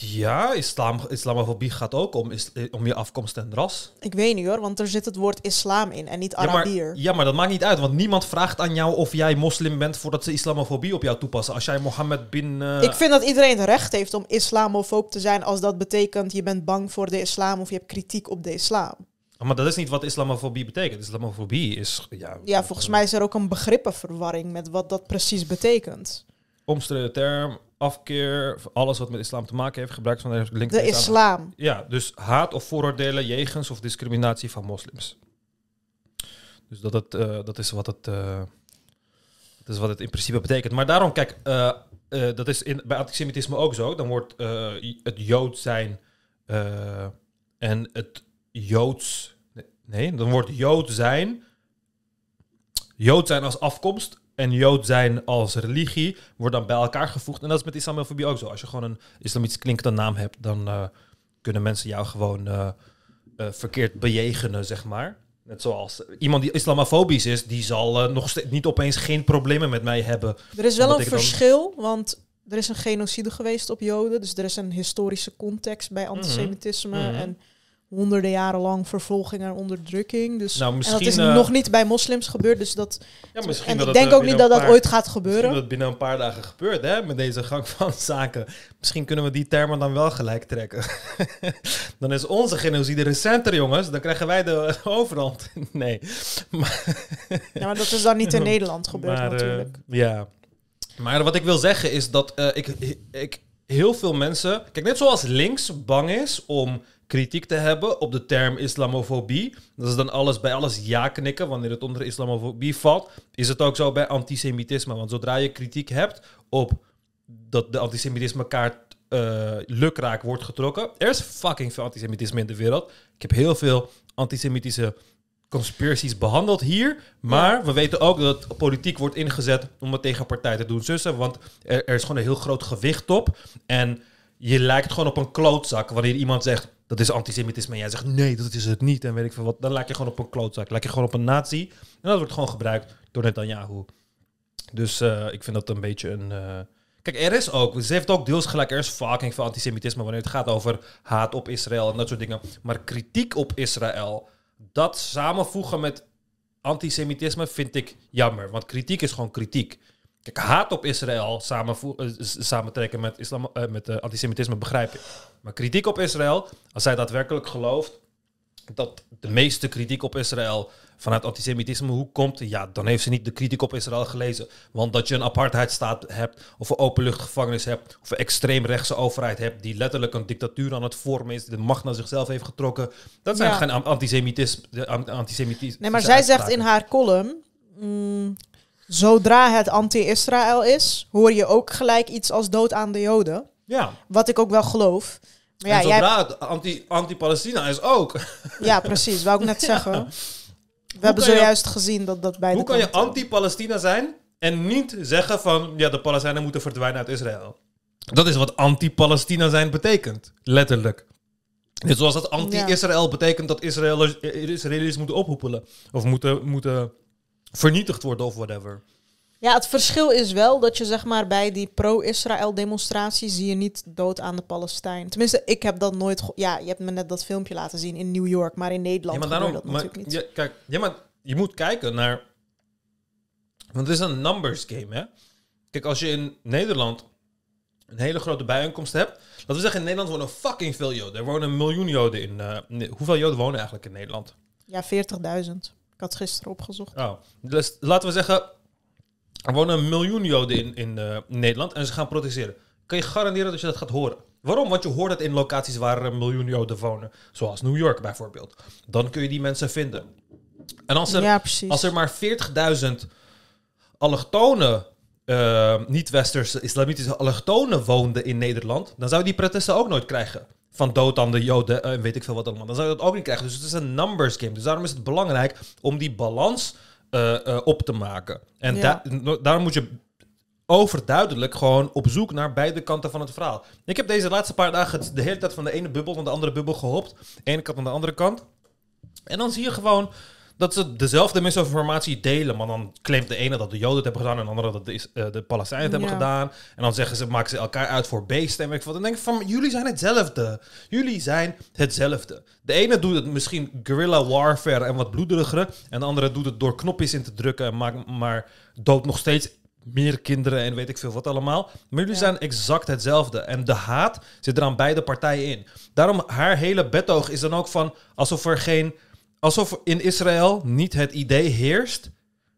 Ja, islam, islamofobie gaat ook om, is, eh, om je afkomst en ras.
Ik weet niet hoor, want er zit het woord islam in en niet
Ja maar,
Arabier.
ja, maar dat maakt niet uit, want niemand vraagt aan jou of jij moslim bent voordat ze islamofobie op jou toepassen. Als jij Mohammed bin... eh,
Ik vind dat iedereen het recht heeft om islamofoob te zijn als dat betekent je bent bang voor de islam of je hebt kritiek op de islam.
Maar dat is niet wat islamofobie betekent. Islamofobie is... Ja,
Ja, volgens mij is er ook een begrippenverwarring met wat dat precies betekent.
Omstreden term, afkeer, alles wat met islam te maken heeft, gebruikt van de link
De islam.
Ja, dus haat of vooroordelen jegens of discriminatie van moslims. Dus dat, het, eh, dat, is wat het, eh, dat is wat het in principe betekent. Maar daarom, kijk, eh, dat is in, bij antisemitisme ook zo. Dan wordt het Jood zijn en het Joods... Nee, dan wordt Jood zijn... Jood zijn als afkomst en Jood zijn als religie wordt dan bij elkaar gevoegd. En dat is met islamofobie ook zo. Als je gewoon een islamitisch klinkende naam hebt, dan eh, kunnen mensen jou gewoon eh, eh, verkeerd bejegenen, zeg maar. Net zoals iemand die islamofobisch is, die zal nog steeds niet opeens geen problemen met mij hebben.
Er is wel een
dan-
verschil, want er is een genocide geweest op Joden. Dus er is een historische context bij antisemitisme
Mhm.
en honderden jaren lang vervolging en onderdrukking. Dus,
Nou,
en dat is
eh,
nog niet bij moslims gebeurd. Dus dat,
Ja,
en ik denk
eh,
ook niet dat dat
paar-
ooit gaat
Misschien
gebeuren.
dat binnen een paar dagen gebeurt, hè, met deze gang van zaken. Misschien kunnen we die termen dan wel gelijk trekken. dan is onze genocide recenter, jongens. Dan krijgen wij de overhand. nee.
Ja, maar dat is dan niet in Nederland gebeurd
Maar, eh,
natuurlijk.
ja. Maar wat ik wil zeggen is dat ik, ik heel veel mensen... Kijk, net zoals links bang is om kritiek te hebben op de term islamofobie. Dat is dan alles bij alles ja knikken wanneer het onder islamofobie valt. Is het ook zo bij antisemitisme. Want zodra je kritiek hebt op dat de antisemitisme kaart eh lukraak wordt getrokken. Er is fucking veel antisemitisme in de wereld. Ik heb heel veel antisemitische conspiracies behandeld hier. Maar we weten ook dat politiek wordt ingezet om het tegen partij te doen zussen. Want er, er is gewoon een heel groot gewicht op. En je lijkt gewoon op een klootzak wanneer iemand zegt dat is antisemitisme. En jij zegt nee, dat is het niet. En weet ik veel wat. Dan lijk je gewoon op een klootzak. Lijk je gewoon op een nazi. En dat wordt gewoon gebruikt door Netanyahu. Dus eh, ik vind dat een beetje een. eh, Kijk, er is ook, ze heeft ook deels gelijk, er is fucking veel antisemitisme wanneer het gaat over haat op Israël en dat soort dingen. Maar kritiek op Israël, dat samenvoegen met antisemitisme vind ik jammer. Want kritiek is gewoon kritiek. Kijk, haat op Israël samenvoe- eh, samentrekken met, islam, eh, met eh, antisemitisme begrijp ik. Maar kritiek op Israël, als zij daadwerkelijk gelooft dat de meeste kritiek op Israël vanuit antisemitisme hoe komt, ja, dan heeft ze niet de kritiek op Israël gelezen. Want dat je een apartheidstaat hebt, of een openluchtgevangenis hebt, of een extreemrechtse overheid hebt die letterlijk een dictatuur aan het vormen is, die de macht naar zichzelf heeft getrokken, dat zijn
Ja.
geen an- antisemitisme. antisemitisme
Nee, maar zij zegt in haar column... mm, zodra het anti-Israël is, hoor je ook gelijk iets als dood aan de Joden.
Ja,
Wat ik ook wel geloof. Maar ja, jij,
zodra het anti- anti-Palestina is ook.
ja, precies. Wou ik net zeggen. We hebben
je-
zojuist gezien dat dat bij
Hoe kan je
kanten-
anti-Palestina zijn en niet zeggen van ja, de Palestijnen moeten verdwijnen uit Israël? Dat is wat anti-Palestina zijn betekent, letterlijk. Net zoals dat anti-Israël betekent dat Israël, Israëli's moeten ophoepelen. Of moeten, moeten vernietigd worden of whatever.
Ja, het verschil is wel dat je zeg maar bij die pro-Israël demonstraties zie je niet dood aan de Palestijn. Tenminste, ik heb dat nooit... Ja, je hebt me net dat filmpje laten zien in New York, maar in Nederland
Ja, maar daarom,
dat
maar,
natuurlijk niet.
ja, kijk, ja, maar je moet kijken naar... Want het is een numbers game, hè? Kijk, als je in Nederland een hele grote bijeenkomst hebt... Laten we zeggen, in Nederland wonen fucking veel Joden. Er wonen een miljoen Joden in... eh, hoeveel Joden wonen eigenlijk in Nederland?
Ja, 40.000. Ik had gisteren opgezocht.
Oh, dus laten we zeggen, er wonen een miljoen Joden in, in eh, Nederland en ze gaan protesteren. Kan je garanderen dat je dat gaat horen? Waarom? Want je hoort het in locaties waar er een miljoen Joden wonen. Zoals New York bijvoorbeeld. Dan kun je die mensen vinden. En als er,
Ja,
als er maar 40.000 allochtone, eh, niet-westerse islamitische allochtonen woonden in Nederland, dan zou je die protesten ook nooit krijgen. Van dood aan de Joden en weet ik veel wat allemaal. Dan zou je dat ook niet krijgen. Dus het is een numbers game. Dus daarom is het belangrijk om die balans eh, eh, op te maken. En
Ja.
da- no- daarom moet je overduidelijk gewoon op zoek naar beide kanten van het verhaal. Ik heb deze laatste paar dagen de hele tijd van de ene bubbel naar de andere bubbel gehopt. De ene kant naar de andere kant. En dan zie je gewoon dat ze dezelfde misinformatie delen. Maar dan claimt de ene dat de Joden het hebben gedaan en de andere dat de, eh, de Palestijnen het
Ja.
hebben gedaan. En dan zeggen ze, maken ze elkaar uit voor beesten en ik. Dan denk ik van, jullie zijn hetzelfde. Jullie zijn hetzelfde. De ene doet het misschien guerrilla warfare en wat bloederigere. En de andere doet het door knopjes in te drukken en maakt maar dood nog steeds meer kinderen en weet ik veel wat allemaal. Maar jullie zijn exact hetzelfde. En de haat zit er aan beide partijen in. Daarom haar hele betoog is dan ook van alsof er geen, alsof in Israël niet het idee heerst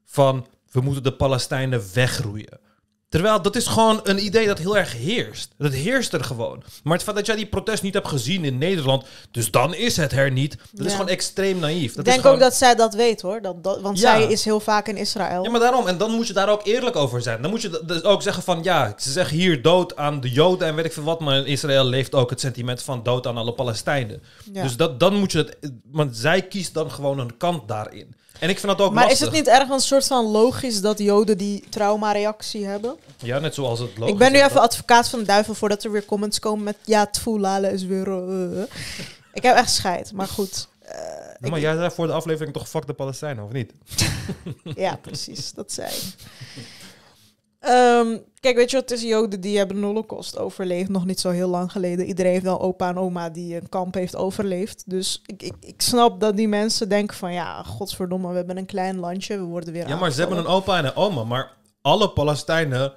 van we moeten de Palestijnen wegroeien. Terwijl dat is gewoon een idee dat heel erg heerst. Dat heerst er gewoon. Maar het feit dat jij die protest niet hebt gezien in Nederland, dus dan is het er niet. Dat is gewoon extreem naïef. Dat
Ik denk
gewoon-
ook dat zij dat weet hoor. Dat, dat, want
Ja.
zij is heel vaak in Israël.
Ja, maar daarom. En dan moet je daar ook eerlijk over zijn. Dan moet je dus ook zeggen van... Ja, ze zeggen hier dood aan de Joden en weet ik veel wat. Maar in Israël leeft ook het sentiment van dood aan alle Palestijnen.
Ja.
Dus dat, dan moet je het... Want zij kiest dan gewoon een kant daarin. En ik vind dat ook
maar
lastig.
is het niet ergens een soort van logisch dat Joden die traumareactie hebben?
Ja, net zoals het logisch
ik ben nu even
dat-
advocaat van de duivel voordat er weer comments komen met ja, tfoelale is weer... eh, eh. ik heb echt scheid, maar goed. Ik-
maar jij zei voor de aflevering toch fuck de Palestijnen, of niet?
Ja, precies. Dat zei Ehm, kijk, weet je wat? Het is Joden die hebben de holocaust overleefd. Nog niet zo heel lang geleden. Iedereen heeft wel opa en oma die een kamp heeft overleefd. Dus ik, ik, ik snap dat die mensen denken van... Ja, godsverdomme, we hebben een klein landje. We worden weer
Ja, maar ze hebben een opa en een oma, maar alle Palestijnen,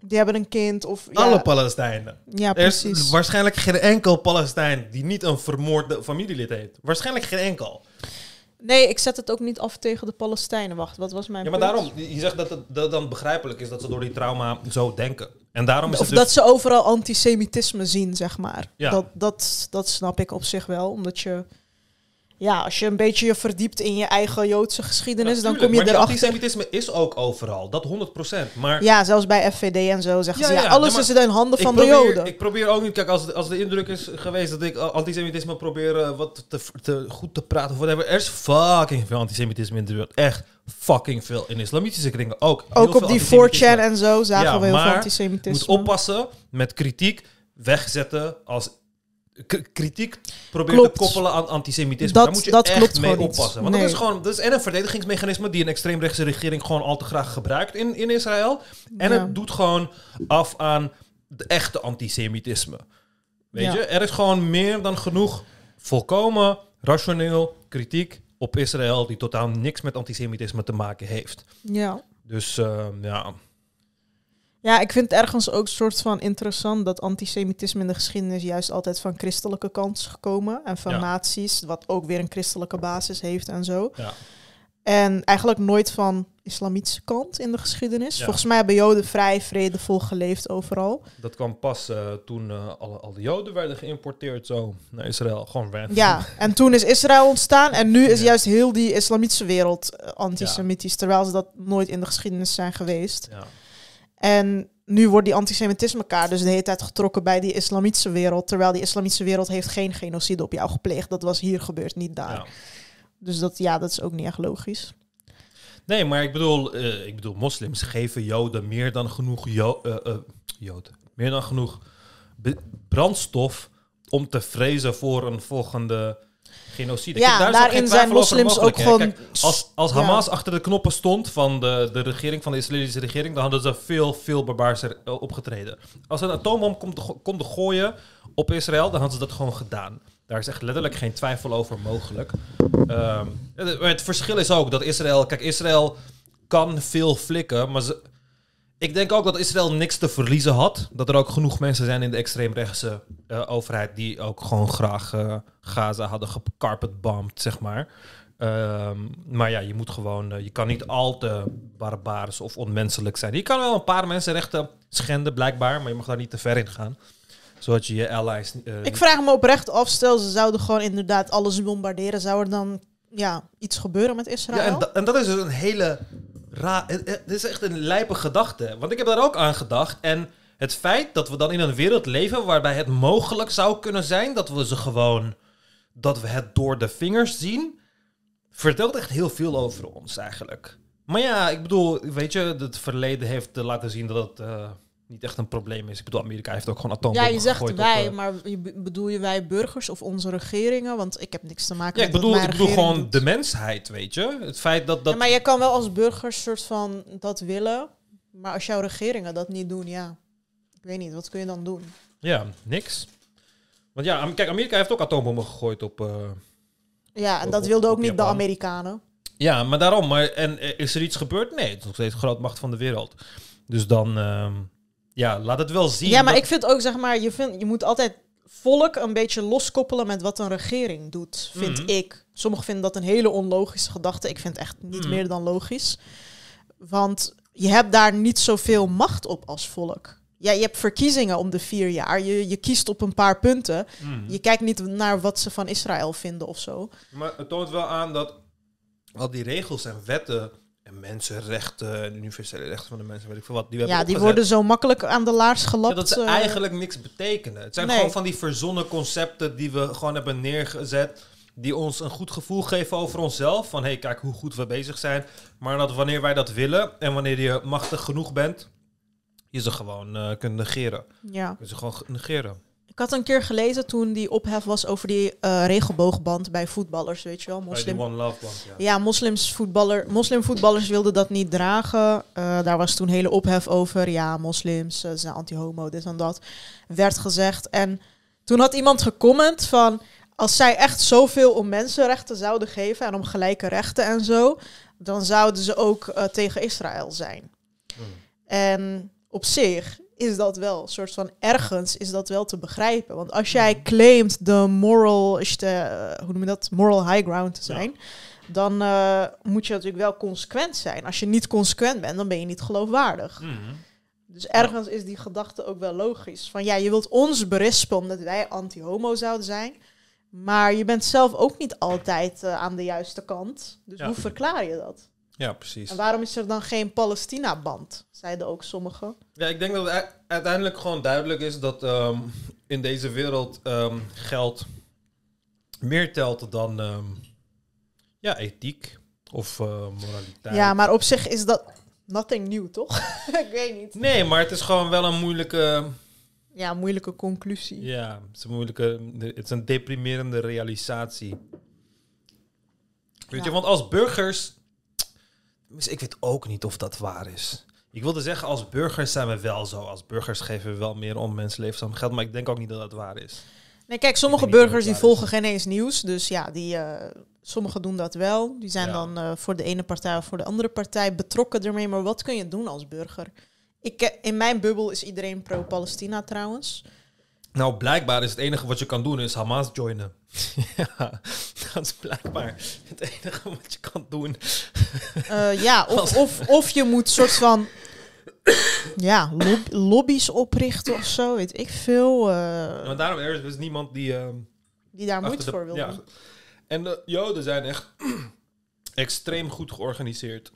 Die hebben een kind of... Ja,
alle Palestijnen.
ja
Er is
precies.
waarschijnlijk geen enkel Palestijn die niet een vermoorde familielid heeft. Waarschijnlijk geen enkel.
Nee, ik zet het ook niet af tegen de Palestijnen. Wacht, wat was mijn
Ja, maar
punt?
daarom, je zegt dat het dat dan begrijpelijk is dat ze door die trauma zo denken. En daarom is
Of
het dus...
dat ze overal antisemitisme zien, zeg maar.
Ja.
Dat, dat, dat snap ik op zich wel. Omdat je... Ja, als je een beetje je verdiept in je eigen Joodse geschiedenis... dan kom je
maar
erachter...
antisemitisme is ook overal. Dat 100%. Maar
Ja, zelfs bij FVD en zo zeggen
Ja,
ze... Ja, alles is in handen van de Joden.
Ik probeer ook niet... Kijk, als, als de indruk is geweest dat ik antisemitisme probeer uh, wat te, te, goed te praten of whatever. Er is fucking veel antisemitisme in de wereld. Echt fucking veel. In islamitische kringen ook.
Ook op die
antisemitisme.
4chan en zo zagen we heel veel antisemitisme.
moet oppassen met kritiek wegzetten als kritiek probeert
Klopt.
te koppelen aan antisemitisme.
Dat-
Daar moet je
dat
echt
klopt
mee oppassen. Want
Nee.
dat is gewoon dat is en een verdedigingsmechanisme die een extreemrechtse regering gewoon al te graag gebruikt in, in Israël. En
Ja.
het doet gewoon af aan de echte antisemitisme. Weet
Ja.
je, er is gewoon meer dan genoeg volkomen rationeel kritiek op Israël die totaal niks met antisemitisme te maken heeft.
Ja.
Dus eh, ja,
ja, ik vind het ergens ook soort van interessant... dat antisemitisme in de geschiedenis juist altijd van christelijke kant is gekomen. En van
Ja.
nazi's, wat ook weer een christelijke basis heeft en zo.
ja.
En eigenlijk nooit van islamitische kant in de geschiedenis.
Ja.
Volgens mij hebben Joden vrij vredevol geleefd overal.
Dat kwam pas eh, toen eh, alle, al de Joden werden geïmporteerd zo naar Israël. Gewoon random.
Ja, en toen is Israël ontstaan en nu is
Ja.
juist heel die islamitische wereld eh, antisemitisch, terwijl ze dat nooit in de geschiedenis zijn geweest.
Ja.
En nu wordt die antisemitisme kaart dus de hele tijd getrokken bij die islamitische wereld, terwijl die islamitische wereld heeft geen genocide op jou gepleegd. Dat was hier gebeurd, niet daar.
Ja.
Dus dat, ja, dat is ook niet echt logisch.
Nee, maar ik bedoel, eh, ik bedoel, moslims geven Joden meer dan genoeg jo eh, eh, Joden, meer dan genoeg brandstof om te vrezen voor een volgende genocide.
Ja,
daar
daarin zijn moslims ook gewoon...
Kijk, als, als
Ja.
Hamas achter de knoppen stond van de, de regering, van de Israëlische regering, dan hadden ze veel, veel barbaarser eh, opgetreden. Als een atoombom komt te, gooien op Israël, dan hadden ze dat gewoon gedaan. Daar is echt letterlijk geen twijfel over mogelijk. Ehm, het, het verschil is ook dat Israël... Kijk, Israël kan veel flikken, maar ze, ik denk ook dat Israël niks te verliezen had. Dat er ook genoeg mensen zijn in de extreemrechtse eh, overheid... die ook gewoon graag eh, Gaza hadden gecarpetbombed, zeg maar. Ehm, maar ja, je moet gewoon... eh, je kan niet al te barbarisch of onmenselijk zijn. Je kan wel een paar mensenrechten schenden, blijkbaar... maar je mag daar niet te ver in gaan. Zodat je je allies...
Ik vraag me oprecht af, stel ze zouden gewoon inderdaad alles bombarderen, zou er dan ja, iets gebeuren met Israël?
Ja, en, da- en dat is dus een hele raar. Het, is echt een lijpe gedachte. Want ik heb daar ook aan gedacht. En het feit dat we dan in een wereld leven waarbij het mogelijk zou kunnen zijn dat we ze gewoon. dat we het door de vingers zien. vertelt echt heel veel over ons eigenlijk. Maar ja, ik bedoel, weet je, het verleden heeft laten zien dat het. eh, niet echt een probleem is. Ik bedoel, Amerika heeft ook gewoon
ja,
atoombommen
je zegt
op,
wij,
eh,
maar je bedoel je wij burgers of onze regeringen? Want ik heb niks te maken
ja, ik
met
bedoel,
wat
ik bedoel gewoon
doet.
de mensheid, weet je. Het feit dat... dat
Ja, maar je kan wel als burger soort van dat willen, maar als jouw regeringen dat niet doen, ja, ik weet niet, wat kun je dan doen?
Ja, niks. Want ja, kijk, Amerika heeft ook atoombommen gegooid op... eh,
Ja, en
Op-
dat wilden ook
op
niet de. Amerikanen.
Ja, maar daarom. Maar, en eh, is er iets gebeurd? Nee, het is nog steeds grootmacht van de wereld. Dus dan... ehm, ja, laat het wel zien.
Ja, maar
dat-
ik vind ook, zeg maar, je, vind, je moet altijd volk een beetje loskoppelen met wat een regering doet, vind
Mhm.
ik. Sommigen vinden dat een hele onlogische gedachte. Ik vind het echt niet
Mhm.
meer dan logisch. Want je hebt daar niet zoveel macht op als volk. Ja, je hebt verkiezingen om de vier jaar. Je, je kiest op een paar punten.
Mhm.
Je kijkt niet naar wat ze van Israël vinden of zo.
Maar het toont wel aan dat al die regels en wetten en mensenrechten en universele rechten van de mensen, weet ik veel wat, die
Ja, die worden zo makkelijk aan de laars
ja,
gelapt.
dat ze
eh.
eigenlijk niks betekenen. Het zijn
nee.
gewoon van die verzonnen concepten die we gewoon hebben neergezet, die ons een goed gevoel geven over onszelf. Van, hé, hey, kijk hoe goed we bezig zijn. Maar dat wanneer wij dat willen en wanneer je machtig genoeg bent, je ze gewoon eh kunt negeren.
Ja,
Je ze gewoon ge- negeren.
Ik had een keer gelezen toen die ophef was over die eh, regenboogband bij voetballers, weet je wel.
Bij
Moslim,
die One Love Band, ja.
ja, moslims voetballer, moslimvoetballers wilden dat niet dragen. Eh, daar was toen hele ophef over. Ja, moslims eh, zijn anti-homo, dit en dat. Werd gezegd. En toen had iemand gecomment van... Als zij echt zoveel om mensenrechten zouden geven... en om gelijke rechten en zo... dan zouden ze ook tegen Israël zijn. En op zich is dat wel, een soort van ergens is dat wel te begrijpen. Want als jij claimt de moral, is de, eh, hoe noem je dat, moral high ground te zijn, dan eh, moet je natuurlijk wel consequent zijn. Als je niet consequent bent, dan ben je niet geloofwaardig.
Mhm.
Dus ergens is die gedachte ook wel logisch. Van ja, je wilt ons berispen omdat wij anti-homo zouden zijn. Maar je bent zelf ook niet altijd eh, aan de juiste kant. Dus
Ja.
hoe verklaar je dat?
Ja, precies.
En waarom is er dan geen Palestina-band? Zeiden ook sommigen.
Ja, ik denk dat het uiteindelijk gewoon duidelijk is dat ehm, in deze wereld ehm, geld meer telt dan ehm, ja, ethiek of eh, moraliteit.
Ja, maar op zich is dat nothing new, toch? ik weet niet.
Nee, maar het is gewoon wel een moeilijke...
Ja, moeilijke conclusie.
Ja, het is een moeilijke... Het is een deprimerende realisatie. Weet
Ja.
je, want als burgers... tenminste, Ik weet ook niet of dat waar is. Ik wilde zeggen, als burgers zijn we wel zo. Als burgers geven we wel meer om mensenlevens aan geld. Maar ik denk ook niet dat dat waar is.
Nee, kijk, sommige burgers die volgen geen eens nieuws. Dus ja, die, eh, sommigen doen dat wel. Die zijn
Ja.
dan eh, voor de ene partij of voor de andere partij betrokken ermee. Maar wat kun je doen als burger? Ik, eh, in mijn bubbel is iedereen pro-Palestina trouwens.
Nou, blijkbaar is het enige wat je kan doen is Hamas joinen. ja, dat is blijkbaar het enige wat je kan doen.
Eh, ja, of, of, of je moet soort van ja, lob- lobby's oprichten of zo, weet ik veel. eh,
Maar daarom er is dus niemand die... ehm,
die daar moeite
de-
voor wil
ja.
doen.
En de Joden zijn echt extreem goed georganiseerd.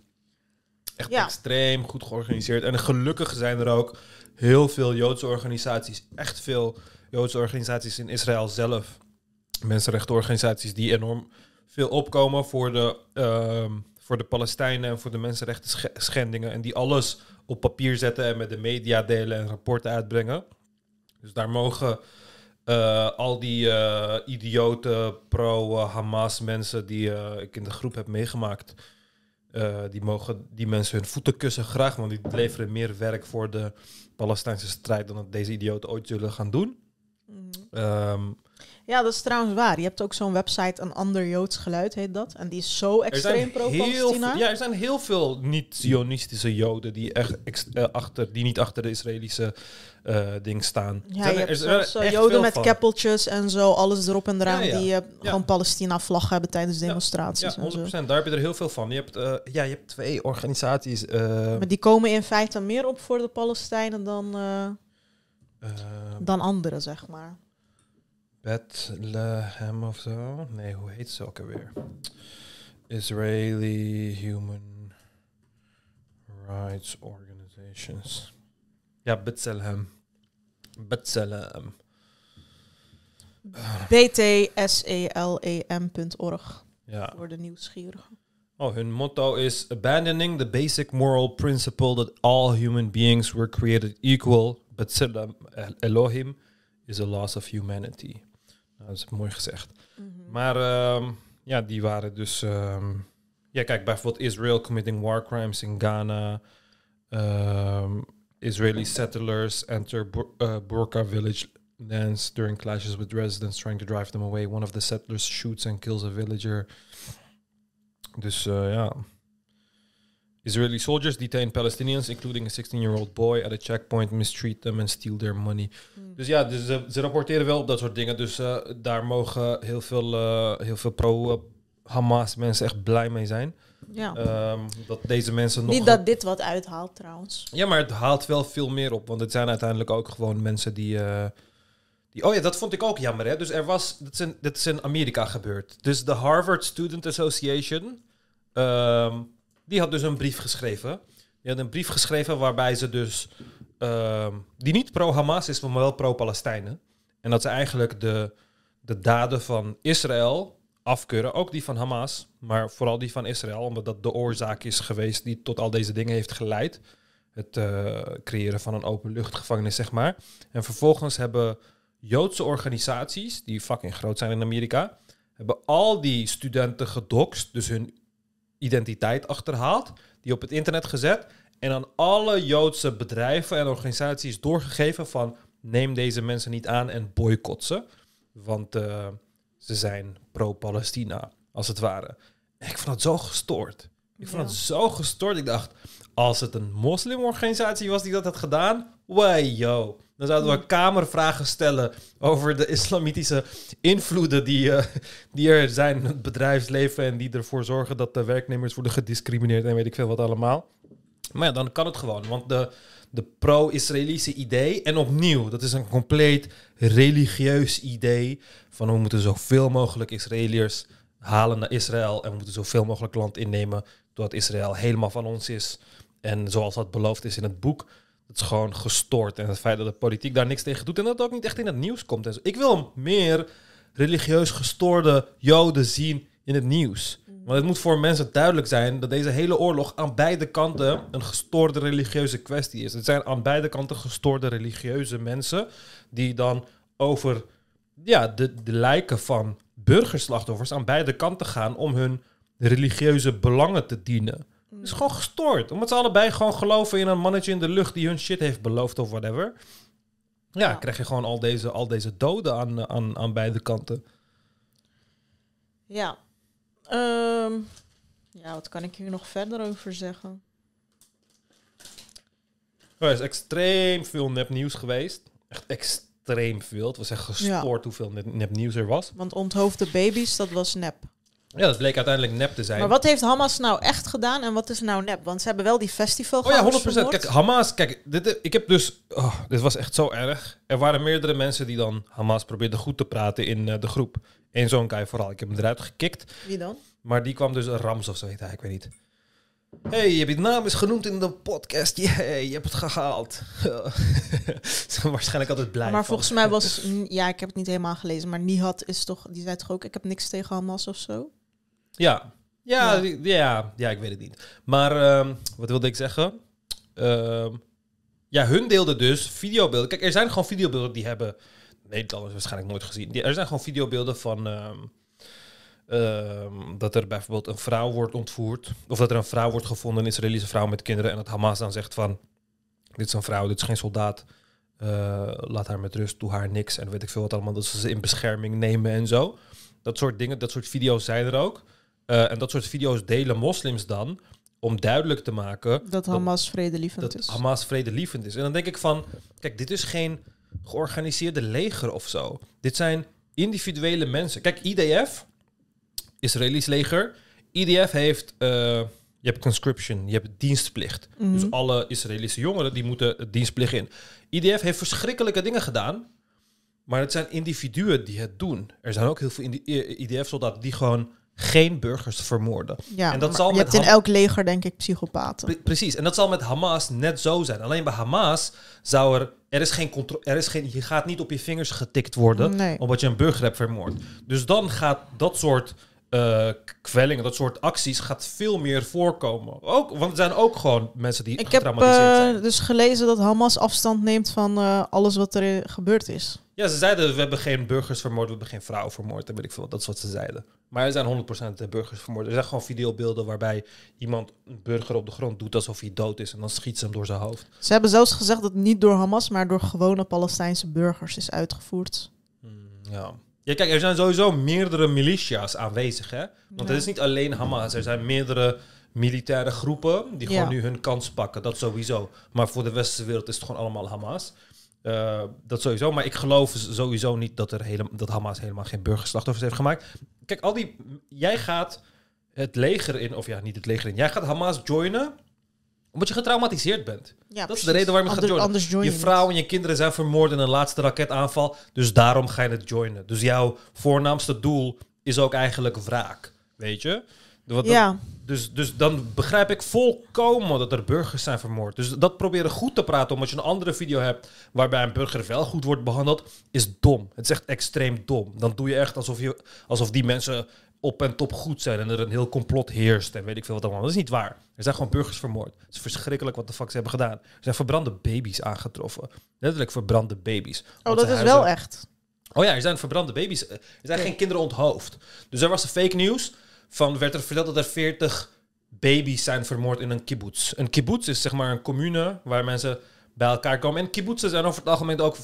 Echt
Ja.
extreem goed georganiseerd. En gelukkig zijn er ook heel veel Joodse organisaties, echt veel Joodse organisaties in Israël zelf, mensenrechtenorganisaties die enorm veel opkomen voor de, ehm, voor de Palestijnen en voor de mensenrechten sche- schendingen. En die alles op papier zetten en met de media delen en rapporten uitbrengen. Dus daar mogen eh, al die eh, idiote pro-Hamas mensen die eh, ik in de groep heb meegemaakt, die mogen die mensen hun voeten kussen graag, want die leveren meer werk voor de Palestijnse strijd dan dat deze idioten ooit zullen gaan doen. Ehm,
Ja, dat is trouwens waar. Je hebt ook zo'n website, een ander Joods geluid heet dat. En die is zo extreem pro-Palestina.
ja, er zijn heel veel niet-Zionistische Joden die, echt eh, achter, die niet achter de Israëlische eh, ding staan.
Ja,
Zijn
je
er-
hebt
er
zelfs, Joden met
van.
keppeltjes en zo, alles erop en eraan,
Ja, ja.
die eh,
Ja.
gewoon Palestina-vlag hebben tijdens demonstraties
Ja,
en
100%.
zo.
Daar heb je er heel veel van. Je hebt, ja, je hebt twee organisaties.
Maar die komen in feite meer op voor de Palestijnen dan, dan anderen, zeg maar.
Bethlehem of zo. Nee, hoe heet ze ook alweer? Israeli Human Rights Organizations. Ja, Bethlehem. Bethlehem.
btselem.org
Ja.
voor de nieuwsgierigen.
Oh, hun motto is abandoning the basic moral principle that all human beings were created equal, but Elohim is a loss of humanity. Nou, dat is mooi gezegd. Maar ehm, ja, die waren dus. ehm, ja, kijk, bijvoorbeeld Israel committing war crimes in Ghana. Ehm, Israeli settlers enter Bur- uh, Burqa village lands during clashes with residents trying to drive them away. One of the settlers shoots and kills a villager. Dus eh, ja. Israeli soldiers detain Palestinians, including a 16-year-old boy, at a checkpoint, mistreat them and steal their money. Dus ja, dus, ze- ze rapporteren wel op dat soort dingen. Dus eh, daar mogen heel veel, eh, heel veel pro-Hamas mensen echt blij mee zijn.
Ja.
Ehm, dat deze mensen nog...
Niet dat dit wat uithaalt trouwens.
Ja, maar het haalt wel veel meer op. Want het zijn uiteindelijk ook gewoon mensen die... eh, die oh ja, dat vond ik ook jammer. Hè? Dus er was... Dat is, in, dat is in Amerika gebeurd. Dus de Harvard Student Association... ehm, die had dus een brief geschreven. Die had een brief geschreven waarbij ze dus... ehm, die niet pro-Hamas is, maar wel pro-Palestijnen. En dat ze eigenlijk de, de daden van Israël afkeuren. Ook die van Hamas, maar vooral die van Israël. Omdat dat de oorzaak is geweest die tot al deze dingen heeft geleid. Het eh, creëren van een openluchtgevangenis, zeg maar. En vervolgens hebben Joodse organisaties, die fucking groot zijn in Amerika, hebben al die studenten gedoxt, dus hun identiteit achterhaald, die op het internet gezet en aan alle Joodse bedrijven en organisaties doorgegeven van neem deze mensen niet aan en boycott ze, want eh, ze zijn pro-Palestina, als het ware. En ik vond het zo gestoord. Ik vond
Ja.
het zo gestoord. Ik dacht, als het een moslimorganisatie was die dat had gedaan, way yo. Dan zouden we kamervragen stellen over de islamitische invloeden die, eh, die er zijn in het bedrijfsleven en die ervoor zorgen dat de werknemers worden gediscrimineerd en weet ik veel wat allemaal. Maar ja, dan kan het gewoon, want de, de pro-Israëlische idee, en opnieuw, dat is een compleet religieus idee van we moeten zoveel mogelijk Israëliërs halen naar Israël en we moeten zoveel mogelijk land innemen doordat Israël helemaal van ons is. En zoals dat beloofd is in het boek, dat is gewoon gestoord. En het feit dat de politiek daar niks tegen doet en dat het ook niet echt in het nieuws komt. En zo. Ik wil meer religieus gestoorde Joden zien in het nieuws. Want het moet voor mensen duidelijk zijn dat deze hele oorlog aan beide kanten een gestoorde religieuze kwestie is. Het zijn aan beide kanten gestoorde religieuze mensen die dan over ja, de, de lijken van burgerslachtoffers aan beide kanten gaan om hun religieuze belangen te dienen. Het is gewoon gestoord. Omdat ze allebei gewoon geloven in een mannetje in de lucht die hun shit heeft beloofd of whatever. Ja,
Ja.
krijg je gewoon al deze, al deze doden aan, aan, aan beide kanten.
Ja. Ehm, ja, wat kan ik hier nog verder over zeggen?
Er is extreem veel nepnieuws geweest. Echt extreem veel. Het was echt gestoord hoeveel nep- nepnieuws er was.
Want onthoofde baby's, dat was nep.
Ja, dat bleek uiteindelijk nep te zijn.
Maar wat heeft Hamas nou echt gedaan en wat is nou nep? Want ze hebben wel die festival
Oh ja, 100%. Kijk, Hamas, kijk, dit, ik heb dus, oh, dit was echt zo erg. Er waren meerdere mensen die dan Hamas probeerden goed te praten in eh, de groep. Eén zo'n guy vooral. Ik heb hem eruit gekikt.
Wie dan?
Maar die kwam dus Rams of zo heet hij, ik weet niet. hey, je hebt je naam is genoemd in de podcast. Jee, je hebt het gehaald. Ze zijn waarschijnlijk altijd blij
maar
van.
volgens mij was... Ja, ik heb het niet helemaal gelezen. Maar Nihat is toch... Die zei toch ook, ik heb niks tegen Hamas of zo?
Ja. Ja,
Ja.
ja, ja, ik weet het niet. Maar ehm, wat wilde ik zeggen? Ehm, ja, hun deelden dus videobeelden. Kijk, er zijn gewoon videobeelden die hebben Nederlanders waarschijnlijk nooit gezien. Die, er zijn gewoon videobeelden van ehm, dat er bijvoorbeeld een vrouw wordt ontvoerd. Of dat er een vrouw wordt gevonden, een Israëlische vrouw met kinderen. En dat Hamas dan zegt van, dit is een vrouw, dit is geen soldaat. Eh, laat haar met rust, doe haar niks. En weet ik veel wat allemaal, dat ze ze in bescherming nemen en zo. Dat soort dingen, dat soort video's zijn er ook. Eh, en dat soort video's delen moslims dan om duidelijk te maken
Dat Hamas vredelievend is.
Hamas vredelievend is. En dan denk ik van, kijk, dit is geen georganiseerde leger of zo. Dit zijn individuele mensen. Kijk, IDF, Israëlisch leger, IDF heeft, eh, je hebt conscription, je hebt dienstplicht.
Mhm.
Dus alle Israëlische jongeren die moeten het dienstplicht in. IDF heeft verschrikkelijke dingen gedaan, maar het zijn individuen die het doen. Er zijn ook heel veel IDF-soldaten die gewoon geen burgers vermoorden.
ja,
en dat zal
je
met
hebt in elk leger, denk ik, psychopaten.
Pre- precies, en dat zal met Hamas net zo zijn. Alleen bij Hamas zou er... Er is geen controle... Er is geen, je gaat niet op je vingers getikt worden...
Nee.
omdat je een burger hebt vermoord. Dus dan gaat dat soort eh, kwellingen, dat soort acties... gaat veel meer voorkomen. Ook, want er zijn ook gewoon mensen die
Ik heb
getraumatiseerd
eh,
zijn.
dus gelezen dat Hamas afstand neemt van eh, alles wat er gebeurd is.
Ja, ze zeiden we hebben geen burgers vermoord, we hebben geen vrouwen vermoord. En weet ik veel, dat is wat ze zeiden. Maar er zijn 100% burgers vermoord. Er zijn gewoon videobeelden waarbij iemand een burger op de grond doet alsof hij dood is. En dan schiet ze hem door zijn hoofd.
Ze hebben zelfs gezegd dat het niet door Hamas, maar door gewone Palestijnse burgers is uitgevoerd.
Ja. Ja, kijk, er zijn sowieso meerdere militia's aanwezig, hè? Want
Ja.
het is niet alleen Hamas. Er zijn meerdere militaire groepen die gewoon
Ja.
nu hun kans pakken. Dat sowieso. Maar voor de westerse wereld is het gewoon allemaal Hamas. Eh, dat sowieso. Maar ik geloof sowieso niet dat, er hele, dat Hamas helemaal geen burgerslachtoffers heeft gemaakt. Kijk, al die... Jij gaat het leger in... Of ja, niet het leger in. Jij gaat Hamas joinen omdat je getraumatiseerd bent.
Ja,
Dat is de reden waarom je gaat joinen.
Join
je vrouw en je kinderen zijn vermoord in een laatste raketaanval. Dus daarom ga je het joinen. Dus jouw voornaamste doel is ook eigenlijk wraak. Weet je? Wat-.
Ja,
Dus, dus dan begrijp ik volkomen dat er burgers zijn vermoord. Dus dat proberen goed te praten omdat je een andere video hebt waarbij een burger wel goed wordt behandeld, is dom. Het is echt extreem dom. Dan doe je echt alsof, je, alsof die mensen op en top goed zijn en er een heel complot heerst en weet ik veel wat allemaal. Dat is niet waar. Er zijn gewoon burgers vermoord. Het is verschrikkelijk wat de fuck ze hebben gedaan. Er zijn verbrande baby's aangetroffen. Letterlijk verbrande baby's.
oh, dat is
huizen-
wel echt.
Oh ja, er zijn verbrande baby's. Er zijn geen kinderen onthoofd. Dus er was een fake nieuws. Van werd er verteld dat er 40 baby's zijn vermoord in een kibbutz. Een kibbutz is zeg maar een commune waar mensen bij elkaar komen. En kibbutzen zijn over het algemeen ook,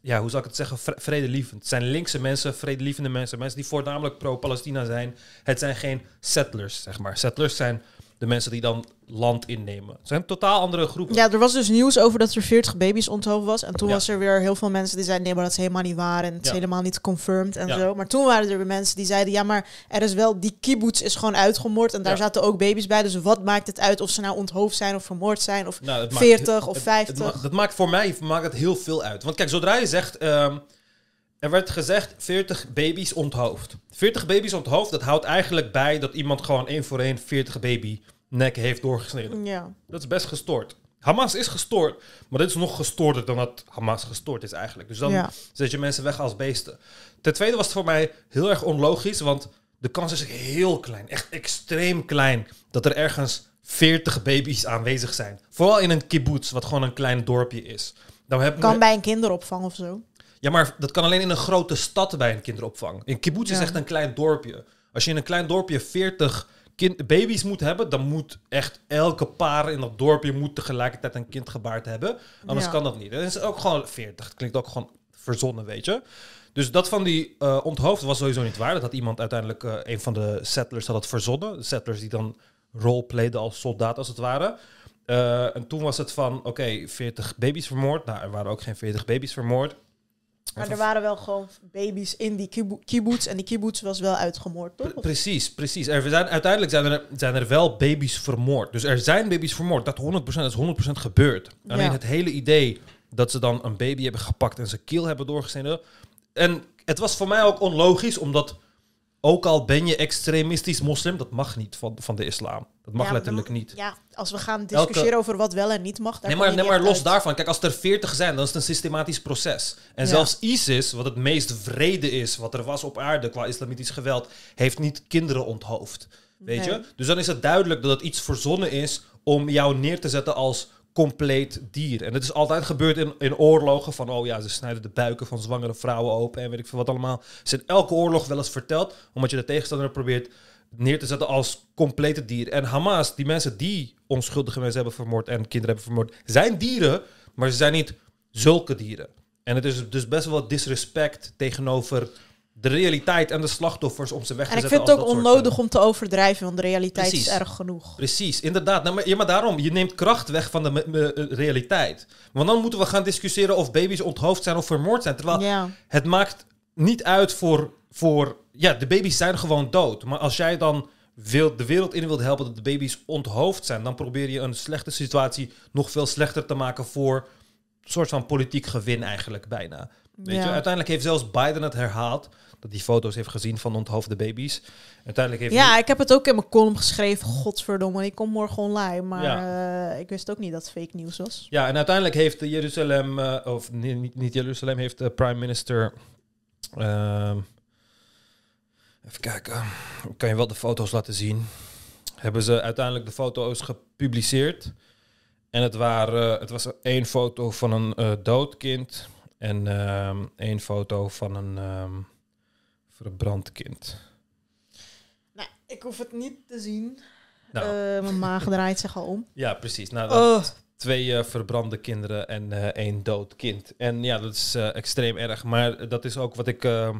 ja, hoe zal ik het zeggen, vre- vredelievend. Het zijn linkse mensen, vredelievende mensen. Mensen die voornamelijk pro-Palestina zijn. Het zijn geen settlers, zeg maar. Settlers zijn de mensen die dan land innemen. Het zijn totaal andere groepen.
Ja, er was dus nieuws over dat er 40 baby's onthoofd was. En toen
Ja.
was er weer heel veel mensen die zeiden... nee, maar dat is helemaal niet waar en het is helemaal niet confirmed en
Ja.
zo. Maar toen waren er weer mensen die zeiden... ja, maar er is wel... die kibbutz is gewoon uitgemoord en daar zaten ook baby's bij. Dus wat maakt het uit of ze nou onthoofd zijn of vermoord zijn... of
Nou, het maakt-
40 of
het-
50?
het ma- dat maakt voor mij maakt het heel veel uit. Want kijk, zodra je zegt... ehm, er werd gezegd 40 baby's onthoofd. 40 baby's onthoofd, dat houdt eigenlijk bij dat iemand gewoon één voor één 40 baby nek heeft doorgesneden.
Ja.
Dat is best gestoord. Hamas is gestoord, maar dit is nog gestoorder dan dat Hamas gestoord is eigenlijk. Dus dan
Ja.
zet je mensen weg als beesten. Ten tweede was het voor mij heel erg onlogisch, want de kans is heel klein, echt extreem klein, dat er ergens 40 baby's aanwezig zijn. Vooral in een kibbutz, wat gewoon een klein dorpje is. Dan heb
Kan bij een kinderopvang of zo.
ja, maar dat kan alleen in een grote stad bij een kinderopvang. In kibbutz is echt een klein dorpje. Als je in een klein dorpje 40 kind, baby's moet hebben, dan moet echt elke paar in dat dorpje moet tegelijkertijd een kind gebaard hebben. Anders
Ja.
kan dat niet. Dat is ook gewoon 40. Het klinkt ook gewoon verzonnen, weet je. Dus dat van die eh onthoofd was sowieso niet waar. Dat had iemand uiteindelijk, eh, een van de settlers had het verzonnen. De settlers die dan roleplayden als soldaat als het ware. Eh, en toen was het van, oké, 40 baby's vermoord. Nou, er waren ook geen 40 baby's vermoord.
Maar er waren wel gewoon baby's in die kibu- kibbutz. En die kibbutz was wel uitgemoord, toch?
Pre- Precies, precies. Er zijn, uiteindelijk zijn er, zijn er wel baby's vermoord. Dus er zijn baby's vermoord. Dat 100%, dat is 100% gebeurd. Alleen
Ja.
het hele idee dat ze dan een baby hebben gepakt en zijn keel hebben doorgesneden. En het was voor mij ook onlogisch, omdat ook al ben je extremistisch moslim, dat mag niet van, van de islam. Dat mag
Ja,
letterlijk
dan-
niet.
Ja, als we gaan discussiëren over wat wel en niet mag... daar
Nee, maar,
je
nee, maar los
uit.
daarvan. Kijk, als er 40 zijn, dan is het een systematisch proces. En
Ja.
zelfs ISIS, wat het meest vrede is, wat er was op aarde qua islamitisch geweld, heeft niet kinderen onthoofd. Weet
Nee.
je? Dus dan is het duidelijk dat het iets verzonnen is om jou neer te zetten als compleet dier. En het is altijd gebeurd in, in oorlogen van, oh ja, ze snijden de buiken van zwangere vrouwen open en weet ik veel wat allemaal. Is in elke oorlog wel eens verteld, omdat je de tegenstander probeert neer te zetten als complete dier. En Hamas, die mensen die onschuldige mensen hebben vermoord en kinderen hebben vermoord, zijn dieren, maar ze zijn niet zulke dieren. En het is dus best wel disrespect tegenover de realiteit en de slachtoffers om ze weg te
En ik
zetten.
vind het ook onnodig om te overdrijven, want de realiteit
Precies.
is erg genoeg.
Precies, inderdaad. Nou, maar, ja, maar daarom, je neemt kracht weg van de eh, realiteit. Want dan moeten we gaan discussiëren of baby's onthoofd zijn of vermoord zijn. Terwijl
Ja.
het maakt niet uit voor, voor... Ja, de baby's zijn gewoon dood. Maar als jij dan wil, de wereld in wilt helpen dat de baby's onthoofd zijn... dan probeer je een slechte situatie nog veel slechter te maken... voor een soort van politiek gewin eigenlijk bijna. Weet
Ja.
je? Uiteindelijk heeft zelfs Biden het herhaald... dat hij foto's heeft gezien van onthoofde baby's. Uiteindelijk heeft
Ja, ik heb het ook in mijn column geschreven. Godverdomme, ik kom morgen online. Maar
Ja.
eh, ik wist ook niet dat het fake nieuws was.
Ja, en uiteindelijk heeft de Jeruzalem, eh, of nee, niet, niet Jeruzalem, heeft de prime minister. ehm, even kijken, ik kan je wel de foto's laten zien. Hebben ze uiteindelijk de foto's gepubliceerd. En het, waren, het was één foto van een eh, dood kind en ehm, één foto van een ehm, verbrand kind.
Nou, ik hoef het niet te zien.
Nou.
Eh, mijn maag draait zich al om.
Ja, precies. Nou, dat,
Oh.
twee eh, verbrande kinderen en eh, één dood kind. En ja, dat is extreem erg. Maar dat is ook wat ik eh,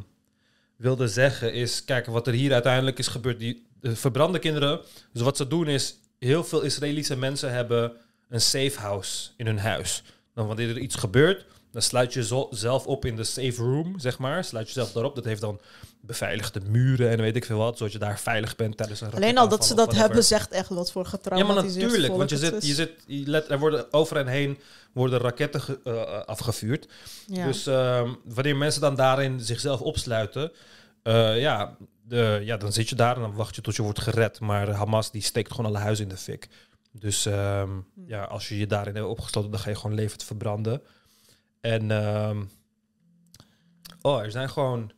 wilde zeggen. Is, kijk, wat er hier uiteindelijk is gebeurd. Die de verbrande kinderen. Dus wat ze doen is, heel veel Israëlische mensen hebben een safe house in hun huis. Dan wanneer er iets gebeurt, dan sluit je zelf op in de safe room, zeg maar. Sluit jezelf daarop. Dat heeft dan beveiligde muren en weet ik veel wat. Zodat je daar veilig bent tijdens een
Alleen al dat ze dat hebben, zegt echt wat voor
Ja,
getraumatiseerd
maar natuurlijk, want je zit, je zit, je let, er worden over en heen worden raketten ge- eh, eh, afgevuurd.
Ja.
Dus ehm, wanneer mensen dan daarin zichzelf opsluiten, eh, ja, de, ja, dan zit je daar en dan wacht je tot je wordt gered. Maar Hamas die steekt gewoon alle huizen in de fik. Dus ehm, ja, als je je daarin hebt opgesloten, dan ga je gewoon levend verbranden. En ehm, oh, er zijn gewoon,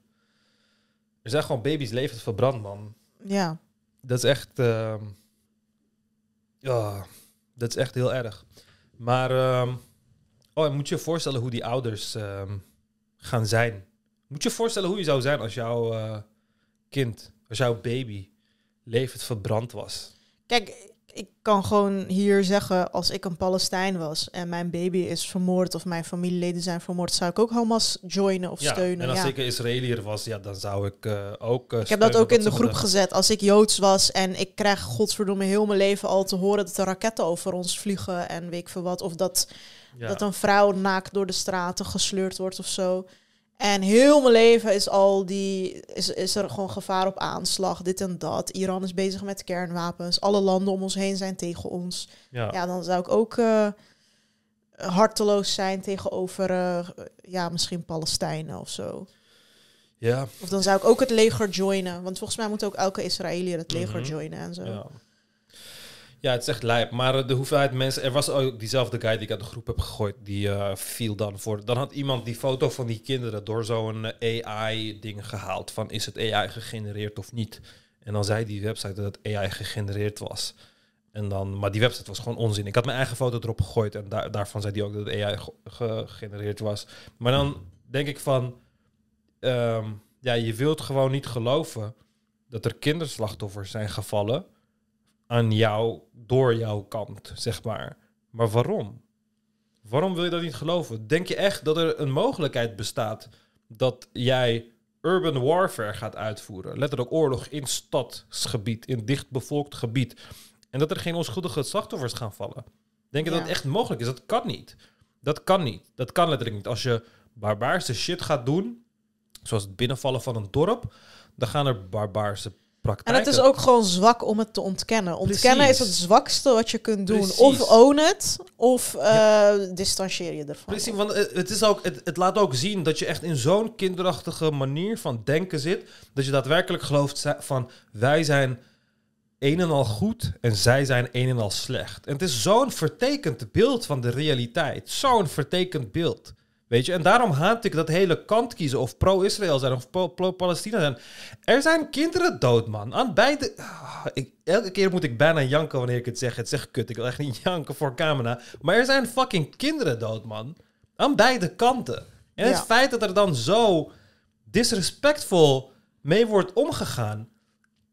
er zijn gewoon baby's levend verbrand, man.
ja.
Dat is echt. ehm, ja, dat is echt heel erg. Maar. ehm, oh, moet je je voorstellen hoe die ouders gaan zijn. Moet je je voorstellen hoe je zou zijn als jouw eh, kind, als jouw baby levend verbrand was?
Kijk, ik kan gewoon hier zeggen, als ik een Palestijn was en mijn baby is vermoord of mijn familieleden zijn vermoord, zou ik ook Hamas joinen of steunen.
en als
ja.
ik een Israëliër was, ja, dan zou ik eh, ook. eh,
Ik heb dat ook in de groep gezet. Als ik Joods was en ik krijg godverdomme heel mijn leven al te horen dat er raketten over ons vliegen en weet ik veel wat. Of dat,
Ja.
dat een vrouw naakt door de straten gesleurd wordt of zo. En heel mijn leven is al die, is, is er gewoon gevaar op aanslag, dit en dat. Iran is bezig met kernwapens. Alle landen om ons heen zijn tegen ons.
Ja.
Ja, dan zou ik ook eh, harteloos zijn tegenover, eh, ja, misschien Palestijnen of zo.
ja.
Of dan zou ik ook het leger joinen. Want volgens mij moet ook elke Israëliër het leger
Mhm.
joinen en zo.
Ja. Ja, het is echt lijp. Maar eh, de hoeveelheid mensen... Er was ook diezelfde guy die ik uit de groep heb gegooid. Die eh, viel dan voor... Dan had iemand die foto van die kinderen door zo'n eh, AI-ding gehaald. Van is het AI gegenereerd of niet? En dan zei die website dat het AI gegenereerd was. En dan, maar die website was gewoon onzin. Ik had mijn eigen foto erop gegooid. En daar, daarvan zei hij ook dat het AI ge- gegenereerd was. Maar dan denk ik van... ehm, ja, je wilt gewoon niet geloven dat er kinderslachtoffers zijn gevallen aan jou, door jouw kant, zeg maar. Maar waarom? Waarom wil je dat niet geloven? Denk je echt dat er een mogelijkheid bestaat dat jij urban warfare gaat uitvoeren? Letterlijk oorlog in stadsgebied, in dichtbevolkt gebied. En dat er geen onschuldige slachtoffers gaan vallen? Denk je dat het echt mogelijk is? Dat kan niet. Dat kan niet. Dat kan letterlijk niet. Als je barbaarse shit gaat doen, zoals het binnenvallen van een dorp, dan gaan er barbaarse
En het is ook gewoon zwak om het te ontkennen. Ontkennen
Precies.
is het zwakste wat je kunt doen.
Precies.
Of own het, of eh distancieer je ervan.
Precies, want het, het, is ook, het, het laat ook zien dat je echt in zo'n kinderachtige manier van denken zit. Dat je daadwerkelijk gelooft van wij zijn een en al goed en zij zijn een en al slecht. En het is zo'n vertekend beeld van de realiteit. Zo'n vertekend beeld. Weet je, en daarom haat ik dat hele kant kiezen of pro-Israël zijn of pro- pro-Palestina zijn. Er zijn kinderen dood, man. Aan beide... Ah, ik, elke keer moet ik bijna janken wanneer ik het zeg. Het zegt kut, ik wil echt niet janken voor camera. Maar er zijn fucking kinderen dood, man. Aan beide kanten. En
Ja.
het feit dat er dan zo disrespectvol mee wordt omgegaan,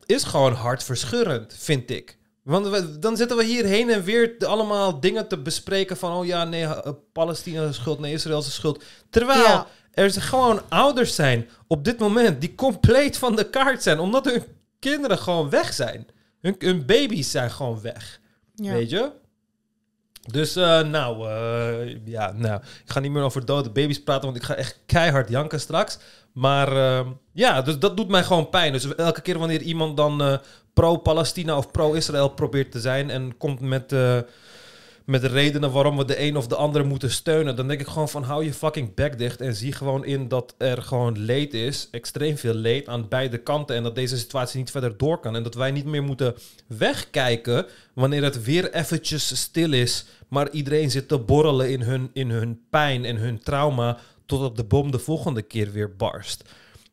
is gewoon hartverscheurend, vind ik. Want we- dan zitten we hier heen en weer allemaal dingen te bespreken van... oh ja, nee, eh, Palestina is schuld, nee, Israël is schuld. Terwijl
Ja.
er gewoon ouders zijn op dit moment die compleet van de kaart zijn... omdat hun kinderen gewoon weg zijn. Hun, hun baby's zijn gewoon weg.
Ja.
Weet je? Dus eh, nou, eh, ja, nou, ik ga niet meer over dode baby's praten, want ik ga echt keihard janken straks. Maar eh, ja, dus dat doet mij gewoon pijn. Dus elke keer wanneer iemand dan eh, pro-Palestina of pro-Israël probeert te zijn en komt met, eh, met de redenen waarom we de een of de andere moeten steunen, dan denk ik gewoon van hou je fucking bek dicht en zie gewoon in dat er gewoon leed is, extreem veel leed aan beide kanten en dat deze situatie niet verder door kan en dat wij niet meer moeten wegkijken wanneer het weer eventjes stil is, maar iedereen zit te borrelen in hun, in hun pijn en hun trauma totdat de bom de volgende keer weer barst.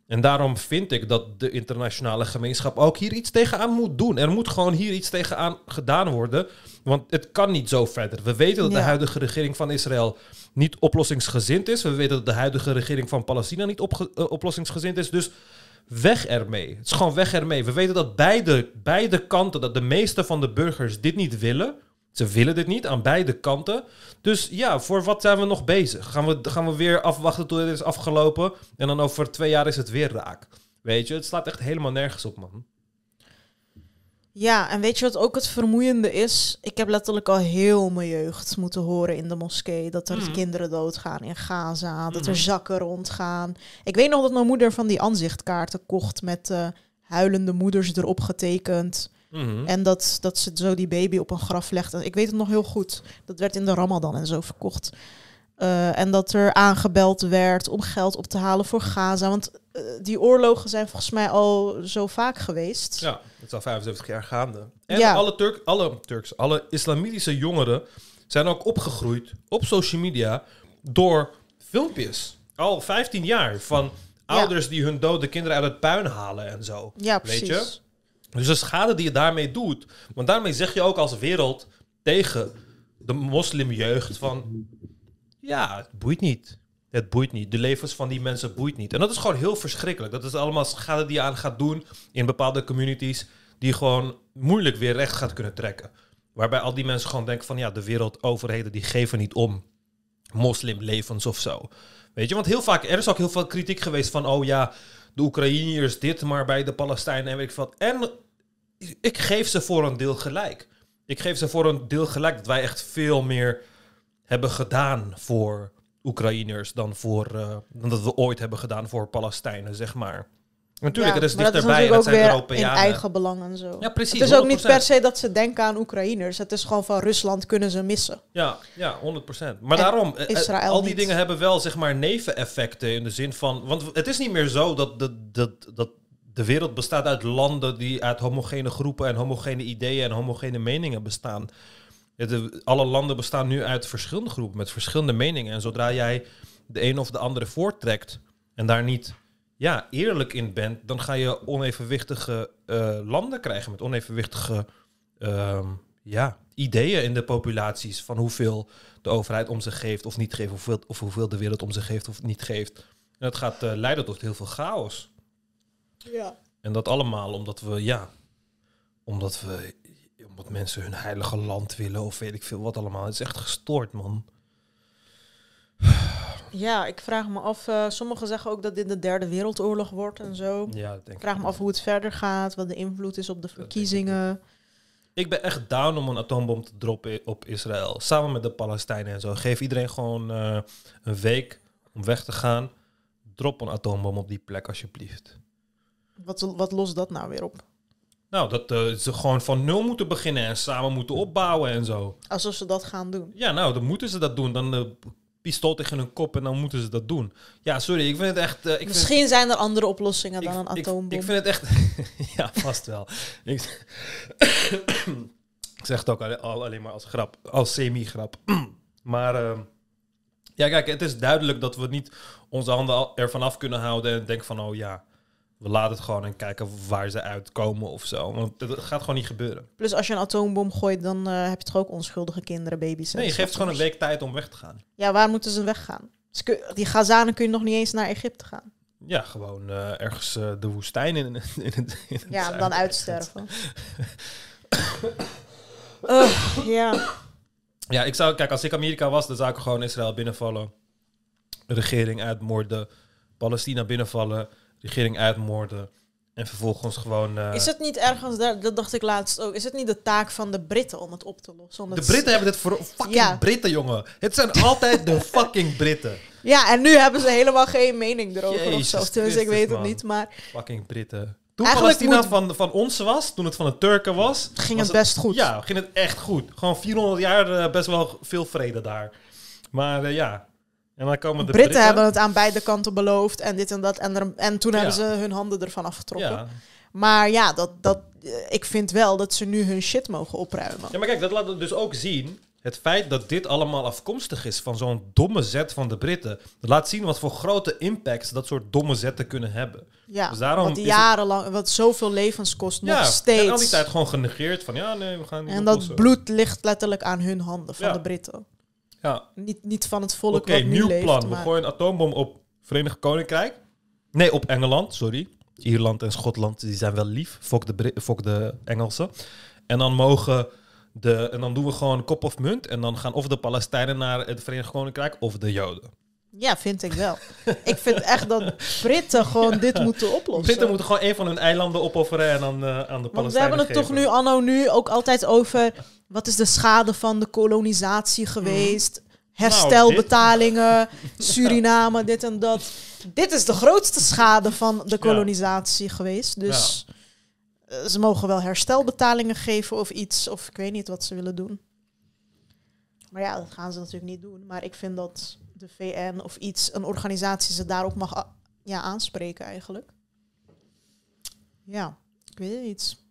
En daarom vind ik dat de internationale gemeenschap ook hier iets tegenaan moet doen. Er moet gewoon hier iets tegenaan gedaan worden. Want het kan niet zo verder. We weten dat de huidige regering van Israël niet oplossingsgezind is. We weten dat de huidige regering van Palestina niet opge- eh, oplossingsgezind is. Dus weg ermee. Het is gewoon weg ermee. We weten dat beide, beide kanten, dat de meeste van de burgers dit niet willen. Ze willen dit niet aan beide kanten. Dus ja, voor wat zijn we nog bezig? Gaan we, gaan we weer afwachten tot dit is afgelopen? En dan over twee jaar is het weer raak. Weet je, het slaat echt helemaal nergens op, man.
Ja, en weet je wat ook het vermoeiende is? Ik heb letterlijk al heel mijn jeugd moeten horen in de moskee dat er
Mhm.
kinderen doodgaan in Gaza, dat er
Mhm.
zakken rondgaan. Ik weet nog dat mijn moeder van die aanzichtkaarten kocht met eh, huilende moeders erop getekend.
Mhm.
En dat, dat ze zo die baby op een graf legt. Ik weet het nog heel goed. Dat werd in de Ramadan en zo verkocht. Eh, en dat er aangebeld werd om geld op te halen voor Gaza. Want eh, die oorlogen zijn volgens mij al zo vaak geweest.
Ja, het is al 75 jaar gaande. En
Ja.
alle, Turk, alle Turks, alle islamitische jongeren zijn ook opgegroeid op social media door filmpjes. Al 15 jaar van ouders die hun dode kinderen uit het puin halen en zo.
Ja,
Weet
precies.
je? Dus de schade die je daarmee doet. Want daarmee zeg je ook als wereld tegen de moslimjeugd van... Ja, het boeit niet. Het boeit niet. De levens van die mensen boeit niet. En dat is gewoon heel verschrikkelijk. Dat is allemaal schade die je aan gaat doen in bepaalde communities die gewoon moeilijk weer recht gaat kunnen trekken. Waarbij al die mensen gewoon denken van ja, de wereldoverheden die geven niet om moslimlevens of zo. Weet je, want heel vaak, er is ook heel veel kritiek geweest van oh ja, de Oekraïners dit, maar bij de Palestijnen en ik wat. En ik geef ze voor een deel gelijk. Ik geef ze voor een deel gelijk dat wij echt veel meer hebben gedaan voor Oekraïners dan, voor, eh, dan dat we ooit hebben gedaan voor Palestijnen, zeg maar. Natuurlijk,
Ja,
het is
dat
dichterbij
natuurlijk
het zijn
ook weer in eigen belang en zo.
Ja, precies.
Het is ook niet
100%.
per se dat ze denken aan Oekraïners. Het is gewoon van Rusland kunnen ze missen.
Ja, ja, 100%. Maar
En
daarom, eh, eh,
Israël
al die
niet.
dingen hebben wel zeg maar neveneffecten in de zin van... Want het is niet meer zo dat, dat, dat, dat de wereld bestaat uit landen die uit homogene groepen en homogene ideeën en homogene meningen bestaan. De- alle landen bestaan nu uit verschillende groepen met verschillende meningen. En zodra jij de een of de andere voorttrekt en daar niet ja, eerlijk in bent, dan ga je onevenwichtige eh, landen krijgen met onevenwichtige ehm, ja, ideeën in de populaties van hoeveel de overheid om zich geeft of niet geeft, of hoeveel, of hoeveel de wereld om zich geeft of niet geeft. En dat gaat eh, leiden tot heel veel chaos.
Ja.
En dat allemaal omdat we, ja, omdat we, omdat mensen hun heilige land willen of weet ik veel wat allemaal. Het is echt gestoord, man.
Ja, ik vraag me af. eh, sommigen zeggen ook dat dit de derde wereldoorlog wordt en zo.
Ja, dat denk
Ik vraag me af hoe het verder gaat, wat de invloed is op de verkiezingen.
Ik ben echt down om een atoombom te droppen op Israël. Samen met de Palestijnen en zo. Geef iedereen gewoon eh, een week om weg te gaan. Drop een atoombom op die plek, alsjeblieft.
Wat, wat lost dat nou weer op?
Nou, dat eh, ze gewoon van nul moeten beginnen en samen moeten opbouwen en zo.
Alsof ze dat gaan doen.
Ja, nou, dan moeten ze dat doen. Dan eh, pistool tegen hun kop en dan moeten ze dat doen. Ja, sorry, ik vind het echt... eh, ik vind-
Misschien zijn er andere oplossingen dan een
ik,
atoombom.
ik vind het echt... ja, vast wel. ik, zeg het ook al, al- alleen maar als grap. Als semi-grap. maar ehm, ja, kijk, het is duidelijk dat we niet onze handen ervan af kunnen houden en denken van, oh ja, we laten het gewoon en kijken waar ze uitkomen of zo. Want het gaat gewoon niet gebeuren.
Plus als je een atoombom gooit, dan eh, heb je toch ook onschuldige kinderen, baby's.
Nee, je geeft gewoon een week tijd om weg te gaan.
Ja, waar moeten ze weggaan? Die Gazanen kun je nog niet eens naar Egypte gaan.
Ja, gewoon eh, ergens eh, de woestijn in, in, het- in het
Ja,
zuiden.
dan uitsterven. Ugh, ja.
Ja, ik zou, kijk, als ik Amerika was, dan zou ik gewoon Israël binnenvallen. Regering uitmoorden. Palestina binnenvallen. Regering uitmoorden. En vervolgens gewoon... eh,
Is het niet ergens, daar, dat dacht ik laatst ook, is het niet de taak van de Britten om het op te lossen?
De Britten hebben dit voor fucking
Ja.
Britten, jongen. Het zijn altijd de fucking Britten.
Ja, en nu hebben ze helemaal geen mening erover of zo. Tenminste, ik weet het niet, maar
Fucking Britten. Toen
Eigenlijk
Palestina
moet-
van, van ons was, toen het van de Turken was...
ging
was
het best goed.
Ja, ging het echt goed. Gewoon 400 jaar eh, best wel veel vrede daar. Maar eh, ja... En dan komen de
Britten, hebben het aan beide kanten beloofd en dit en dat. En, er, en toen
Ja.
hebben ze hun handen ervan afgetrokken.
Ja.
Maar ja, dat, dat, ik vind wel dat ze nu hun shit mogen opruimen.
Ja, maar kijk, dat laat dus ook zien. Het feit dat dit allemaal afkomstig is van zo'n domme zet van de Britten. Dat laat zien wat voor grote impacts dat soort domme zetten kunnen hebben.
Ja,
Dus daarom
wat jarenlang, wat zoveel levens kost, nog steeds.
en al die tijd gewoon genegeerd van ja, nee, we gaan niet
En dat bloed ligt letterlijk aan hun handen, van
Ja.
de Britten.
Ja,
Niet, niet van het volk
oké, nieuw
leeft.
plan. We gooien een atoombom op Verenigd Koninkrijk. Nee, op Engeland, sorry. Ierland en Schotland, die zijn wel lief. Fok de, Brit- fok de Engelsen. En dan mogen de... En dan doen we gewoon kop of munt. En dan gaan of de Palestijnen naar het Verenigd Koninkrijk of de Joden.
Ja, vind ik wel. ik vind echt dat Britten gewoon dit moeten oplossen.
Britten moeten gewoon een van hun eilanden opofferen en dan eh, aan de
Want we
Palestijnen
hebben het toch nu anno nu ook altijd over... wat is de schade van de kolonisatie geweest? Herstelbetalingen, Suriname, dit en dat. Dit is de grootste schade van de kolonisatie geweest. Dus eh, ze mogen wel herstelbetalingen geven of iets. Of ik weet niet wat ze willen doen. Maar ja, dat gaan ze natuurlijk niet doen. Maar ik vind dat de VN of iets, een organisatie ze daarop mag ja, aanspreken eigenlijk. Ja, ik weet het niet.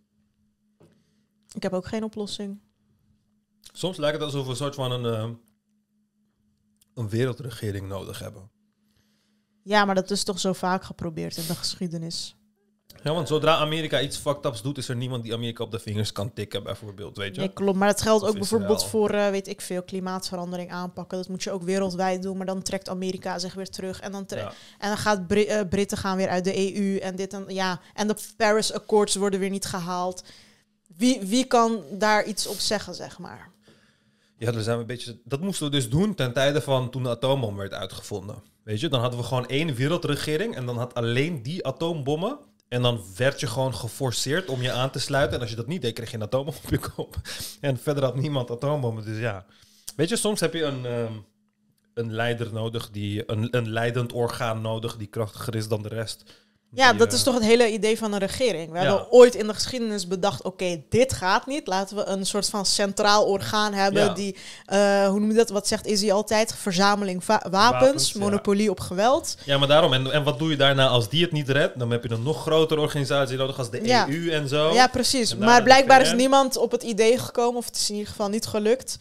Ik heb ook geen oplossing.
Soms lijkt het alsof we een soort van een, eh, een wereldregering nodig hebben.
Ja, maar dat is toch zo vaak geprobeerd in de geschiedenis.
Ja, want zodra Amerika iets fucked ups doet, is er niemand die Amerika op de vingers kan tikken, bijvoorbeeld, weet je?
Nee, klopt. Maar dat geldt ook bijvoorbeeld voor, eh, weet ik veel, klimaatverandering aanpakken. Dat moet je ook wereldwijd doen. Maar dan trekt Amerika zich weer terug. En dan,
Ja.
en dan gaat eh, Britten gaan weer uit de EU. En dit en ja. En de Paris Accords worden weer niet gehaald. Wie, wie kan daar iets op zeggen, zeg maar?
Ja, daar zijn we een beetje. Dat moesten we dus doen ten tijde van toen de atoombom werd uitgevonden. Weet je, dan hadden we gewoon één wereldregering en dan had alleen die atoombommen. En dan werd je gewoon geforceerd om je aan te sluiten. En als je dat niet deed, kreeg je een atoombom op je kop. En verder had niemand atoombommen. Dus ja. Weet je, soms heb je een, ehm, een leider nodig, die, een, een leidend orgaan nodig die krachtiger is dan de rest.
Ja,
Die,
dat
eh,
is toch het hele idee van een regering. We
Ja.
hebben ooit in de geschiedenis bedacht, oké, dit gaat niet. Laten we een soort van centraal orgaan hebben
Ja.
die, eh, hoe noem je dat, wat zegt Izzy altijd? Verzameling va- wapens,
Wapens, ja.
monopolie op geweld.
Ja, maar daarom. En, en wat doe je daarna als die het niet redt? Dan heb je een nog grotere organisatie nodig als de. EU en zo.
Ja, precies. Maar blijkbaar is niemand op het idee gekomen, of het is in ieder geval niet gelukt,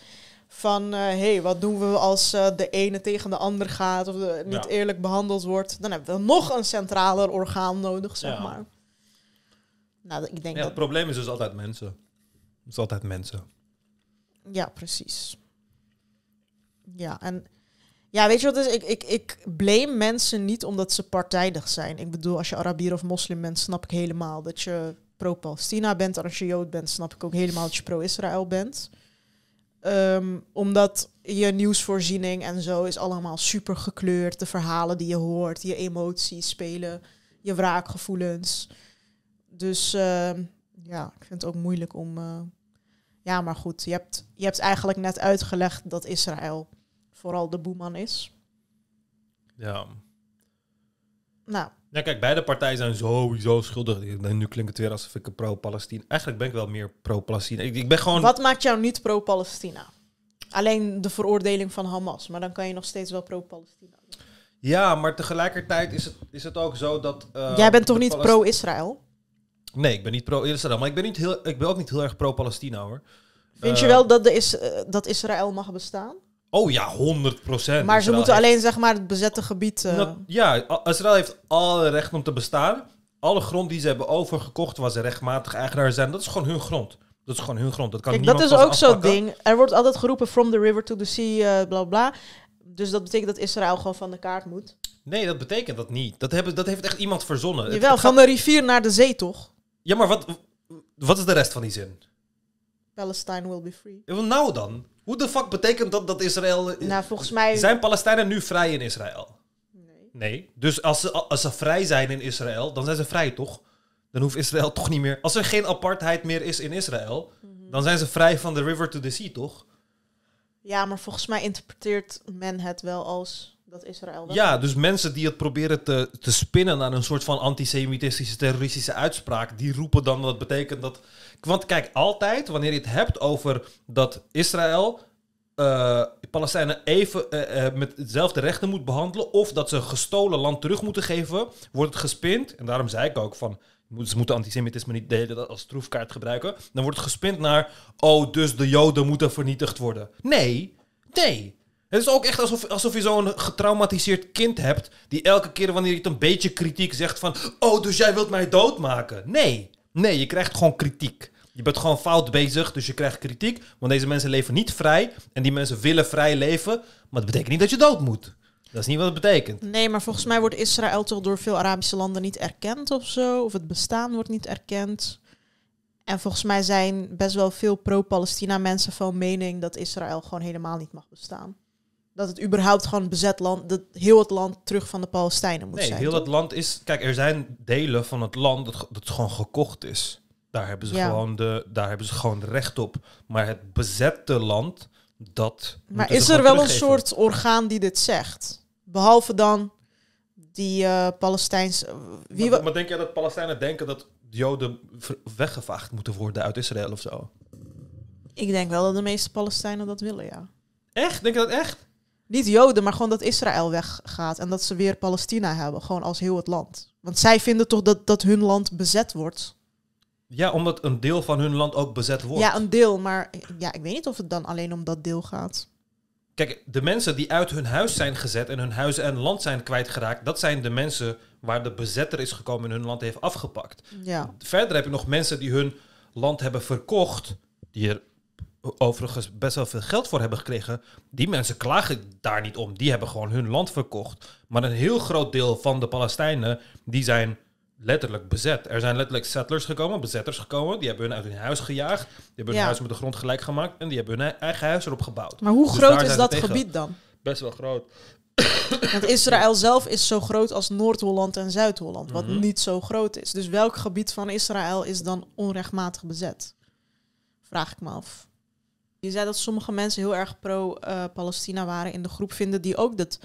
van hé, hey, wat doen we als eh, de ene tegen de ander gaat of de, niet
Ja.
eerlijk behandeld wordt? Dan hebben we nog een centraler orgaan nodig, zeg
Ja.
maar. Nou, ik denk
Ja,
dat...
het probleem is dus altijd mensen. Het is altijd mensen.
Ja, precies. Ja, en ja, weet je wat is? Ik, ik, ik blame mensen niet omdat ze partijdig zijn. Ik bedoel, als je Arabier of moslim bent, snap ik helemaal dat je pro-Palestina bent. En als je Jood bent, snap ik ook helemaal dat je pro-Israël bent. Ehm, omdat je nieuwsvoorziening en zo is allemaal super gekleurd. De verhalen die je hoort, je emoties spelen, je wraakgevoelens. Dus ehm, ja, ik vind het ook moeilijk om... eh, ja, maar goed, je hebt, je hebt eigenlijk net uitgelegd dat Israël vooral de boeman is.
Ja.
Nou,
Ja, kijk, beide partijen zijn sowieso schuldig. Nu klinkt het weer alsof ik een pro-Palestina... Eigenlijk ben ik wel meer pro-Palestina. Ik, ik ben gewoon...
wat maakt jou niet pro-Palestina? Alleen de veroordeling van Hamas, maar dan kan je nog steeds wel pro-Palestina. zijn.
Ja, maar tegelijkertijd is het, is het ook zo dat... eh,
Jij bent toch niet
Palest-
pro-Israël?
Nee, ik ben niet pro-Israël. Maar ik ben, niet heel, ik ben ook niet heel erg pro-Palestina, hoor.
Vind je
Eh,
wel dat, de is, eh, dat Israël mag bestaan?
Oh ja, 100 procent.
maar ze moeten alleen zeg maar het bezette gebied... eh,
Ja, Israël heeft alle recht om te bestaan. Alle grond die ze hebben overgekocht, waar ze rechtmatig eigenaar zijn, dat is gewoon hun grond. Dat is gewoon hun grond. Dat kan
Kijk, dat is ook zo'n ding. Er wordt altijd geroepen from the river to the sea, eh, bla bla. Dus dat betekent dat Israël gewoon van de kaart moet.
Nee, dat betekent dat niet. Dat, hebben, dat heeft echt iemand verzonnen.
Jawel,
het
van
gaat-
de rivier naar de zee toch?
Ja, maar wat, wat is de rest van die zin?
Palestine will be free.
Nou dan, hoe de fuck betekent dat dat Israël...
Nou, volgens mij...
Zijn Palestijnen nu vrij in Israël? Nee. Dus als ze, als ze vrij zijn in Israël, dan zijn ze vrij, toch? Dan hoeft Israël toch niet meer... Als er geen apartheid meer is in Israël,
Mhm.
dan zijn ze vrij van de river to the sea, toch?
Ja, maar volgens mij interpreteert men het wel als dat Israël wel...
Ja, dus mensen die het proberen te, te spinnen naar een soort van antisemitistische, terroristische uitspraak, die roepen dan dat betekent dat. Want kijk, altijd wanneer je het hebt over dat Israël eh, Palestijnen even eh, eh, met hetzelfde rechten moet behandelen, of dat ze gestolen land terug moeten geven, wordt het gespind. En daarom zei ik ook van. Ze moeten antisemitisme niet de hele tijd als troefkaart gebruiken. Dan wordt het gespind naar. Oh, dus de Joden moeten vernietigd worden. Nee, nee. Het is ook echt alsof, alsof je zo'n getraumatiseerd kind hebt. die elke keer wanneer je het een beetje kritiek zegt van. Oh, dus jij wilt mij doodmaken. Nee, nee, je krijgt gewoon kritiek. Je bent gewoon fout bezig, dus je krijgt kritiek. Want deze mensen leven niet vrij. En die mensen willen vrij leven. Maar dat betekent niet dat je dood moet. Dat is niet wat het betekent.
Nee, maar volgens mij wordt Israël toch door veel Arabische landen niet erkend of zo. Of het bestaan wordt niet erkend. En volgens mij zijn best wel veel pro-Palestina mensen van mening dat Israël gewoon helemaal niet mag bestaan. Dat het überhaupt gewoon bezet land, dat heel het land terug van de Palestijnen moet
Nee,
zijn.
heel
toch?
het land is. Kijk, er zijn delen van het land dat, dat gewoon gekocht is. Daar hebben, ze
Ja.
gewoon de, daar hebben ze gewoon recht op. Maar het bezette land, dat.
Maar is er wel een soort orgaan die dit zegt? Behalve dan die eh Palestijnse... Wie
Maar, maar denk jij dat Palestijnen denken dat Joden weggevaagd moeten worden uit Israël of zo?
Ik denk wel dat de meeste Palestijnen dat willen, ja.
Echt? Denk je dat echt?
Niet Joden, maar gewoon dat Israël weggaat en dat ze weer Palestina hebben, gewoon als heel het land. Want zij vinden toch dat, dat hun land bezet wordt.
Ja, omdat een deel van hun land ook bezet wordt.
Ja, een deel, maar ja, ik weet niet of het dan alleen om dat deel gaat.
Kijk, de mensen die uit hun huis zijn gezet en hun huis en land zijn kwijtgeraakt, dat zijn de mensen waar de bezetter is gekomen en hun land heeft afgepakt.
Ja.
Verder heb je nog mensen die hun land hebben verkocht, die er overigens best wel veel geld voor hebben gekregen. Die mensen klagen daar niet om. Die hebben gewoon hun land verkocht. Maar een heel groot deel van de Palestijnen, die zijn letterlijk bezet. Er zijn letterlijk settlers gekomen, bezetters gekomen. Die hebben hun uit hun huis gejaagd. Die hebben hun
Ja.
huis met de grond gelijk gemaakt. En die hebben hun e- eigen huis erop gebouwd.
Maar hoe
Dus
groot is dat
tegen.
gebied dan?
Best wel groot.
Want Israël zelf is zo groot als Noord-Holland en Zuid-Holland, wat
Mhm.
niet zo groot is. Dus welk gebied van Israël is dan onrechtmatig bezet? Vraag ik me af. Je zei dat sommige mensen heel erg pro-Palestina waren in de groep. Vinden die ook dat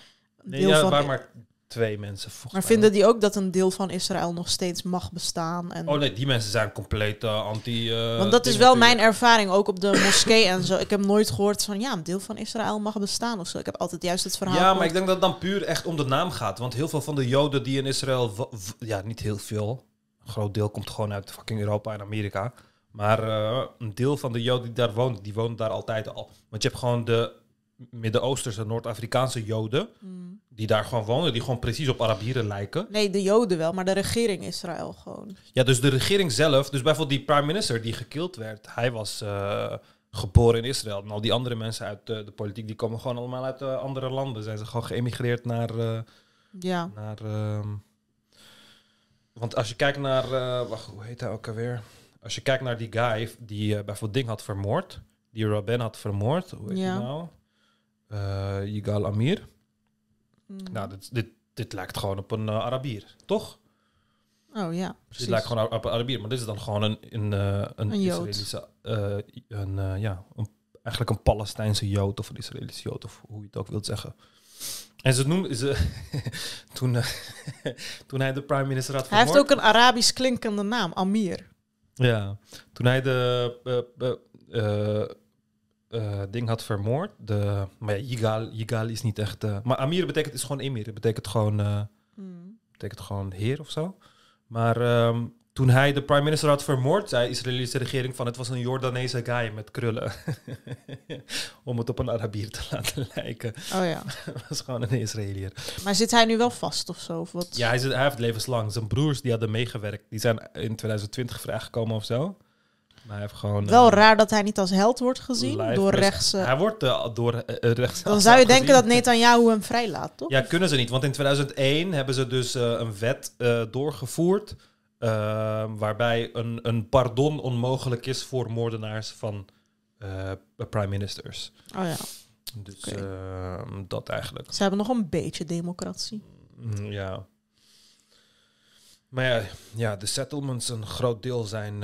Nee,
deel
ja, er
van.
waren maar twee mensen
maar vinden die ook dat een deel van Israël nog steeds mag bestaan? En
Oh nee, die mensen zijn compleet eh, anti... eh,
Want dat is wel mijn ervaring, ook op de moskee en zo. Ik heb nooit gehoord van ja, een deel van Israël mag bestaan of zo. Ik heb altijd juist het verhaal.
Ja, maar ik denk dat het dan puur echt om de naam gaat. Want heel veel van de Joden die in Israël... Ja, niet heel veel. Een groot deel komt gewoon uit fucking Europa en Amerika. Maar eh, een deel van de Joden die daar woont, die woont daar altijd al. Want je hebt gewoon de Midden-Oosterse, Noord-Afrikaanse Joden...
Hmm.
Die daar gewoon wonen, die gewoon precies op Arabieren lijken.
Nee, de Joden wel, maar de regering Israël gewoon.
Ja, dus de regering zelf, dus bijvoorbeeld die prime minister die gekild werd, hij was eh, geboren in Israël. En al die andere mensen uit eh, de politiek, die komen gewoon allemaal uit eh, andere landen. Zijn ze gewoon geëmigreerd naar...
Ja.
naar ehm, want als je kijkt naar... wacht, hoe heet hij ook alweer? Als je kijkt naar die guy die bijvoorbeeld Ding had vermoord. Die Rabin had vermoord. Hoe heet
Ja.
hij nou? Yigal Amir.
Mm.
Nou, dit, dit, dit lijkt gewoon op een eh, Arabier, toch?
Oh ja,
Dit
precies.
lijkt gewoon op een Arabier, maar dit is dan gewoon een, een, eh, een,
Een.
Israëlische, eh, een, ja, een, eigenlijk een Palestijnse Jood of een Israëlische Jood, of hoe je het ook wilt zeggen. En ze noemden ze toen, toen hij de prime minister had
Hij heeft
vermoord.
ook een Arabisch klinkende naam, Amir.
Ja, toen hij de eh, ding had vermoord. De, maar ja, Yigal, Yigal is niet echt. eh, maar Amir betekent is gewoon emir. Het betekent gewoon, eh,
Hmm.
betekent gewoon heer of zo. Maar ehm, toen hij de prime minister had vermoord, zei de Israëlische regering van het was een Jordaanese guy met krullen. Om het op een Arabier te laten lijken.
Oh ja.
Was gewoon een Israëliër.
Maar zit hij nu wel vast of zo? Of wat?
Ja, hij, zit, hij heeft levenslang. Zijn broers die hadden meegewerkt. Die zijn in 2020 vrijgekomen of zo. Maar hij heeft gewoon...
Wel
eh,
raar dat hij niet als held wordt gezien door rechtse...
Hij wordt eh, door eh, rechts.
Dan zou je denken dat Netanyahu hem vrijlaat, toch?
Ja, kunnen ze niet. Want in 2001 hebben ze dus een wet doorgevoerd. eh, waarbij een, een pardon onmogelijk is voor moordenaars van prime ministers.
Oh ja.
Dus
Oké.
eh, dat eigenlijk.
Ze hebben nog een beetje democratie.
Mm, Ja. Maar ja, ja, de settlements, een groot deel zijn.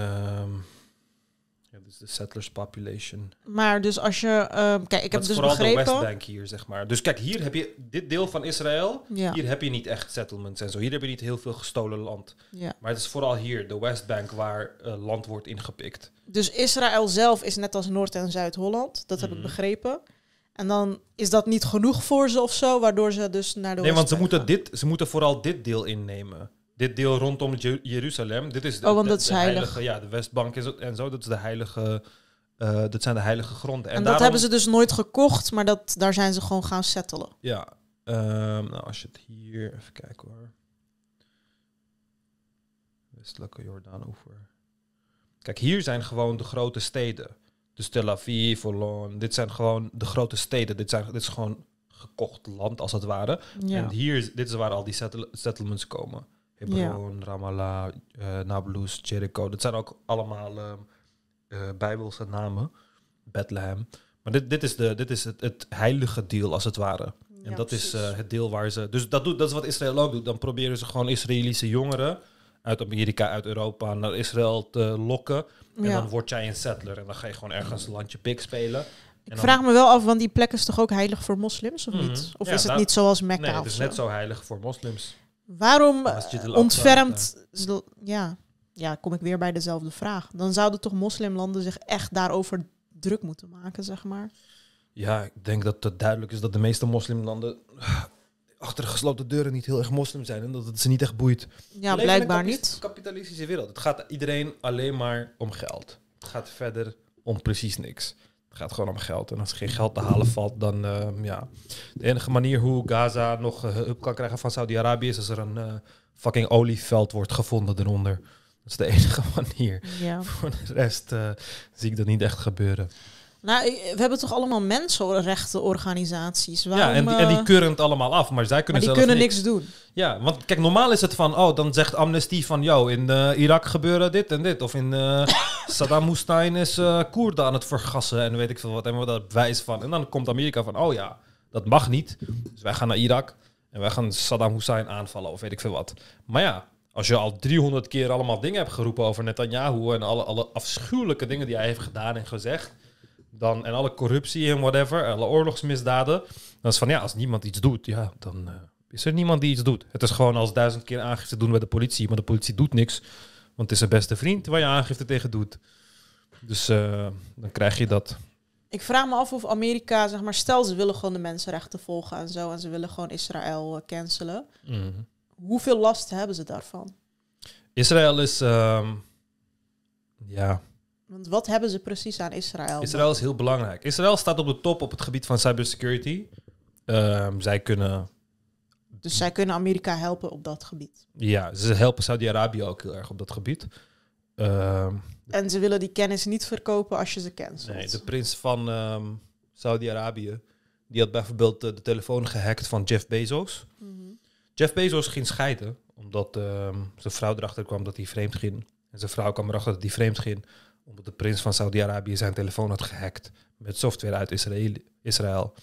Ja, dus de settlers population.
Maar dus als je... ehm, kijk, ik heb
dat is
dus
vooral de
begrepen...
Westbank hier, zeg maar. Dus kijk, hier heb je dit deel van Israël.
Ja.
Hier heb je niet echt settlements en zo. Hier heb je niet heel veel gestolen land.
Ja.
Maar het is vooral hier, de Westbank, waar eh, land wordt ingepikt.
Dus Israël zelf is net als Noord- en Zuid-Holland. Dat heb ik
Mhm.
begrepen. En dan is dat niet genoeg voor ze of zo, waardoor ze dus naar de
nee, want ze moeten,
gaan.
dit, ze moeten vooral dit deel innemen. Dit deel rondom Je- Jeruzalem. Dit is de,
Oh, want
de-
dat is
de
heilig.
Ja, de Westbank is en zo. Dat, is de heilige, eh, dat zijn de heilige gronden.
En, dat
daarom-
hebben ze dus nooit gekocht, maar dat, daar zijn ze gewoon gaan settelen.
Ja, ehm, nou als je het hier... Even kijken hoor. Westelijke Jordaanoever. Kijk, hier zijn gewoon de grote steden. Dus Tel Aviv, Holon. Dit zijn gewoon de grote steden. Dit, zijn, dit is gewoon gekocht land, als het ware.
Ja.
En hier, dit is waar al die settle- settlements komen. Hebron, Ramallah, eh, Nablus, Jericho. Dat zijn ook allemaal ehm, eh, bijbelse namen. Bethlehem. Maar dit, dit is, de, dit is het, het heilige deel, als het ware. En
Ja,
dat is
precies.
eh, het deel waar ze... Dus dat, doet, dat is wat Israël ook doet. Dan proberen ze gewoon Israëlische jongeren uit Amerika, uit Europa naar Israël te lokken. En
Ja.
dan word jij een settler. En dan ga je gewoon ergens een landje pik spelen.
Ik vraag me wel af, want die plek is toch ook heilig voor moslims, of
Mhm.
niet? Of
Ja,
is het
nou,
niet zoals Mekka
Nee, het is net zo heilig voor moslims.
Waarom eh, ontfermt... zl- Ja, ja, kom ik weer bij dezelfde vraag. Dan zouden toch moslimlanden zich echt daarover druk moeten maken, zeg maar?
Ja, ik denk dat het duidelijk is dat de meeste moslimlanden ah, achter gesloten deuren niet heel erg moslim zijn. En dat het ze niet echt boeit.
Ja,
leven
blijkbaar niet.
kapitalistische wereld. Het gaat iedereen alleen maar om geld. Het gaat verder om precies niks. Gaat gewoon om geld. En als er geen geld te halen valt, dan ehm, ja. De enige manier hoe Gaza nog eh, hulp kan krijgen van Saudi-Arabië is als er een eh, fucking olieveld wordt gevonden eronder. Dat is de enige manier.
Ja.
Voor de rest eh, zie ik dat niet echt gebeuren.
Nou, we hebben toch allemaal mensenrechtenorganisaties.
ja,
Waarom,
en, die- en die
eh,
keuren het allemaal af, maar zij
maar
kunnen
die kunnen
niks.
niks doen.
Ja, want kijk, normaal is het van, oh, dan zegt Amnesty van, yo, in eh, Irak gebeuren dit en dit. Of in eh, Saddam Hussein is eh Koerden aan het vergassen en weet ik veel wat. En we daar bewijs van. En dan komt Amerika van, oh ja, dat mag niet. Dus wij gaan naar Irak en wij gaan Saddam Hussein aanvallen of weet ik veel wat. Maar ja, als je al 300 keer allemaal dingen hebt geroepen over Netanyahu en alle, alle afschuwelijke dingen die hij heeft gedaan en gezegd, dan, en alle corruptie en whatever, alle oorlogsmisdaden, dan is van, ja, als niemand iets doet, ja, dan... eh, is er niemand die iets doet. Het is gewoon als duizend keer aangifte doen bij de politie, maar de politie doet niks. Want het is een beste vriend waar je aangifte tegen doet. Dus eh, dan krijg je dat.
Ik vraag me af of Amerika, zeg maar, stel ze willen gewoon de mensenrechten volgen en zo, en ze willen gewoon Israël eh, cancelen. Hoeveel last hebben ze daarvan?
Israël is. ehm, ja,
Want wat hebben ze precies aan Israël?
Israël is heel belangrijk. Israël staat op de top op het gebied van cybersecurity. Ehm, zij kunnen.
Dus zij kunnen Amerika helpen op dat gebied.
Ja, ze helpen Saudi-Arabië ook heel erg op dat gebied. Ehm,
En ze willen die kennis niet verkopen als je ze cancelt.
Nee, de prins van ehm, Saudi-Arabië, die had bijvoorbeeld eh, de telefoon gehackt van Jeff Bezos.
Mhm.
Jeff Bezos ging scheiden, omdat zijn vrouw erachter kwam dat hij vreemd ging. En zijn vrouw kwam erachter dat hij vreemd ging, omdat de prins van Saudi-Arabië zijn telefoon had gehackt met software uit Israël. Israël.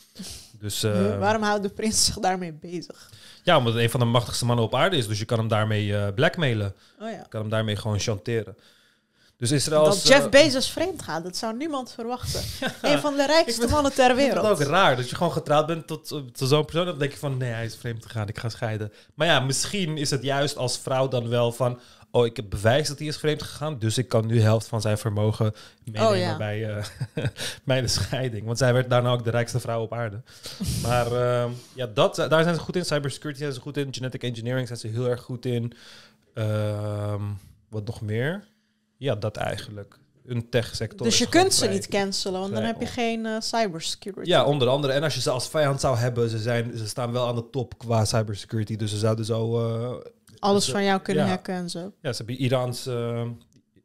Dus eh,
Waarom houdt de prins zich daarmee bezig?
ja, omdat het een van de machtigste mannen op aarde is, dus je kan hem daarmee eh, blackmailen.
Oh ja.
Je kan hem daarmee gewoon chanteren. Dus Israël
Dat
is,
Jeff
eh,
Bezos vreemd gaat, dat zou niemand verwachten. Een van de rijkste mannen ter wereld.
het ook raar dat je gewoon getrouwd bent tot, eh, tot zo'n persoon. Dan denk je van, nee, hij is vreemd gegaan, ik ga scheiden. Maar ja, misschien is het juist als vrouw dan wel van... oh, ik heb bewijs dat hij is vreemd gegaan... dus ik kan nu de helft van zijn vermogen meenemen
Oh, ja.
bij, eh, bij de scheiding. Want zij werd daarna ook de rijkste vrouw op aarde. Maar ehm, ja, dat, daar zijn ze goed in. Cybersecurity zijn ze goed in. Genetic engineering zijn ze heel erg goed in. Ehm, wat nog meer? Ja, dat eigenlijk. Een techsector.
Dus je kunt ze
vrij-
niet cancelen, want dan heb je geen eh, cybersecurity.
ja, onder andere. En als je ze als vijand zou hebben, ze, zijn, ze staan wel aan de top qua cybersecurity. Dus ze zouden zo... eh,
Alles
ze-
van jou kunnen
ja.
hacken en zo.
Ja, ze hebben Iraans... eh,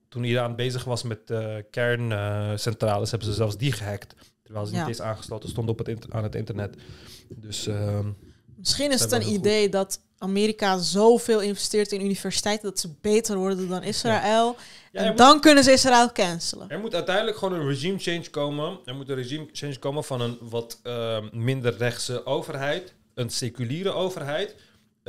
toen Iran bezig was met eh kerncentrales, hebben ze zelfs die gehackt. Terwijl ze
Ja.
niet eens aangesloten stonden op het aan het internet. Dus ehm,
Misschien is het een idee dat Amerika zoveel investeert in universiteiten dat ze beter worden dan Israël.
Ja,
en
moet-
dan kunnen ze Israël cancelen.
Er moet uiteindelijk gewoon een regime change komen. Er moet een regime change komen van een wat ehm, minder rechtse overheid. Een seculiere overheid.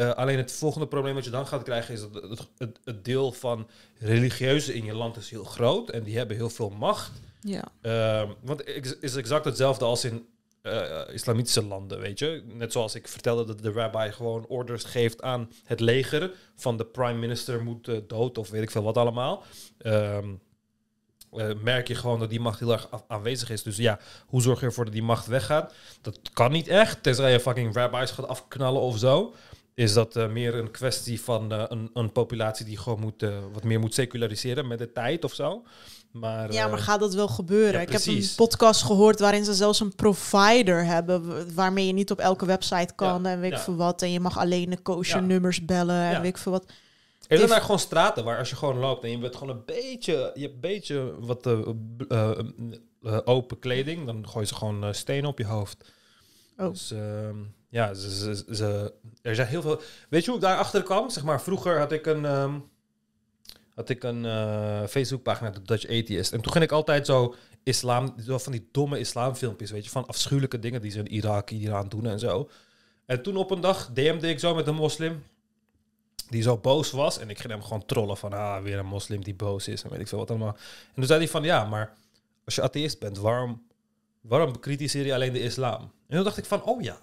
Eh, alleen het volgende probleem wat je dan gaat krijgen is dat het, het, het deel van religieuzen in je land is heel groot. En die hebben heel veel macht.
Ja.
Ehm, want het is exact hetzelfde als in eh, islamitische landen, weet je. Net zoals ik vertelde dat de rabbi gewoon orders geeft aan het leger van de prime minister moet eh, dood of weet ik veel wat allemaal. Ehm, eh, merk je gewoon dat die macht heel erg aanwezig is. Dus ja, hoe zorg je ervoor dat die macht weggaat? Dat kan niet echt, tenzij je fucking rabbis gaat afknallen of zo. Is dat eh, meer een kwestie van eh, een, een populatie die gewoon moet, eh, wat meer moet seculariseren met de tijd of zo. Maar,
Ja, maar gaat dat wel gebeuren?
ja,
ik heb een podcast gehoord waarin ze zelfs een provider hebben... waarmee je niet op elke website kan
Ja,
en weet ik
ja.
veel wat. En je mag alleen de
Ja.
nummers bellen en weet ik veel wat.
Er zijn daar gewoon straten waar als je gewoon loopt en je bent gewoon een beetje, je hebt een beetje wat open kleding, dan gooien ze gewoon stenen op je hoofd.
Oh.
Dus ehm, ja, ze, er zijn heel veel. Weet je hoe ik daarachter kwam? Zeg maar, vroeger had ik een, ehm, had ik een eh Facebookpagina, de Dutch Atheist. En toen ging ik altijd zo islam, van die domme islamfilmpjes, weet je, van afschuwelijke dingen die ze in Irak, Iran doen en zo. En toen op een dag DM'de ik zo met een moslim die zo boos was. En ik ging hem gewoon trollen van, ah, weer een moslim die boos is en weet ik veel wat allemaal. En toen zei hij van, ja, maar als je atheïst bent, waarom, waarom bekritiseer je alleen de islam? En toen dacht ik van, oh ja.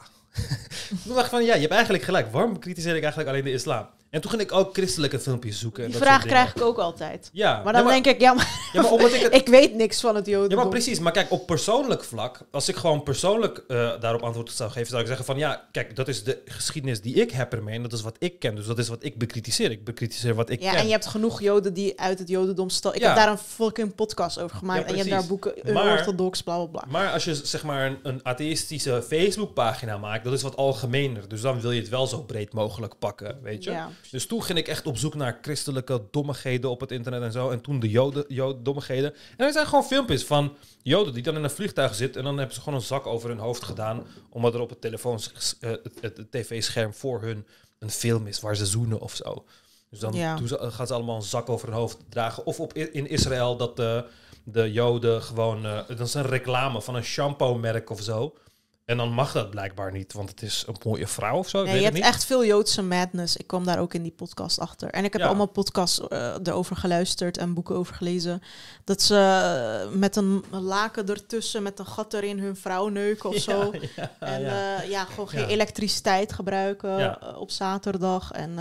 toen dacht van, ja, je hebt eigenlijk gelijk. Waarom bekritiseer ik eigenlijk alleen de islam? En toen ging ik ook christelijke filmpjes zoeken. en
Die
dat
vraag krijg ik ook altijd.
Ja,
Maar dan
ja,
denk ik, ja, maar,
ja, maar omdat ik het,
ik weet niks van het
Ja,
jodendom.
maar precies. Maar kijk, op persoonlijk vlak, als ik gewoon persoonlijk eh, daarop antwoord zou geven, zou ik zeggen van ja, kijk, dat is de geschiedenis die ik heb ermee en dat is wat ik ken. Dus dat is wat ik bekritiseer. Ik bekritiseer wat ik
Ja,
ken.
en je hebt genoeg joden die uit het jodendom stal. Ik
Ja.
heb daar een fucking podcast over gemaakt.
Ja,
en je hebt daar boeken,
Maar-
unorthodox, bla bla bla.
Maar als je zeg maar een, een atheïstische Facebookpagina maakt, dat is wat algemener. Dus dan wil je het wel zo breed mogelijk pakken, weet je.
Ja.
Dus toen ging ik echt op zoek naar christelijke dommigheden op het internet en zo. En toen de joden, joden dommigheden. En er zijn gewoon filmpjes van joden die dan in een vliegtuig zitten. En dan hebben ze gewoon een zak over hun hoofd gedaan. Omdat er op het telefoon, eh, het, het, het tv-scherm voor hun een film is waar ze zoenen of zo. Dus dan
Ja.
doen ze, gaan ze allemaal een zak over hun hoofd dragen. Of op, in Israël dat de, de joden gewoon... eh, dat is een reclame van een shampoo-merk of zo. En dan mag dat blijkbaar niet, want het is een mooie vrouw of zo.
Nee, je hebt
niet.
echt veel Joodse madness. Ik kwam daar ook in die podcast achter. En ik heb
Ja.
allemaal podcasts eh, erover geluisterd en boeken over gelezen. Dat ze eh, met een laken ertussen, met een gat erin hun vrouw neuken of zo.
Ja,
En
ja.
eh, ja, gewoon geen elektriciteit gebruiken op zaterdag. En,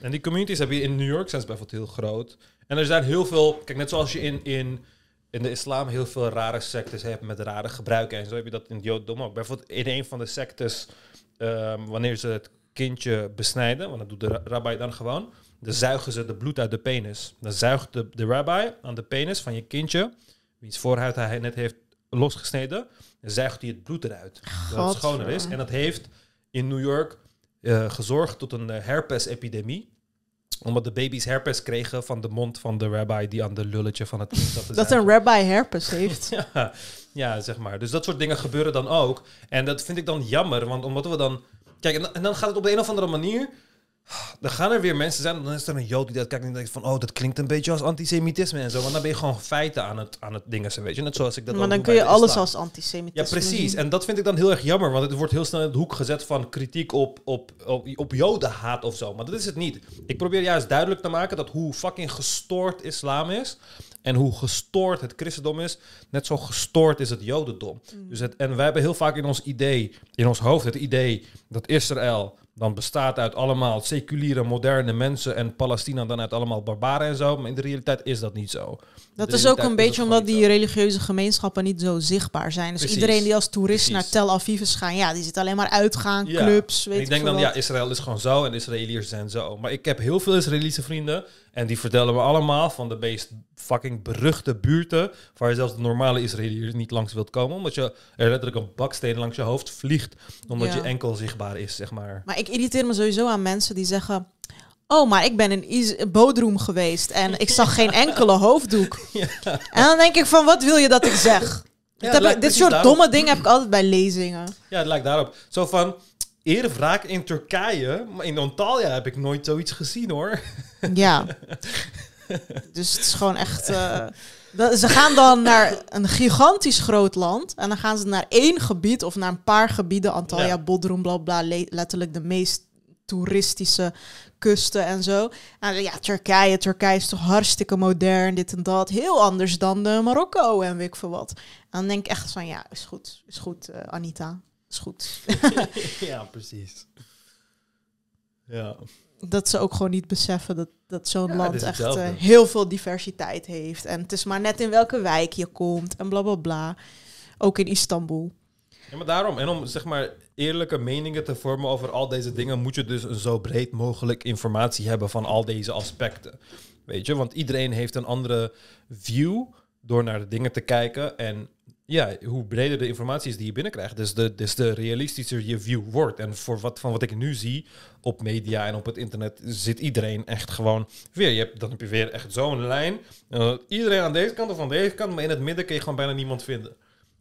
en die communities heb je in New York zijn ze bijvoorbeeld heel groot. En er zijn heel veel, kijk, net zoals je in, in, in de islam heel veel rare sectes hebt met rare gebruiken en zo heb je dat in het jodendom ook. Bijvoorbeeld in een van de sectes, ehm, wanneer ze het kindje besnijden, want dat doet de ra- rabbi dan gewoon, dan zuigen ze de bloed uit de penis. Dan zuigt de, de rabbi aan de penis van je kindje, wiens voorhuid hij net heeft losgesneden, dan zuigt hij het bloed eruit. Zodat het schoner is. En dat heeft in New York eh, gezorgd tot een eh, herpesepidemie omdat de baby's herpes kregen van de mond van de rabbi die aan de lulletje van het kind zat te
Dat een rabbi herpes heeft.
Ja, ja, zeg maar. Dus dat soort dingen gebeuren dan ook. En dat vind ik dan jammer, want omdat we dan... Kijk, en dan gaat het op de een of andere manier... Dan gaan er weer mensen zijn, dan is er een jood die dat kijkt en denkt van... Oh, dat klinkt een beetje als antisemitisme en zo. Want dan ben je gewoon feiten aan het, aan het dingen, weet je. Net zoals ik dat
maar dan kun je alles
islam.
als antisemitisme
Ja, precies. En dat vind ik dan heel erg jammer, want het wordt heel snel in de hoek gezet van kritiek op, op, op, op jodenhaat of zo. Maar dat is het niet. Ik probeer juist duidelijk te maken dat hoe fucking gestoord islam is en hoe gestoord het christendom is, net zo gestoord is het jodendom. Dus het, en wij hebben heel vaak in ons idee, in ons hoofd, het idee dat Israël dan bestaat uit allemaal seculiere, moderne mensen en Palestina dan uit allemaal barbaren en zo. Maar in de realiteit is dat niet zo.
Dat is ook een beetje omdat die
zo.
religieuze gemeenschappen niet zo zichtbaar zijn. Dus
Precies.
iedereen die als toerist
Precies.
naar Tel Aviv is gaan, ja, die zit alleen maar uitgaan,
Ja.
clubs,
En
weet
ik denk dan, ja. Israël is gewoon zo en Israëliërs zijn zo. Maar ik heb heel veel Israëlische vrienden en die vertellen me allemaal van de meest fucking beruchte buurten, waar je zelfs de normale Israëliërs niet langs wilt komen, omdat je er letterlijk een baksteen langs je hoofd vliegt, omdat
Ja.
je enkel zichtbaar is, zeg maar.
Maar ik irriteer me sowieso aan mensen die zeggen... Oh, maar ik ben in Is- Bodrum geweest en ik zag geen enkele hoofddoek. En dan denk ik van, wat wil je dat ik zeg?
Ja,
Dit ik- dit soort
daarop.
domme dingen heb ik altijd bij lezingen.
Ja, het lijkt daarop. Zo van, eer wraak in Turkije, maar in Antalya heb ik nooit zoiets gezien hoor.
Ja. Dus het is gewoon echt... eh, dat- ze gaan dan naar een gigantisch groot land. En dan gaan ze naar één gebied of naar een paar gebieden. Antalya,
Ja.
Bodrum, bla bla. le- letterlijk de meest toeristische kusten en zo. En ja, Turkije. Turkije is toch hartstikke modern, dit en dat. Heel anders dan de Marokko en weet ik veel wat. En dan denk ik echt van, ja, is goed. Is goed, eh, Anita. Is goed.
ja, precies. Ja.
dat ze ook gewoon niet beseffen dat, dat zo'n
Ja,
land echt eh, heel veel diversiteit heeft. En het is maar net in welke wijk je komt en bla bla bla. Ook in Istanbul.
Ja, maar daarom. En om zeg maar eerlijke meningen te vormen over al deze dingen, moet je dus een zo breed mogelijk informatie hebben van al deze aspecten. Weet je, want iedereen heeft een andere view door naar de dingen te kijken. En ja, hoe breder de informatie is die je binnenkrijgt, dus de, dus de realistischer je view wordt. En voor wat, van wat ik nu zie op media en op het internet, zit iedereen echt gewoon weer. Je hebt, dan heb je weer echt zo'n lijn. Eh, iedereen aan deze kant of aan deze kant, maar in het midden kun je gewoon bijna niemand vinden.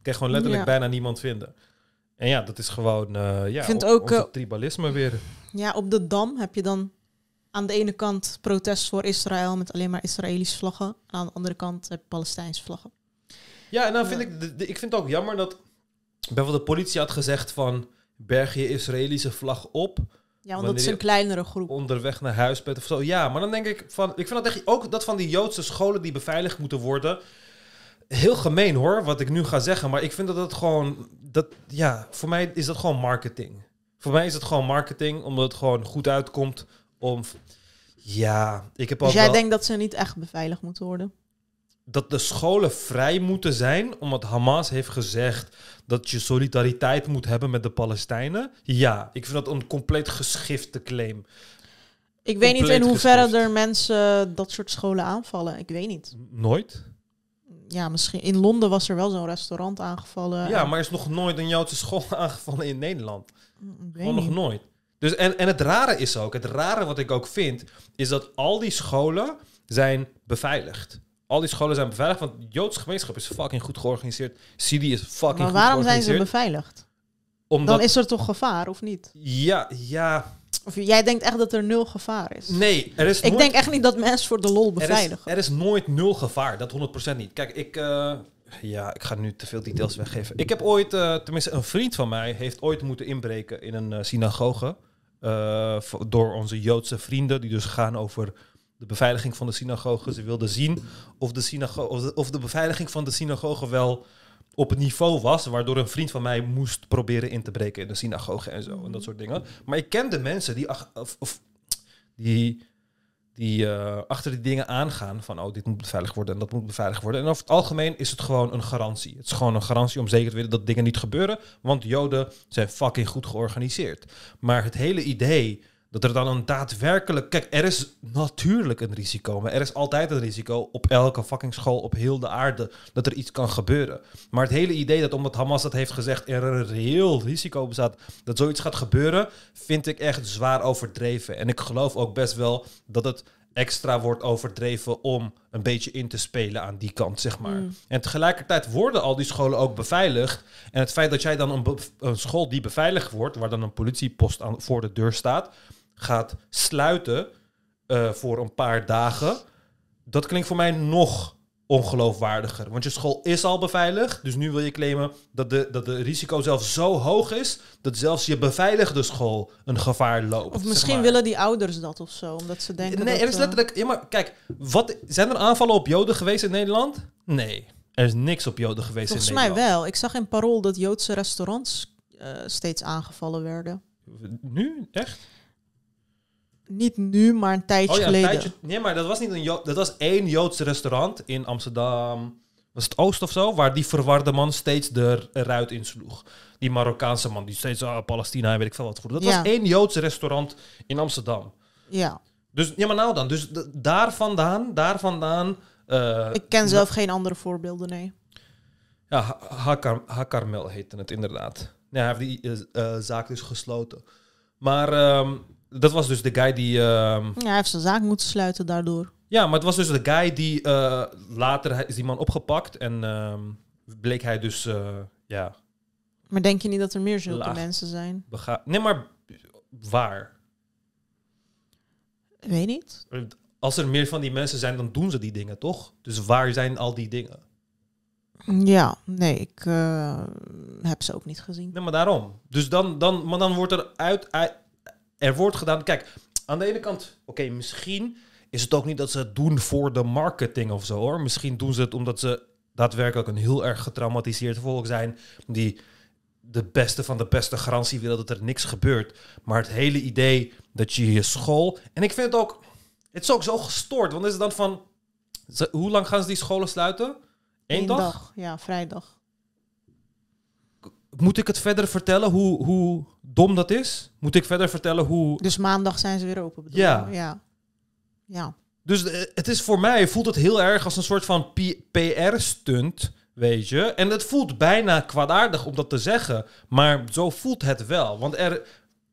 Kun je gewoon letterlijk
Ja.
bijna niemand vinden. En ja, dat is gewoon eh ja,
vind ook, eh,
tribalisme weer.
Ja, op de Dam heb je dan aan de ene kant protest voor Israël met alleen maar Israëlische vlaggen. En aan de andere kant heb je Palestijnse vlaggen.
Ja, en dan vind ik, de, de- ik vind het ook jammer dat bijvoorbeeld de politie had gezegd van berg je Israëlische vlag op
Ja, want dat is een kleinere groep.
onderweg naar huis bent of zo. Ja, maar dan denk ik van, ik vind dat echt ook dat van die Joodse scholen die beveiligd moeten worden. Heel gemeen hoor, wat ik nu ga zeggen, maar ik vind dat het gewoon, dat, ja, voor mij is dat gewoon marketing. Voor mij is het gewoon marketing, omdat het gewoon goed uitkomt om. Ja, ik heb ook
Dus jij
wel
denkt dat ze niet echt beveiligd moeten worden?
Dat de scholen vrij moeten zijn, omdat Hamas heeft gezegd dat je solidariteit moet hebben met de Palestijnen. Ja, ik vind dat een compleet geschifte claim.
Ik weet niet in hoeverre
geschift.
er mensen dat soort scholen aanvallen. Ik weet niet.
Nooit?
Ja, misschien in Londen was er wel zo'n restaurant aangevallen.
Ja, maar er is nog nooit een Joodse school aangevallen in Nederland. Gewoon nog
niet.
nooit. Dus en, en het rare is ook, het rare wat ik ook vind, is dat al die scholen zijn beveiligd. Al die scholen zijn beveiligd, want de Joodse gemeenschap is fucking goed georganiseerd. Sidi is fucking
Maar
goed
waarom zijn ze beveiligd?
Omdat,
Dan is er toch gevaar, of niet?
Ja, ja,
Of jij denkt echt dat er nul gevaar is?
nee, er is
Ik denk echt niet dat mensen voor de lol
Er is,
beveiligen.
er is nooit nul gevaar, dat 100% niet. Kijk, ik, eh, ja, ik ga nu te veel details weggeven. Ik heb ooit, eh, tenminste een vriend van mij, heeft ooit moeten inbreken in een eh, synagoge. door onze Joodse vrienden, die dus gaan over de beveiliging van de synagoge. Ze wilden zien of de, of de, of de beveiliging van de synagoge wel op het niveau was, waardoor een vriend van mij moest proberen in te breken in de synagoge en zo, en dat soort dingen. Maar ik kende mensen die, ach- of, of, die die eh, achter die dingen aangaan van oh, dit moet beveiligd worden en dat moet beveiligd worden. En over het algemeen is het gewoon een garantie. Het is gewoon een garantie om zeker te weten dat dingen niet gebeuren, want Joden zijn fucking goed georganiseerd. Maar het hele idee dat er dan een daadwerkelijk... Kijk, er is natuurlijk een risico, maar er is altijd een risico op elke fucking school op heel de aarde dat er iets kan gebeuren. Maar het hele idee dat omdat Hamas dat heeft gezegd er een reëel risico bestaat dat zoiets gaat gebeuren, vind ik echt zwaar overdreven. En ik geloof ook best wel dat het extra wordt overdreven om een beetje in te spelen aan die kant, zeg maar. En tegelijkertijd worden al die scholen ook beveiligd. En het feit dat jij dan een, een school die beveiligd wordt, waar dan een politiepost aan, voor de deur staat, gaat sluiten eh, voor een paar dagen, dat klinkt voor mij nog ongeloofwaardiger. Want je school is al beveiligd, dus nu wil je claimen dat de, dat de risico zelf zo hoog is, dat zelfs je beveiligde school een gevaar loopt.
Of
zeg
misschien
maar.
willen die ouders dat of zo, omdat ze denken
Nee,
dat...
er is
eh,
letterlijk... Ja, maar kijk, wat, zijn er aanvallen op Joden geweest in Nederland? Nee, er is niks op Joden geweest
Volgens
in
mij
Nederland.
wel. Ik zag in Parool dat Joodse restaurants eh, steeds aangevallen werden.
Nu? Echt?
Niet nu, maar een tijdje
Oh ja, een
geleden.
tijdje... Nee, maar dat was niet een Jo- Dat was één Joodse restaurant in Amsterdam. Was het Oost of zo? Waar die verwarde man steeds de ruit insloeg. Die Marokkaanse man die steeds ah, Palestina en weet ik veel wat voerde. Dat
Ja.
was één Joodse restaurant in Amsterdam.
Ja,
Dus ja, maar nou dan. Dus daar vandaan, daar vandaan... eh,
ik ken zelf geen andere voorbeelden, nee.
Ja, Ha- Hakar, Hakarmel heette het inderdaad. Ja, hij heeft die eh, eh, zaak dus gesloten. Maar ehm, dat was dus de guy die... ehm,
Ja, hij heeft zijn zaak moeten sluiten daardoor.
ja, maar het was dus de guy die... eh, later is die man opgepakt en ehm, bleek hij dus... eh, ja,
Maar denk je niet dat er meer zulke mensen zijn?
bega- Nee, maar waar?
Weet niet.
Als er meer van die mensen zijn, dan doen ze die dingen, toch? Dus waar zijn al die dingen?
Ja, nee, ik eh, heb ze ook niet gezien.
Nee, maar daarom. Dus dan, dan, maar dan wordt er uit, uit- er wordt gedaan. Kijk, aan de ene kant, oké, misschien is het ook niet dat ze het doen voor de marketing of zo hoor. Misschien doen ze het omdat ze daadwerkelijk een heel erg getraumatiseerd volk zijn. Die de beste van de beste garantie willen dat er niks gebeurt. Maar het hele idee dat je je school. En ik vind het ook. Het is ook zo gestoord. Want is het dan van. ze- Hoe lang gaan ze die scholen sluiten? Eén
Eén
dag?
Ja, vrijdag.
Moet ik het verder vertellen hoe, hoe dom dat is? Moet ik verder vertellen hoe...
Dus maandag zijn ze weer open, bedoel
Ja.
Ja. Ja.
Dus eh, het is voor mij, voelt het heel erg als een soort van PR-stunt, weet je. En het voelt bijna kwaadaardig om dat te zeggen. Maar zo voelt het wel. Want er,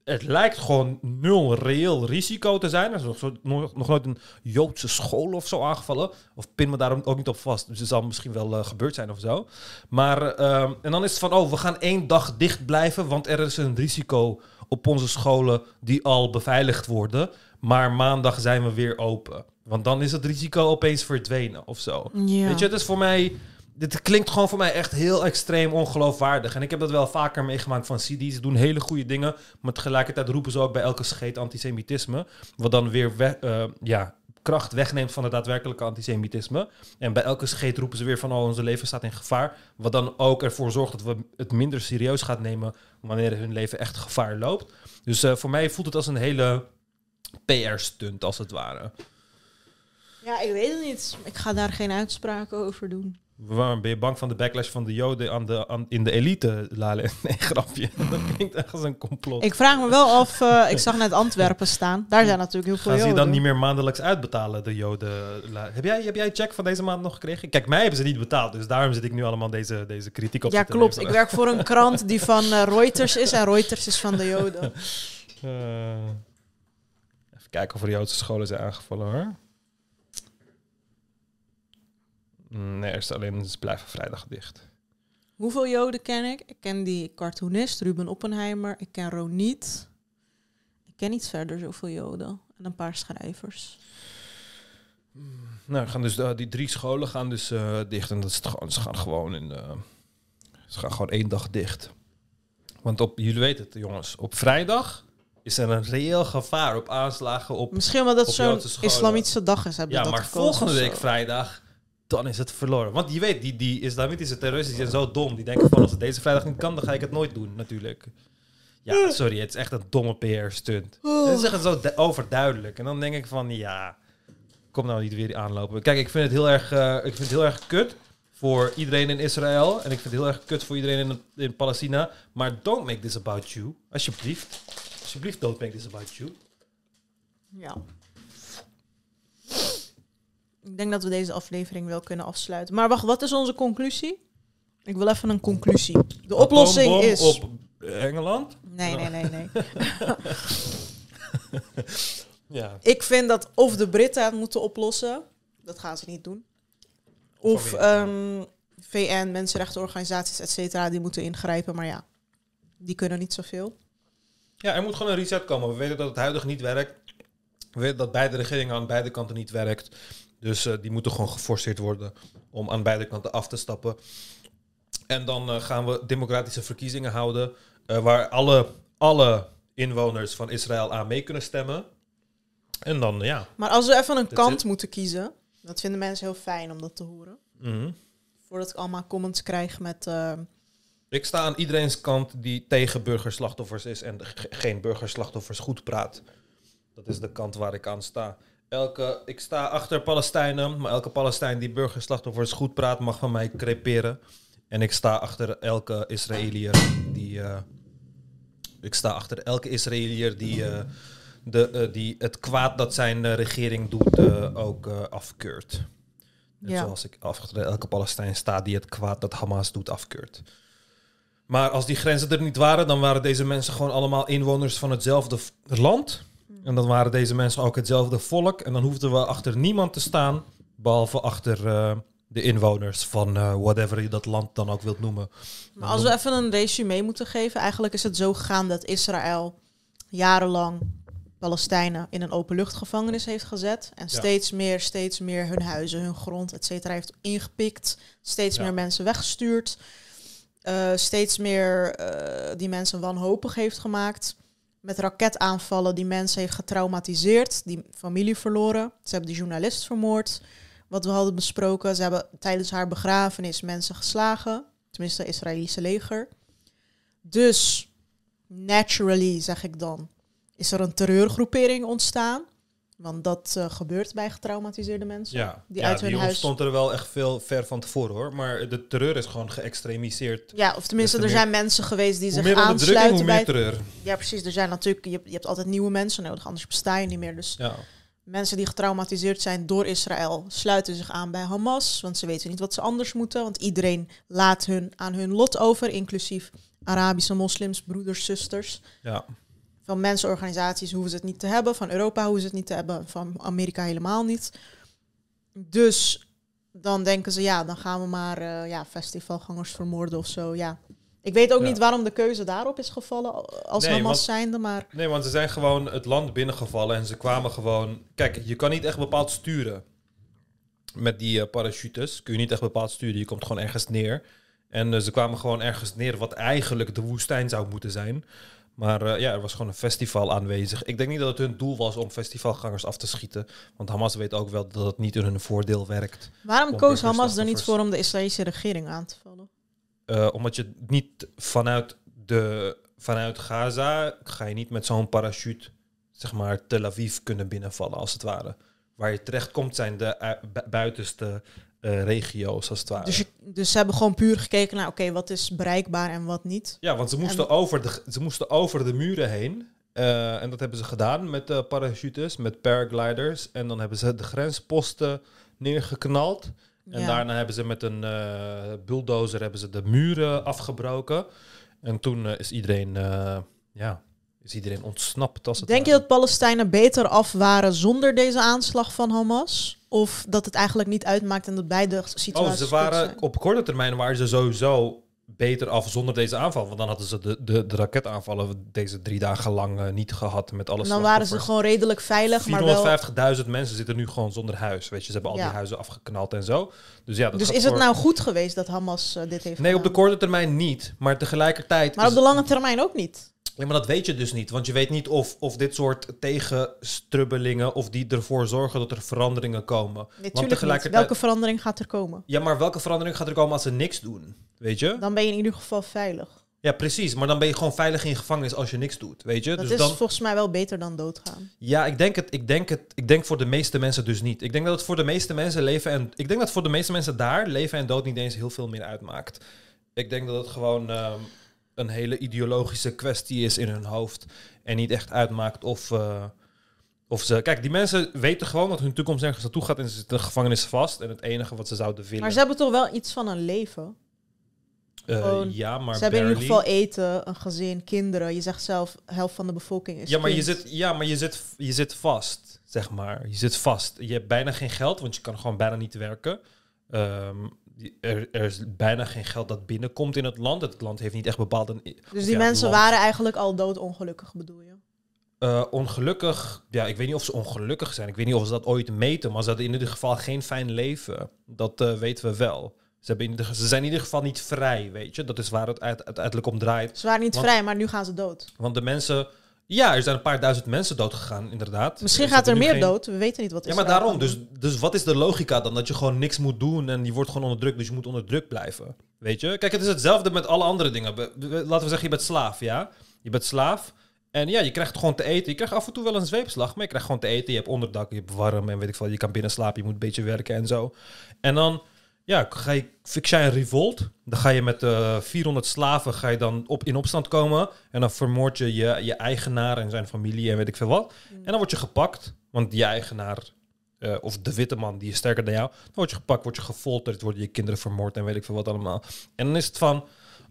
het lijkt gewoon nul reëel risico te zijn. Er is nog, nog, nog nooit een Joodse school of zo aangevallen. Of pin me daar ook niet op vast. Dus het zal misschien wel eh, gebeurd zijn of zo. Maar, ehm, en dan is het van, oh, we gaan één dag dicht blijven. Want er is een risico op onze scholen die al beveiligd worden. Maar maandag zijn we weer open. Want dan is het risico opeens verdwenen of zo.
Ja.
Weet je, het is voor mij... Dit klinkt gewoon voor mij echt heel extreem ongeloofwaardig. En ik heb dat wel vaker meegemaakt van CD's. Ze doen hele goede dingen. Maar tegelijkertijd roepen ze ook bij elke scheet antisemitisme. Wat dan weer we- eh, ja, kracht wegneemt van het daadwerkelijke antisemitisme. En bij elke scheet roepen ze weer van... Oh, onze leven staat in gevaar. Wat dan ook ervoor zorgt dat we het minder serieus gaan nemen... wanneer hun leven echt gevaar loopt. Dus eh, voor mij voelt het als een hele PR-stunt als het ware.
Ja, ik weet het niet. Ik ga daar geen uitspraken over doen.
Waarom ben je bang van de backlash van de Joden aan de, aan, in de elite, Lale? Nee, grapje. Dat klinkt echt als een complot.
Ik vraag me wel af, eh, ik zag net Antwerpen staan. Daar zijn natuurlijk heel veel
Gaan ze je
Joden.
dan niet meer maandelijks uitbetalen, de Joden? Heb jij, heb jij check van deze maand nog gekregen? Kijk, mij hebben ze niet betaald, dus daarom zit ik nu allemaal deze, deze kritiek op
Ja,
ze
klopt. Ik werk voor een krant die van eh, Reuters is en Reuters is van de Joden.
Eh, even kijken of er Joodse scholen zijn aangevallen hoor. Mm, Nee, er staat alleen ze blijven vrijdag dicht.
Hoeveel Joden ken ik? Ik ken die cartoonist Ruben Oppenheimer. Ik ken Roniet. Ik ken niet verder zoveel Joden. En een paar schrijvers.
Nou, gaan dus, eh, die drie scholen gaan dus eh, dicht en dat is het gewoon, ze gaan gewoon in, eh, ze gaan gewoon één dag dicht. Want op, jullie weten het jongens, op vrijdag is er een reëel gevaar op aanslagen op
Misschien omdat het
Op
zo'n islamitische dag is. Hebben
Ja,
dat
maar volgende week vrijdag, dan is het verloren. Want je weet, die, die islamitische terroristen die zijn zo dom. Die denken van, als het deze vrijdag niet kan, dan ga ik het nooit doen, natuurlijk. Ja, sorry, het is echt een domme PR-stunt. Het is echt zo du- overduidelijk. En dan denk ik van, ja, kom nou niet weer aanlopen. Kijk, ik vind het heel erg, eh, ik vind het heel erg kut voor iedereen in Israël. En ik vind het heel erg kut voor iedereen in, in Palestina. Maar don't make this about you. Alsjeblieft. Alsjeblieft, don't make this about you.
Ja. Ik denk dat we deze aflevering wel kunnen afsluiten. Maar wacht, wat is onze conclusie? Ik wil even een conclusie. De oplossing is...
op Engeland?
Nee, nee, nee, nee.
Ja.
Ik vind dat of de Britten het moeten oplossen. Dat gaan ze niet doen. Of
Of
ehm, VN, mensenrechtenorganisaties, et cetera, die moeten ingrijpen. Maar ja, die kunnen niet zoveel.
Ja, er moet gewoon een reset komen. We weten dat het huidig niet werkt. We weten dat beide regeringen aan beide kanten niet werkt. Dus eh, die moeten gewoon geforceerd worden om aan beide kanten af te stappen. En dan eh, gaan we democratische verkiezingen houden. eh, waar alle, alle inwoners van Israël aan mee kunnen stemmen. En dan, ja.
Maar als we even een kant
it.
moeten kiezen, dat vinden mensen heel fijn om dat te horen.
mhm.
Voordat ik allemaal comments krijg met...
Ik sta aan iedereen's kant die tegen burgerslachtoffers is en ge- geen burgerslachtoffers goed praat. Dat is de kant waar ik aan sta. Elke, ik sta achter Palestijnen, maar elke Palestijn die burgerslachtoffers goed praat mag van mij creperen. En ik sta achter elke Israëliër die. eh, ik sta achter elke Israëliër die, eh, de, eh, die het kwaad dat zijn regering doet ook afkeurt. Net
Ja.
zoals ik achter elke Palestijn sta die het kwaad dat Hamas doet afkeurt. Maar als die grenzen er niet waren, dan waren deze mensen gewoon allemaal inwoners van hetzelfde land. En dan waren deze mensen ook hetzelfde volk. En dan hoefden we achter niemand te staan, behalve achter eh, de inwoners van eh, whatever je dat land dan ook wilt noemen.
Maar als we even een resume moeten geven, eigenlijk is het zo gegaan dat Israël jarenlang Palestijnen in een openluchtgevangenis heeft gezet. En
Ja.
steeds meer, steeds meer hun huizen, hun grond, et cetera, heeft ingepikt. Steeds
Ja.
meer mensen weggestuurd. Eh, steeds meer die mensen wanhopig heeft gemaakt. Met raketaanvallen die mensen heeft getraumatiseerd. Die familie verloren. Ze hebben die journalist vermoord. Wat we hadden besproken. Ze hebben tijdens haar begrafenis mensen geslagen. Tenminste, het Israëlische leger. Dus, naturally, zeg ik dan, is er een terreurgroepering ontstaan. Want dat eh, gebeurt bij getraumatiseerde mensen.
Ja,
Die
ja,
uit hun
die
huis-
ontstond er wel echt veel ver van tevoren hoor. Maar de terreur is gewoon geëxtremiseerd.
Ja, of tenminste,
Des
er zijn mensen geweest die
Hoe
zich aansluiten
hoe
bij...
meer terreur.
Ja, precies. Er zijn natuurlijk... Je, hebt- je hebt altijd nieuwe mensen nodig, anders besta je niet meer. Dus
Ja.
mensen die getraumatiseerd zijn door Israël... sluiten zich aan bij Hamas, want ze weten niet wat ze anders moeten. Want iedereen laat hun aan hun lot over, inclusief Arabische moslims, broeders, zusters.
Ja.
Van mensenorganisaties hoeven ze het niet te hebben. Van Europa hoeven ze het niet te hebben. Van Amerika helemaal niet. Dus dan denken ze, ja, dan gaan we maar eh, ja, festivalgangers vermoorden of zo. Ja. Ik weet ook
Ja.
niet waarom de keuze daarop is gevallen als
Nee,
Hamas zijnde, maar
Nee, want ze zijn gewoon het land binnengevallen en ze kwamen gewoon... Kijk, je kan niet echt bepaald sturen met die eh, parachutes. Kun je niet echt bepaald sturen, je komt gewoon ergens neer. En eh, ze kwamen gewoon ergens neer wat eigenlijk de woestijn zou moeten zijn. Maar eh, ja, er was gewoon een festival aanwezig. Ik denk niet dat het hun doel was om festivalgangers af te schieten. Want Hamas weet ook wel dat het niet in hun voordeel werkt.
waarom
Om
koos Hamas er niet voor om de Israëlische regering aan te vallen?
Eh, omdat je niet vanuit, de, vanuit Gaza ga je niet met zo'n parachute zeg maar, Tel Aviv kunnen binnenvallen, als het ware. Waar je terecht komt zijn de eh, bu- buitenste eh, regio's, als het ware.
Dus, je, dus ze hebben gewoon puur gekeken naar, oké, wat is bereikbaar en wat niet.
Ja, want ze moesten,
En-
over, de, ze moesten over de muren heen. Eh, en dat hebben ze gedaan met eh, parachutes, met paragliders. En dan hebben ze de grensposten neergeknald. En
Ja.
daarna hebben ze met een eh, bulldozer hebben ze de muren afgebroken. En toen is iedereen, eh, ja, is iedereen ontsnapt. Als het
Denk je dat Palestijnen beter af waren zonder deze aanslag van Hamas? Of dat het eigenlijk niet uitmaakt en dat beide situaties
Oh, ze waren op korte termijn waren ze sowieso beter af zonder deze aanval. Want dan hadden ze de, de, de raketaanvallen deze drie dagen lang eh, niet gehad met alle
En dan waren ze gewoon redelijk veilig, maar wel...
450.000 mensen zitten nu gewoon zonder huis. Weet je, ze hebben al
Ja.
die huizen afgeknald en zo. Dus ja, dat
Dus is het nou goed geweest dat Hamas eh, dit heeft
Nee, op de korte termijn niet. Maar tegelijkertijd...
Maar op de lange termijn ook niet.
Ja, maar dat weet je dus niet. Want je weet niet of, of dit soort tegenstrubbelingen... of die ervoor zorgen dat er veranderingen komen.
Nee,
Want tegelijkertijd...
Welke verandering gaat er komen?
Ja, maar welke verandering gaat er komen als ze niks doen? Weet je?
Dan ben je in ieder geval veilig.
Ja, precies. Maar dan ben je gewoon veilig in gevangenis als je niks doet. Weet je?
Dat
dus
is
dan...
volgens mij wel beter dan doodgaan.
Ja, ik denk het. Ik denk het. Ik denk voor de meeste mensen dus niet. Ik denk dat het voor de meeste mensen leven en ik denk dat voor de meeste mensen daar leven en dood niet eens heel veel meer uitmaakt. Ik denk dat het gewoon ehm, een hele ideologische kwestie is in hun hoofd en niet echt uitmaakt of eh, of ze. Kijk, die mensen weten gewoon dat hun toekomst nergens naartoe gaat en ze zitten in de gevangenis vast en het enige wat ze zouden willen.
Maar ze hebben toch wel iets van een leven?
eh,
gewoon-
ja, maar
ze hebben in ieder geval eten, een gezin, kinderen. Je zegt zelf, helft van de bevolking is
Ja, maar je zit, ja, maar je zit, je zit vast, zeg maar. Je zit vast. Je hebt bijna geen geld, want je kan gewoon bijna niet werken. Ehm, er, er is bijna geen geld dat binnenkomt in het land. Het land heeft niet echt bepaald een...
Dus die
ja,
mensen
land.
waren eigenlijk al doodongelukkig, bedoel je?
Eh, ongelukkig, ja, ik weet niet of ze ongelukkig zijn. Ik weet niet of ze dat ooit meten, maar ze hadden in ieder geval geen fijn leven. Dat eh, weten we wel. Ze, hebben in ieder, ze zijn in ieder geval niet vrij, weet je. Dat is waar het uit- uiteindelijk om draait.
Ze waren niet
Want-
vrij, maar nu gaan ze dood.
Want de mensen... Ja, er zijn een paar duizend mensen dood gegaan, inderdaad.
Misschien gaat er meer
geen-
dood. We weten niet wat
Ja,
is.
maar daarom. Dus, dus wat is de logica dan? Dat je gewoon niks moet doen en je wordt gewoon onderdrukt, dus je moet onderdrukt blijven. Weet je? Kijk, het is hetzelfde met alle andere dingen. Laten we zeggen, je bent slaaf, ja? Je bent slaaf. En ja, je krijgt gewoon te eten. Je krijgt af en toe wel een zweepslag, maar je krijgt gewoon te eten. Je hebt onderdak, je hebt warm en weet ik veel. Je kan binnen slapen, je moet een beetje werken en zo. En dan, ja, ga je, een revolt. Dan ga je met eh 400 slaven ga je dan op, in opstand komen. En dan vermoord je, je je eigenaar en zijn familie en weet ik veel wat. En dan word je gepakt, want je eigenaar eh, of de witte man die is sterker dan jou, dan word je gepakt, word je gefolterd, worden je kinderen vermoord en weet ik veel wat allemaal. En dan is het van,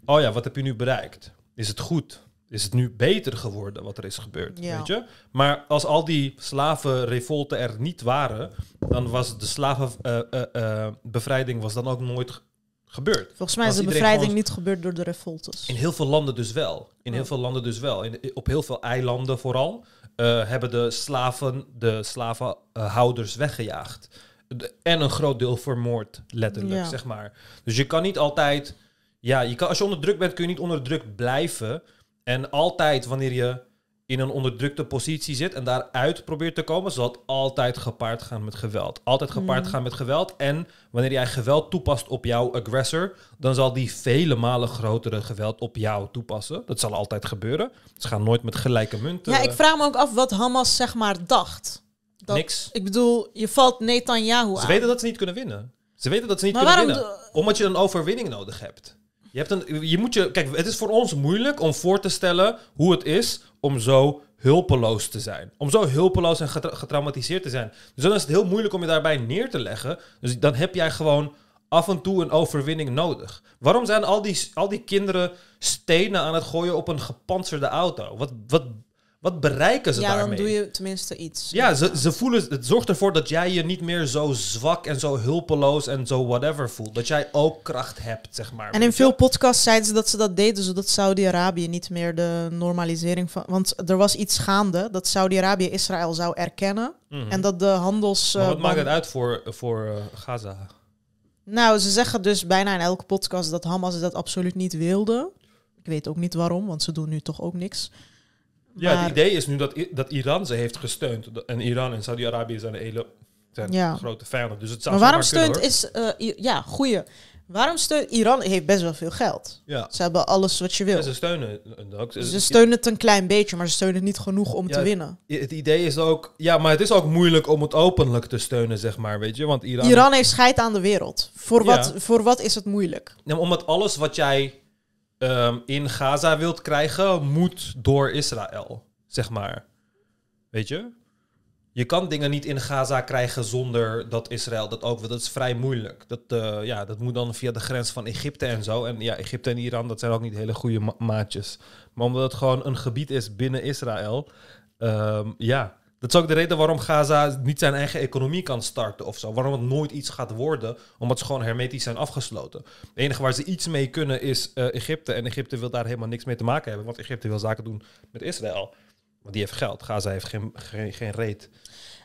oh ja, wat heb je nu bereikt? Is het goed? Is het nu beter geworden wat er is gebeurd?
Ja.
Weet je? Maar als al die slavenrevolten er niet waren, dan was de slavenbevrijding was dan ook nooit ge- gebeurd.
Volgens mij
Was
is de bevrijding
gewoon-
niet gebeurd door de revoltes.
in heel veel landen dus wel. In heel veel landen dus wel. In, op heel veel eilanden vooral eh, hebben de slaven de slavenhouders weggejaagd. De- en een groot deel vermoord, letterlijk,
Ja.
zeg maar. Dus je kan niet altijd... Ja, je kan, als je onderdrukt bent, kun je niet onderdrukt blijven. En altijd wanneer je in een onderdrukte positie zit en daaruit probeert te komen, zal het altijd gepaard gaan met geweld. Altijd gepaard
Mm.
gaan met geweld. En wanneer jij geweld toepast op jouw aggressor, dan zal die vele malen grotere geweld op jou toepassen. Dat zal altijd gebeuren. Ze gaan nooit met gelijke munten.
Ja, ik vraag me ook af wat Hamas zeg maar dacht. Dat,
Niks.
Ik bedoel, je valt Netanyahu
Ze
aan.
weten dat ze niet kunnen winnen. Ze weten dat ze niet
Maar
kunnen winnen. Omdat je een overwinning nodig hebt. Je, hebt een, je moet je, kijk, het is voor ons moeilijk om voor te stellen hoe het is om zo hulpeloos te zijn. Om zo hulpeloos en getra- getraumatiseerd te zijn. Dus dan is het heel moeilijk om je daarbij neer te leggen. Dus dan heb jij gewoon af en toe een overwinning nodig. Waarom zijn al die, al die kinderen stenen aan het gooien op een gepantserde auto? Wat, wat, wat bereiken ze
ja,
daarmee?
dan doe je tenminste iets.
Ja, ze, ze voelen, het zorgt ervoor dat jij je niet meer zo zwak en zo hulpeloos en zo whatever voelt. Dat jij ook kracht hebt, zeg maar.
En in veel podcasts zeiden ze dat ze dat deden, zodat Saudi-Arabië niet meer de normalisering van. Want er was iets gaande dat Saudi-Arabië Israël zou erkennen.
Mhm.
En dat de handels.
Wat
eh,
maakt het uit voor, voor eh, Gaza?
Nou, ze zeggen dus bijna in elke podcast dat Hamas dat absoluut niet wilde. Ik weet ook niet waarom, want ze doen nu toch ook niks.
Ja, het idee is nu dat, I- dat Iran ze heeft gesteund. En Iran en Saudi-Arabië zijn hele zijn
Ja.
grote vijanden. Dus het zou
Maar waarom
kunnen,
steunt is eh, ja goeie. Waarom steunt Iran heeft best wel veel geld.
Ja.
Ze hebben alles wat je wil.
Ze steunen het ook.
Ze steunen het een klein beetje, maar ze steunen het niet genoeg om te winnen.
Het idee is ook... Ja, maar het is ook moeilijk om het openlijk te steunen, zeg maar, weet je. Want Iran...
Iran heeft scheid aan de wereld. Voor wat, voor wat is het moeilijk?
Maar omdat alles wat jij ehm, in Gaza wilt krijgen, moet door Israël, zeg maar. Weet je? Je kan dingen niet in Gaza krijgen zonder dat Israël dat ook wil. Dat is vrij moeilijk. Dat, eh, ja, dat moet dan via de grens van Egypte en zo. En ja, Egypte en Iran, dat zijn ook niet hele goede ma- maatjes. Maar omdat het gewoon een gebied is binnen Israël, ehm, ja. Dat is ook de reden waarom Gaza niet zijn eigen economie kan starten of zo. Waarom het nooit iets gaat worden, omdat ze gewoon hermetisch zijn afgesloten. Het enige waar ze iets mee kunnen is eh, Egypte. En Egypte wil daar helemaal niks mee te maken hebben, want Egypte wil zaken doen met Israël. Want die heeft geld. Gaza heeft geen, geen, geen reet.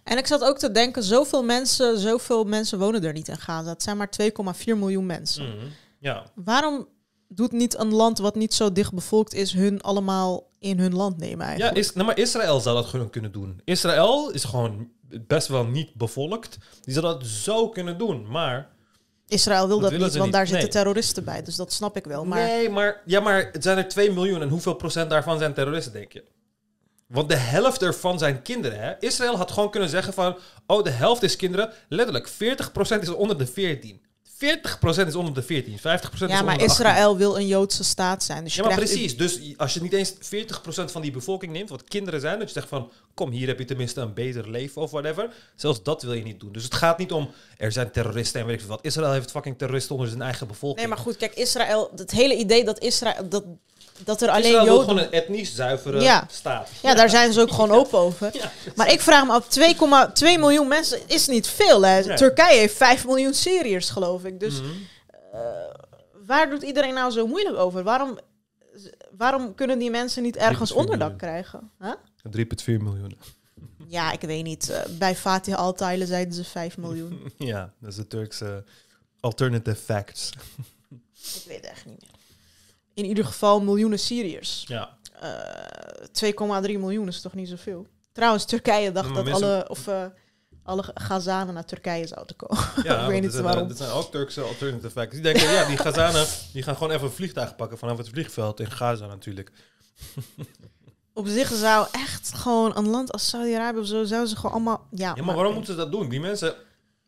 En ik zat ook te denken, zoveel mensen, zoveel mensen wonen er niet in Gaza. Het zijn maar 2,4 miljoen mensen.
Ja.
Waarom doet niet een land wat niet zo dicht bevolkt is, hun allemaal in hun land nemen
Ja,
eigenlijk?
is, nou, maar Israël zou dat gewoon kunnen doen. Israël is gewoon best wel niet bevolkt. Die zou dat zo kunnen doen, maar...
Israël wil
Dat
niet, want
niet.
daar zitten
Nee.
terroristen bij. Dus dat snap ik wel. Maar
Nee, maar, ja, maar het zijn er 2 miljoen en hoeveel procent daarvan zijn terroristen, denk je? Want de helft ervan zijn kinderen, hè? Israël had gewoon kunnen zeggen van... Oh, de helft is kinderen. Letterlijk, 40% is onder de 14. 40% is onder de 14. 50% is
ja,
onder
maar
de 18.
Israël wil een Joodse staat zijn. Dus
Ja, maar precies. Dus als je niet eens 40% van die bevolking neemt, wat kinderen zijn, dat je zegt van, kom, hier heb je tenminste een beter leven of whatever. Zelfs dat wil je niet doen. Dus het gaat niet om, er zijn terroristen en weet ik veel wat. Israël heeft fucking terroristen onder zijn eigen bevolking.
Nee, maar goed, kijk, Israël, het hele idee dat Israël, dat, dat er alleen Joden...
gewoon een etnisch zuivere
Ja.
staat.
Ja, daar zijn ze ook gewoon open over. Maar ik vraag me af, 2,2 miljoen mensen is niet veel. Hè?
Nee.
Turkije heeft 5 miljoen Syriërs, geloof ik. Dus
Mhm.
eh, waar doet iedereen nou zo moeilijk over? Waarom, waarom kunnen die mensen niet ergens
3,4
onderdak
miljoen.
krijgen? Huh?
3,4 miljoen.
Ja, ik weet niet. Eh, bij Fatih Altaylı zeiden ze 5 miljoen.
Ja, dat is de Turkse alternative facts.
ik weet het echt niet meer. In ieder geval miljoenen Syriërs.
Ja.
Eh 2,3 miljoen is toch niet zoveel? Trouwens, Turkije dacht
Maar
dat
mensen-
alle, of, eh, alle Gazanen naar Turkije zouden komen.
Ja,
ik weet niet
zijn,
waarom.
dit zijn ook Turkse alternative facts. Die denken, ja, die Gazanen, die gaan gewoon even een vliegtuig pakken vanaf het vliegveld in Gaza natuurlijk.
Op zich zou echt gewoon een land als Saudi-Arabië of zo, zouden ze gewoon allemaal... Ja,
Ja, maar waarom moeten ze dat doen? Die mensen,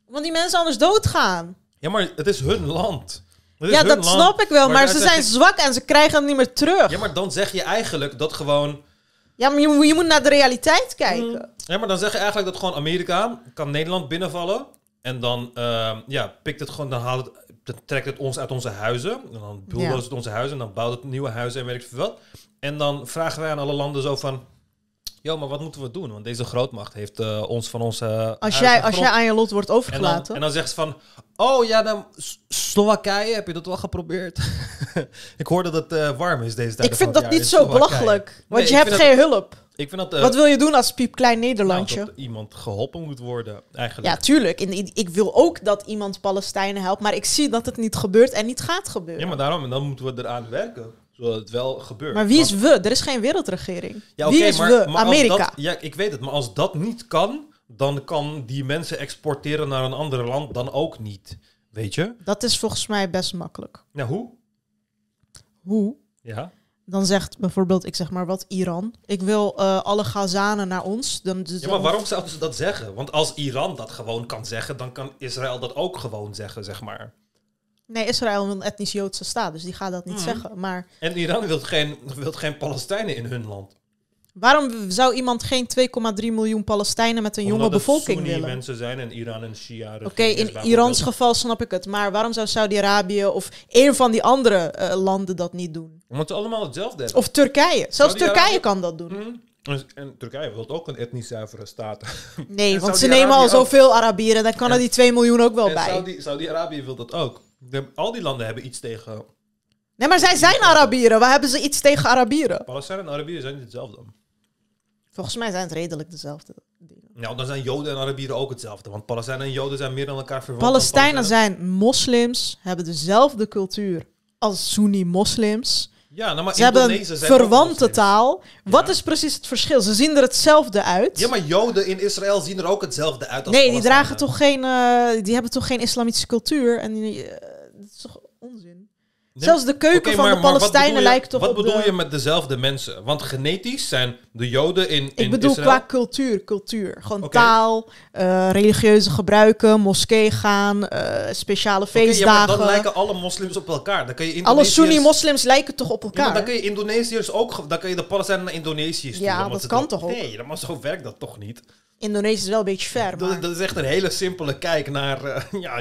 Want die mensen anders doodgaan.
ja, maar het is hun land.
Ja, dat
land.
snap ik wel, maar ze zijn zwak en ze krijgen het niet meer terug.
Ja, maar dan zeg je eigenlijk dat gewoon...
Ja, maar je, moet- je moet naar de realiteit kijken.
Ja, maar dan zeg je eigenlijk dat gewoon Amerika kan Nederland binnenvallen. En dan ehm, ja, pikt het gewoon, dan, haalt het, dan trekt het ons uit onze huizen. En dan bulldozt
Ja.
het onze huizen. En dan bouwt het nieuwe huizen en weet ik veel wat. En dan vragen wij aan alle landen zo van... Yo, maar wat moeten we doen? Want deze grootmacht heeft eh, ons van onze
Als jij, als jij aan je lot wordt
en dan,
overgelaten...
en dan zegt ze van... Oh ja, dan Slowakije, heb je dat wel geprobeerd? ik hoor dat het eh, warm is deze tijd
ik vind dat
jaar
niet zo belachelijk. Want
Nee,
je hebt geen hulp.
Ik vind dat... eh,
Wat wil je doen als piepklein
nou,
Nederlandje?
dat iemand geholpen moet worden, eigenlijk.
Ja, tuurlijk. Ik wil ook dat iemand Palestijnen helpt, maar ik zie dat het niet gebeurt en niet gaat gebeuren.
Ja, maar daarom, en dan moeten we eraan werken, zodat het wel gebeurt.
Maar wie is we? Er is geen wereldregering.
Ja,
wie is
maar-
we?
maar
Amerika.
dat- ja, ik weet het, maar als dat niet kan, dan kan die mensen exporteren naar een ander land dan ook niet. Weet je?
Dat is volgens mij best makkelijk.
Nou, hoe?
Hoe?
Ja.
Dan zegt bijvoorbeeld, ik zeg maar wat, Iran. Ik wil eh, alle Gazanen naar ons. Dan, dus
ja, maar waarom zouden ze dat zeggen? Want als Iran dat gewoon kan zeggen, dan kan Israël dat ook gewoon zeggen, zeg maar.
Nee, Israël wil een etnisch Joodse staat, dus die gaat dat niet
Mhm.
zeggen. Maar
En Iran wil geen, wil geen Palestijnen in hun land.
waarom zou iemand geen 2,3 miljoen Palestijnen met een jonge
Omdat
bevolking willen?
mensen zijn en Iran en Shia.
Oké, in Irans geval snap ik het. Maar waarom zou Saudi-Arabië of een van die andere eh, landen dat niet doen?
Omdat ze allemaal hetzelfde hebben.
Of Turkije. Zelfs Turkije kan dat doen.
Mhm. En, Turkije wil ook een etnisch zuivere staat.
Nee, want ze nemen al zoveel Arabieren. Dan kan er die 2 miljoen ook wel bij.
Saudi- Saudi-Arabië wil dat ook. De- al die landen hebben iets tegen...
Nee, maar zij zijn Arabieren. Waar hebben ze iets tegen Arabieren?
Palestijnen en Arabieren zijn niet hetzelfde.
Volgens mij zijn het redelijk dezelfde dingen.
Nou, dan zijn Joden en Arabieren ook hetzelfde. Want Palestijnen en Joden zijn meer dan elkaar verwant.
Palestijnen zijn moslims, hebben dezelfde cultuur als Sunni-moslims.
Ja, nou, maar
Ze hebben een verwante taal. Wat
Ja.
is precies het verschil? Ze zien er hetzelfde uit.
Ja, maar Joden in Israël zien er ook hetzelfde uit als
nee, die dragen toch geen, eh, die hebben toch geen islamitische cultuur. En die, eh, dat is toch onzin.
Nee,
Zelfs de keuken van de
wat
Palestijnen
bedoel
lijkt toch
Wat
op
bedoel
de-
je met dezelfde mensen? Want genetisch zijn de Joden in, in
Ik bedoel
Israël...
qua cultuur, cultuur. Gewoon taal, eh, religieuze gebruiken, moskee gaan, eh, speciale
Oké, ja, maar
feestdagen.
dan lijken alle moslims op elkaar. Dan kan je
Alle Sunni-moslims lijken toch op
Ja,
elkaar?
dan kun je Indonesiërs ook... Dan kun je de Palestijnen naar Indonesië sturen.
Ja, dat kan
dan-
toch ook?
Nee, dat- maar zo werkt dat toch niet?
Indonesië is wel een beetje ver, maar...
Dat, dat is echt een hele simpele kijk naar... eh, ja,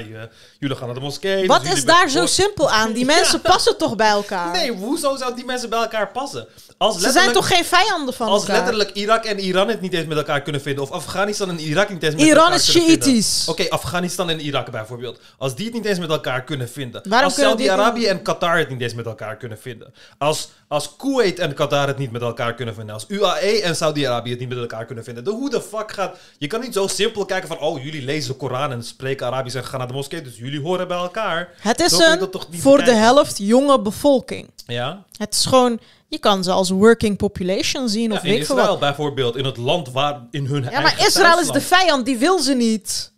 jullie gaan naar de moskee.
Wat
dus
is daar zo simpel aan? Die mensen passen toch bij elkaar?
Nee, hoezo zouden die mensen bij elkaar passen? Als
Ze zijn toch geen vijanden van
Als letterlijk Irak en Iran het niet eens met elkaar kunnen vinden. Of Afghanistan en Irak niet eens met
Iran
elkaar
is
kunnen vinden.
Shiïtisch.
Oké, Afghanistan en Irak bijvoorbeeld. Als die het niet eens met elkaar kunnen vinden.
Waarom
als Saudi-Arabië en Qatar het niet eens met elkaar kunnen vinden. Als, als Kuwait en Qatar het niet met elkaar kunnen vinden. Als UAE en Saudi-Arabië het niet met elkaar kunnen vinden. Dan hoe de fuck gaat... Je kan niet zo simpel kijken van... Oh, jullie lezen de Koran en spreken Arabisch en gaan naar de moskee. Dus jullie horen bij elkaar.
Het is een voor de helft jonge bevolking.
Ja?
Het is gewoon, je kan ze als working population zien
Ja,
of
in
weet ik veel
Israël
wat.
bijvoorbeeld. In het land waar in hun
Ja, maar Israël is de vijand, die wil ze niet.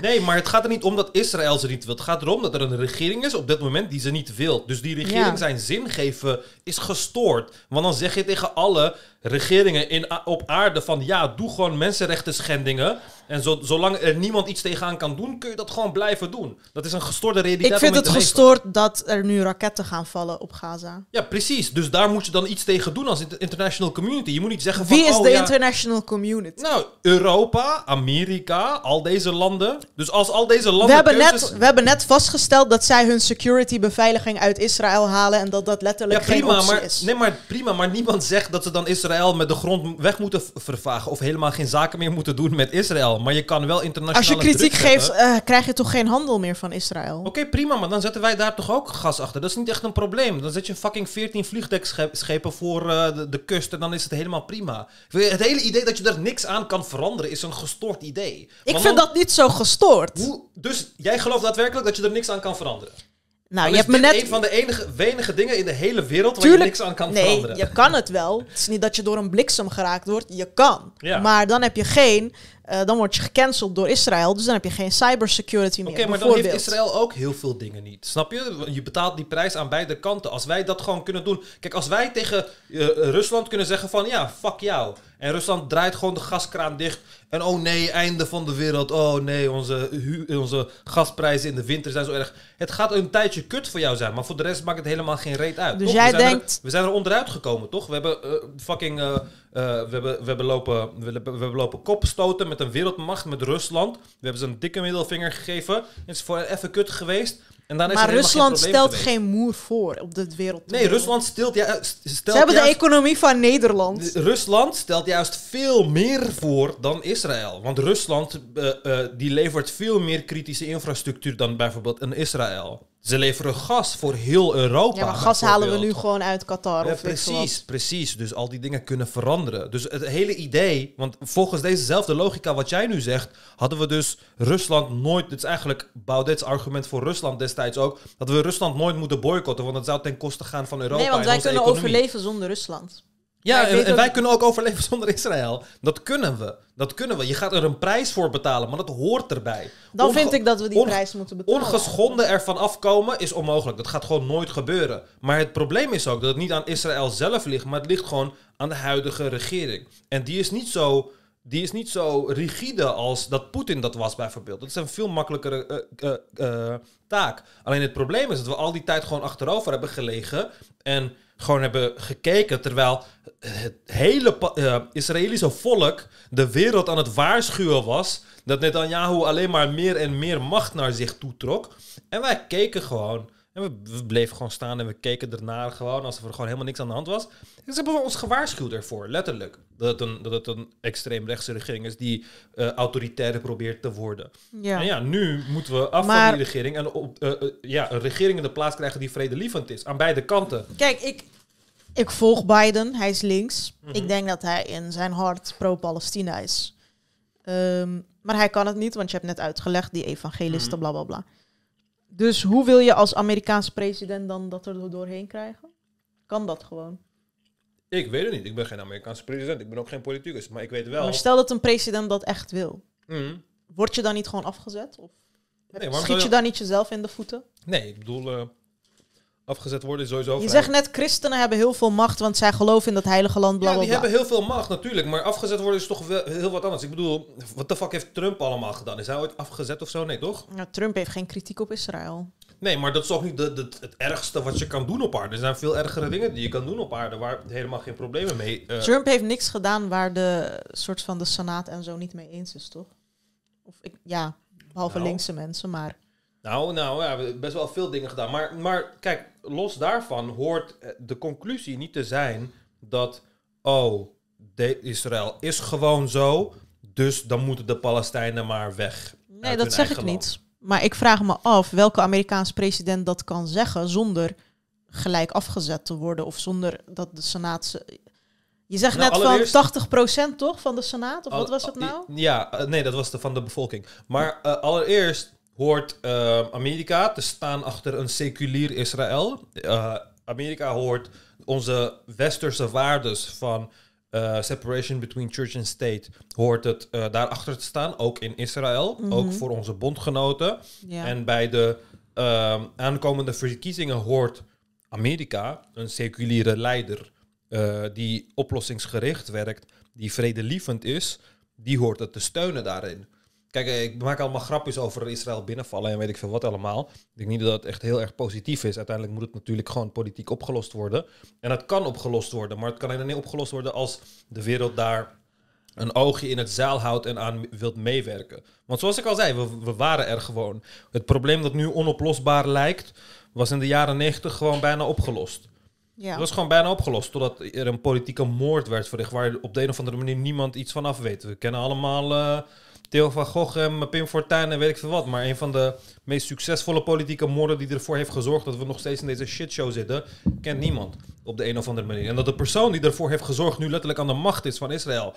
Nee, maar het gaat er niet om dat Israël ze niet wil. Het gaat erom dat er een regering is op dit moment die ze niet wil. Dus die regering
Ja.
zijn zin geven is gestoord. Want dan zeg je tegen alle regeringen in, op aarde van... ja, doe gewoon mensenrechten schendingen. En zo, zolang er niemand iets tegenaan kan doen... kun je dat gewoon blijven doen. Dat is een gestoorde realiteit
Ik vind het gestoord dat er nu raketten gaan vallen op Gaza.
Ja, precies. Dus daar moet je dan iets tegen doen als inter- international community. Je moet niet zeggen van...
Wie is
oh,
de
ja,
international community?
Nou, Europa, Amerika, al deze landen. Dus als al deze landen
We hebben,
keuzes-
net, we hebben net vastgesteld dat zij hun security beveiliging uit Israël halen en dat dat letterlijk
Ja,
geen
prima, maar,
is.
nee, maar prima, maar niemand zegt dat ze dan Israël met de grond weg moeten vervagen of helemaal geen zaken meer moeten doen met Israël. Maar je kan wel internationale
Als je kritiek geeft, eh, krijg je toch geen handel meer van Israël?
Oké, prima, maar dan zetten wij daar toch ook gas achter. Dat is niet echt een probleem. Dan zet je fucking 14 vliegdekschepen voor eh, de, de kust en dan is het helemaal prima. Het hele idee dat je er niks aan kan veranderen is een gestoord idee.
Ik
Want
vind
dan-
dat niet zo gestoord.
Hoe, dus jij gelooft daadwerkelijk dat je er niks aan kan veranderen?
Nou, je hebt me net...
een van de enige, wenige dingen in de hele wereld waar je niks aan kan
nee,
veranderen.
je kan het wel. Het is niet dat je door een bliksem geraakt wordt. Je kan.
Ja.
Maar dan heb je geen... eh, dan word je gecanceld door Israël. Dus dan heb je geen cybersecurity meer.
Oké, maar dan heeft. Israël ook heel veel dingen niet. Snap je? Je betaalt die prijs aan beide kanten. Als wij dat gewoon kunnen doen. Kijk, als wij tegen eh, Rusland kunnen zeggen van ja, fuck jou. En Rusland draait gewoon de gaskraan dicht. En oh nee, einde van de wereld. Oh nee, onze, hu- onze gasprijzen in de winter zijn zo erg. Het gaat een tijdje kut voor jou zijn. Maar voor de rest maakt het helemaal geen reet uit.
Dus
toch?
jij
we
denkt-
Er, we zijn er onderuit gekomen, toch? We hebben eh, fucking... eh, eh, we, hebben, we, hebben lopen, we, hebben, we hebben lopen kopstoten met een wereldmacht, met Rusland. We hebben ze een dikke middelvinger gegeven. Het is voor even kut geweest. En dan is
Maar Rusland
geen
stelt
geweest.
geen moer voor op de wereld.
Nee, Rusland stelt, ja, st- stelt
Ze hebben de
juist-
economie van Nederland.
Rusland stelt juist veel meer voor dan Israël. Want Rusland eh, eh, die levert veel meer kritische infrastructuur dan bijvoorbeeld een Israël. Ze leveren gas voor heel Europa.
Ja, maar gas halen we nu gewoon uit Qatar.
Ja,
of
precies, precies. Dus al die dingen kunnen veranderen. Dus het hele idee, want volgens dezezelfde logica wat jij nu zegt, hadden we dus Rusland nooit, dit is eigenlijk Baudet's argument voor Rusland destijds ook, dat we Rusland nooit moeten boycotten, want dat zou ten koste gaan van Europa
Nee, want wij kunnen
economie.
overleven zonder Rusland.
Ja, en,
ook-
wij kunnen ook overleven zonder Israël. Dat kunnen we. Dat kunnen we. Je gaat er een prijs voor betalen, maar dat hoort erbij.
Dan
Onge-
vind ik dat we die prijs moeten betalen.
Ongeschonden ervan afkomen is onmogelijk. Dat gaat gewoon nooit gebeuren. Maar het probleem is ook dat het niet aan Israël zelf ligt, maar het ligt gewoon aan de huidige regering. En die is niet zo, die is niet zo rigide als dat Poetin dat was bijvoorbeeld. Dat is een veel makkelijkere eh, eh, eh, taak. Alleen het probleem is dat we al die tijd gewoon achterover hebben gelegen en gewoon hebben gekeken terwijl het hele eh, Israëlische volk de wereld aan het waarschuwen was dat Netanyahu alleen maar meer en meer macht naar zich toetrok. En wij keken gewoon. En we, we bleven gewoon staan en we keken ernaar gewoon alsof er gewoon helemaal niks aan de hand was. En ze hebben ons gewaarschuwd ervoor, letterlijk. Dat het een, dat het een extreemrechtse regering is die eh autoritair probeert te worden.
Ja.
En ja, nu moeten we af
Maar-
van die regering en op, eh, ja, een regering in de plaats krijgen die vredelievend is. Aan beide kanten.
Kijk, ik, ik volg Biden. Hij is links.
Mhm.
Ik denk dat hij in zijn hart pro-Palestina is. Ehm, maar hij kan het niet, want je hebt net uitgelegd, die evangelisten,
Mhm.
bla bla bla. Dus hoe wil je als Amerikaanse president dan dat er doorheen krijgen? Kan dat gewoon?
Ik weet het niet. Ik ben geen Amerikaanse president. Ik ben ook geen politicus. Maar ik weet wel...
Maar stel dat een president dat echt wil.
Mhm.
Word je dan niet gewoon afgezet? Of
Nee,
schiet
je-
je dan niet jezelf in de voeten?
Nee, ik bedoel... eh, afgezet worden is sowieso...
Je zegt net, christenen hebben heel veel macht, want zij geloven in dat heilige land, bla
Ja, die
bla.
hebben heel veel macht natuurlijk, maar afgezet worden is toch wel heel wat anders. Ik bedoel, wat de fuck heeft Trump allemaal gedaan? Is hij ooit afgezet of zo? Nee, toch?
Ja, Trump heeft geen kritiek op Israël.
Nee, maar dat is ook niet de, de- het ergste wat je kan doen op aarde. Er zijn veel ergere dingen die je kan doen op aarde waar helemaal geen problemen mee. eh,
Trump heeft niks gedaan waar de soort van de Senaat en zo niet mee eens is, toch? Of ik, ja, behalve
Nou.
linkse mensen, maar...
Nou, nou ja, we hebben best wel veel dingen gedaan. Maar, maar kijk, los daarvan hoort eh, de conclusie niet te zijn dat, oh, de Israël is gewoon zo, dus dan moeten de Palestijnen maar weg.
Nee, dat zeg ik niet. Maar ik vraag me af welke Amerikaanse president dat kan zeggen zonder gelijk afgezet te worden of zonder dat de Senaat... ze- Je zegt
Nou,
net
allereerst-
van 80% toch van de Senaat? Of wat was het nou?
Ja, eh, nee, dat was de van de bevolking. Maar eh, allereerst hoort eh, Amerika te staan achter een seculier Israël. Eh, Amerika hoort onze westerse waardes van eh, separation between church and state, hoort het daarachter te staan, ook in Israël, ook voor onze bondgenoten.
Ja.
En bij de aankomende verkiezingen hoort Amerika, een seculiere leider, die oplossingsgericht werkt, die vredelievend is, die hoort het te steunen daarin. Kijk, eh, ik maak allemaal grapjes over Israël binnenvallen en weet ik veel wat allemaal. Ik denk niet dat het echt heel erg positief is. Uiteindelijk moet het natuurlijk gewoon politiek opgelost worden. En het kan opgelost worden, maar het kan alleen opgelost worden als de wereld daar een oogje in het zaal houdt en aan wilt meewerken. Want zoals ik al zei, we, we waren er gewoon. Het probleem dat nu onoplosbaar lijkt, was in de jaren negentig gewoon bijna opgelost.
ja.
Het was gewoon bijna opgelost, totdat er een politieke moord werd verricht, waar op de een of andere manier niemand iets van af weet. We kennen allemaal eh, Theo van Gogh Pim Fortuyn en weet ik veel wat, maar een van de meest succesvolle politieke moorden die ervoor heeft gezorgd dat we nog steeds in deze shitshow zitten, kent niemand op de een of andere manier. En dat de persoon die ervoor heeft gezorgd nu letterlijk aan de macht is van Israël,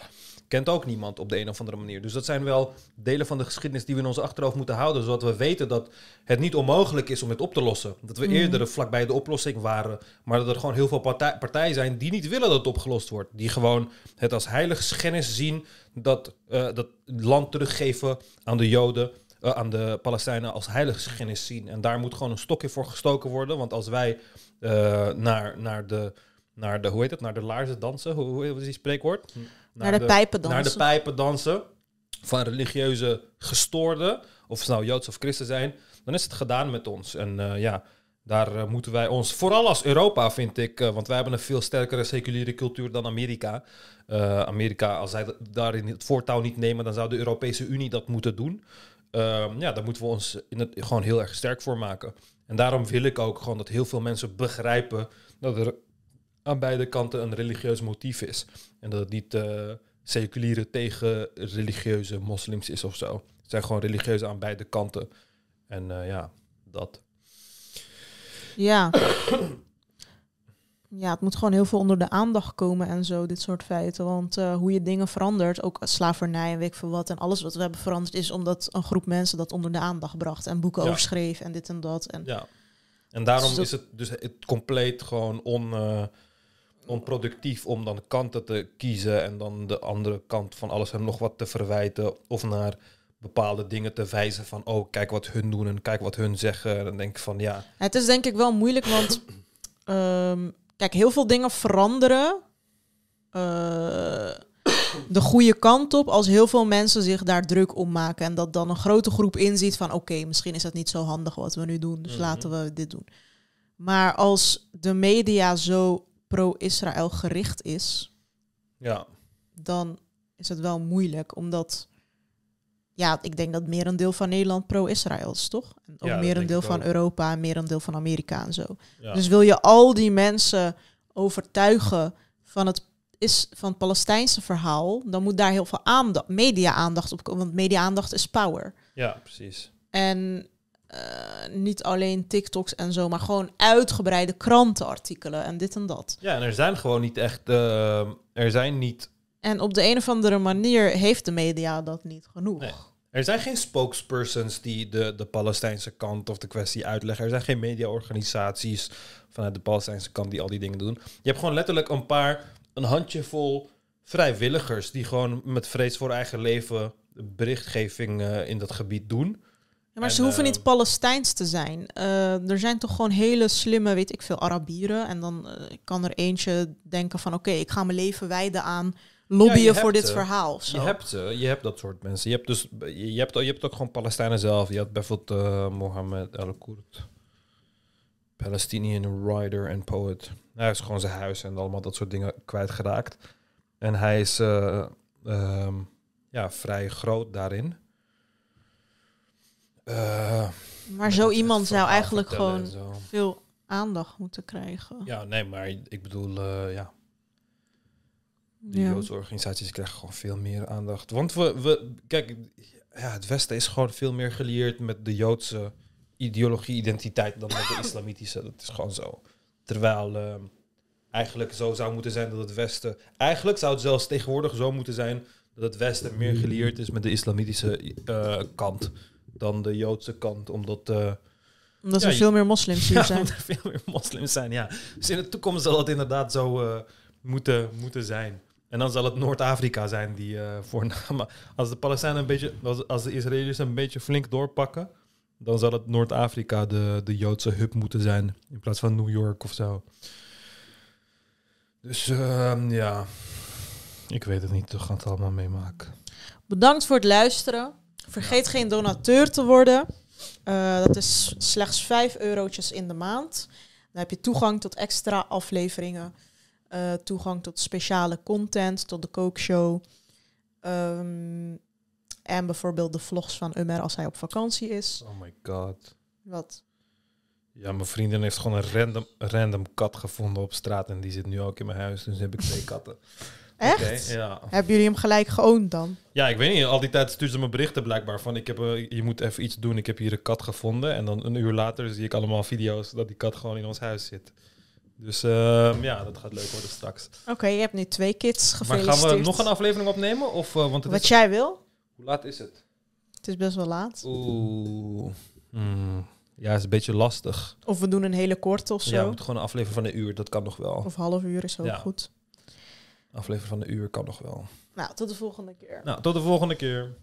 kent ook niemand op de een of andere manier. Dus dat zijn wel delen van de geschiedenis die we in ons achterhoofd moeten houden, zodat we weten dat het niet onmogelijk is om het op te lossen. Dat we eerder vlakbij de oplossing waren, maar dat er gewoon heel veel partij- partijen zijn die niet willen dat het opgelost wordt. Die gewoon het als heilig schennis zien dat eh, dat land teruggeven aan de Joden, eh, aan de Palestijnen als heilig schennis zien. En daar moet gewoon een stokje voor gestoken worden, want als wij eh, naar, naar de naar de, hoe heet het, naar de laarzen dansen, hoe, hoe hoe is die spreekwoord?
Naar de pijpen dansen.
Naar de pijpen dansen van religieuze gestoorden, of ze nou Joods of Christen zijn, dan is het gedaan met ons. En eh, ja, daar eh, moeten wij ons, vooral als Europa vind ik, eh, want wij hebben een veel sterkere seculiere cultuur dan Amerika. Amerika, als zij daarin het voortouw niet nemen, dan zou de Europese Unie dat moeten doen. Ehm, ja, daar moeten we ons in het, gewoon heel erg sterk voor maken. En daarom wil ik ook gewoon dat heel veel mensen begrijpen dat er aan beide kanten een religieus motief is. En dat het niet eh, seculiere tegen religieuze moslims is of zo. Het zijn gewoon religieuze aan beide kanten. En eh, ja, dat.
Ja. Ja, het moet gewoon heel veel onder de aandacht komen en zo, dit soort feiten. Want eh, hoe je dingen verandert, ook slavernij en weet ik veel wat... en alles wat we hebben veranderd, is omdat een groep mensen dat onder de aandacht bracht... en boeken
Ja.
over schreef en dit en dat. En
Ja. En daarom
Dus dat-
is het dus het compleet gewoon on, onproductief om dan kanten te kiezen en dan de andere kant van alles en nog wat te verwijten of naar bepaalde dingen te wijzen van oh kijk wat hun doen en kijk wat hun zeggen. En dan denk ik van ja,
Het is denk ik wel moeilijk, want ehm, kijk, heel veel dingen veranderen eh, de goede kant op als heel veel mensen zich daar druk om maken. En dat dan een grote groep inziet van oké, misschien is het niet zo handig wat we nu doen, dus
Mhm.
laten we dit doen. Maar als de media zo pro-Israël gericht is,
ja,
dan is het wel moeilijk, omdat ja, ik denk dat merendeel van Nederland pro-Israël is, toch? En ook
Ja,
merendeel
denk ik
van
ook.
Europa en merendeel van Amerika en zo.
ja.
Dus wil je al die mensen overtuigen van het is van het Palestijnse verhaal, dan moet daar heel veel aandacht, media-aandacht op komen, want media-aandacht is power.
ja precies.
En eh, niet alleen TikToks en zo, maar gewoon uitgebreide krantenartikelen en dit en dat.
Ja, en er zijn gewoon niet echt, eh, er zijn niet
En op de een of andere manier heeft de media dat niet genoeg.
Nee. Er zijn geen spokespersons die de, de Palestijnse kant of de kwestie uitleggen. Er zijn geen mediaorganisaties vanuit de Palestijnse kant die al die dingen doen. Je hebt gewoon letterlijk een paar, een handjevol vrijwilligers die gewoon met vrees voor eigen leven berichtgeving eh, in dat gebied doen.
Ja, maar
En,
ze hoeven
eh,
niet Palestijns te zijn. Eh, er zijn toch gewoon hele slimme, weet ik veel, Arabieren. En dan eh, kan er eentje denken van... oké, ik ga mijn leven wijden aan lobbyen voor dit verhaal.
Je hebt, ze, je hebt dat soort mensen. Je hebt, dus, je, hebt, je hebt ook gewoon Palestijnen zelf. Je had bijvoorbeeld eh, Mohammed El-Kurd. Palestinian writer en poet. Hij is gewoon zijn huis en allemaal dat soort dingen kwijtgeraakt. En hij is eh, ehm, ja, vrij groot daarin. Eh,
maar zo iemand zou eigenlijk gewoon veel aandacht moeten krijgen.
Ja, nee, maar ik bedoel, eh, ja, de
Ja.
Joodse organisaties krijgen gewoon veel meer aandacht. Want we, we kijk, ja, het Westen is gewoon veel meer gelieerd met de Joodse ideologie, identiteit dan met de islamitische. Dat is gewoon zo. Terwijl eh, eigenlijk zo zou moeten zijn dat het Westen. Eigenlijk zou het zelfs tegenwoordig zo moeten zijn dat het Westen meer gelieerd is met de islamitische eh, kant dan de Joodse kant. Omdat. eh,
Omdat
Ja,
er veel meer moslims hier
ja,
zijn.
omdat er veel meer moslims zijn, ja. Dus in de toekomst zal het inderdaad zo eh, moeten, moeten zijn. En dan zal het Noord-Afrika zijn die eh voornamelijk... Als de Palestijnen een beetje... Als, als de Israëliërs een beetje flink doorpakken... dan zal het Noord-Afrika de, de Joodse hub moeten zijn. In plaats van New York of zo. Dus ehm, ja... Ik weet het niet. We gaan het allemaal meemaken.
Bedankt voor het luisteren. Vergeet geen donateur te worden. Eh, dat is slechts 5 eurotjes in de maand. Dan heb je toegang tot extra afleveringen. eh, toegang tot speciale content, tot de kookshow. Ehm, en bijvoorbeeld de vlogs van Umer als hij op vakantie is.
Oh my god.
Wat?
Ja, mijn vriendin heeft gewoon een random, random kat gevonden op straat. En die zit nu ook in mijn huis. Dus heb ik twee katten.
Echt?
Ja.
Hebben jullie hem gelijk geoond dan?
Ja, ik weet niet. Al die tijd stuurt ze me berichten blijkbaar van... Ik heb, eh, je moet even iets doen. Ik heb hier een kat gevonden. En dan een uur later zie ik allemaal video's dat die kat gewoon in ons huis zit. Dus ehm, ja, dat gaat leuk worden straks.
Oké, je hebt nu twee kids
Maar
gefeliciteerd.
gaan we nog een aflevering opnemen? Of, eh, want het
Wat
is,
jij wil?
hoe laat is het?
Het is best wel laat.
Oeh. Hmm. Ja, is een beetje lastig.
Of we doen een hele korte of zo.
Ja, we moeten gewoon een aflevering van een uur. Dat kan nog wel.
Of half uur is ook
Ja.
goed.
Aflevering van een uur kan nog wel.
Nou, tot de volgende keer.
Nou, tot de volgende keer.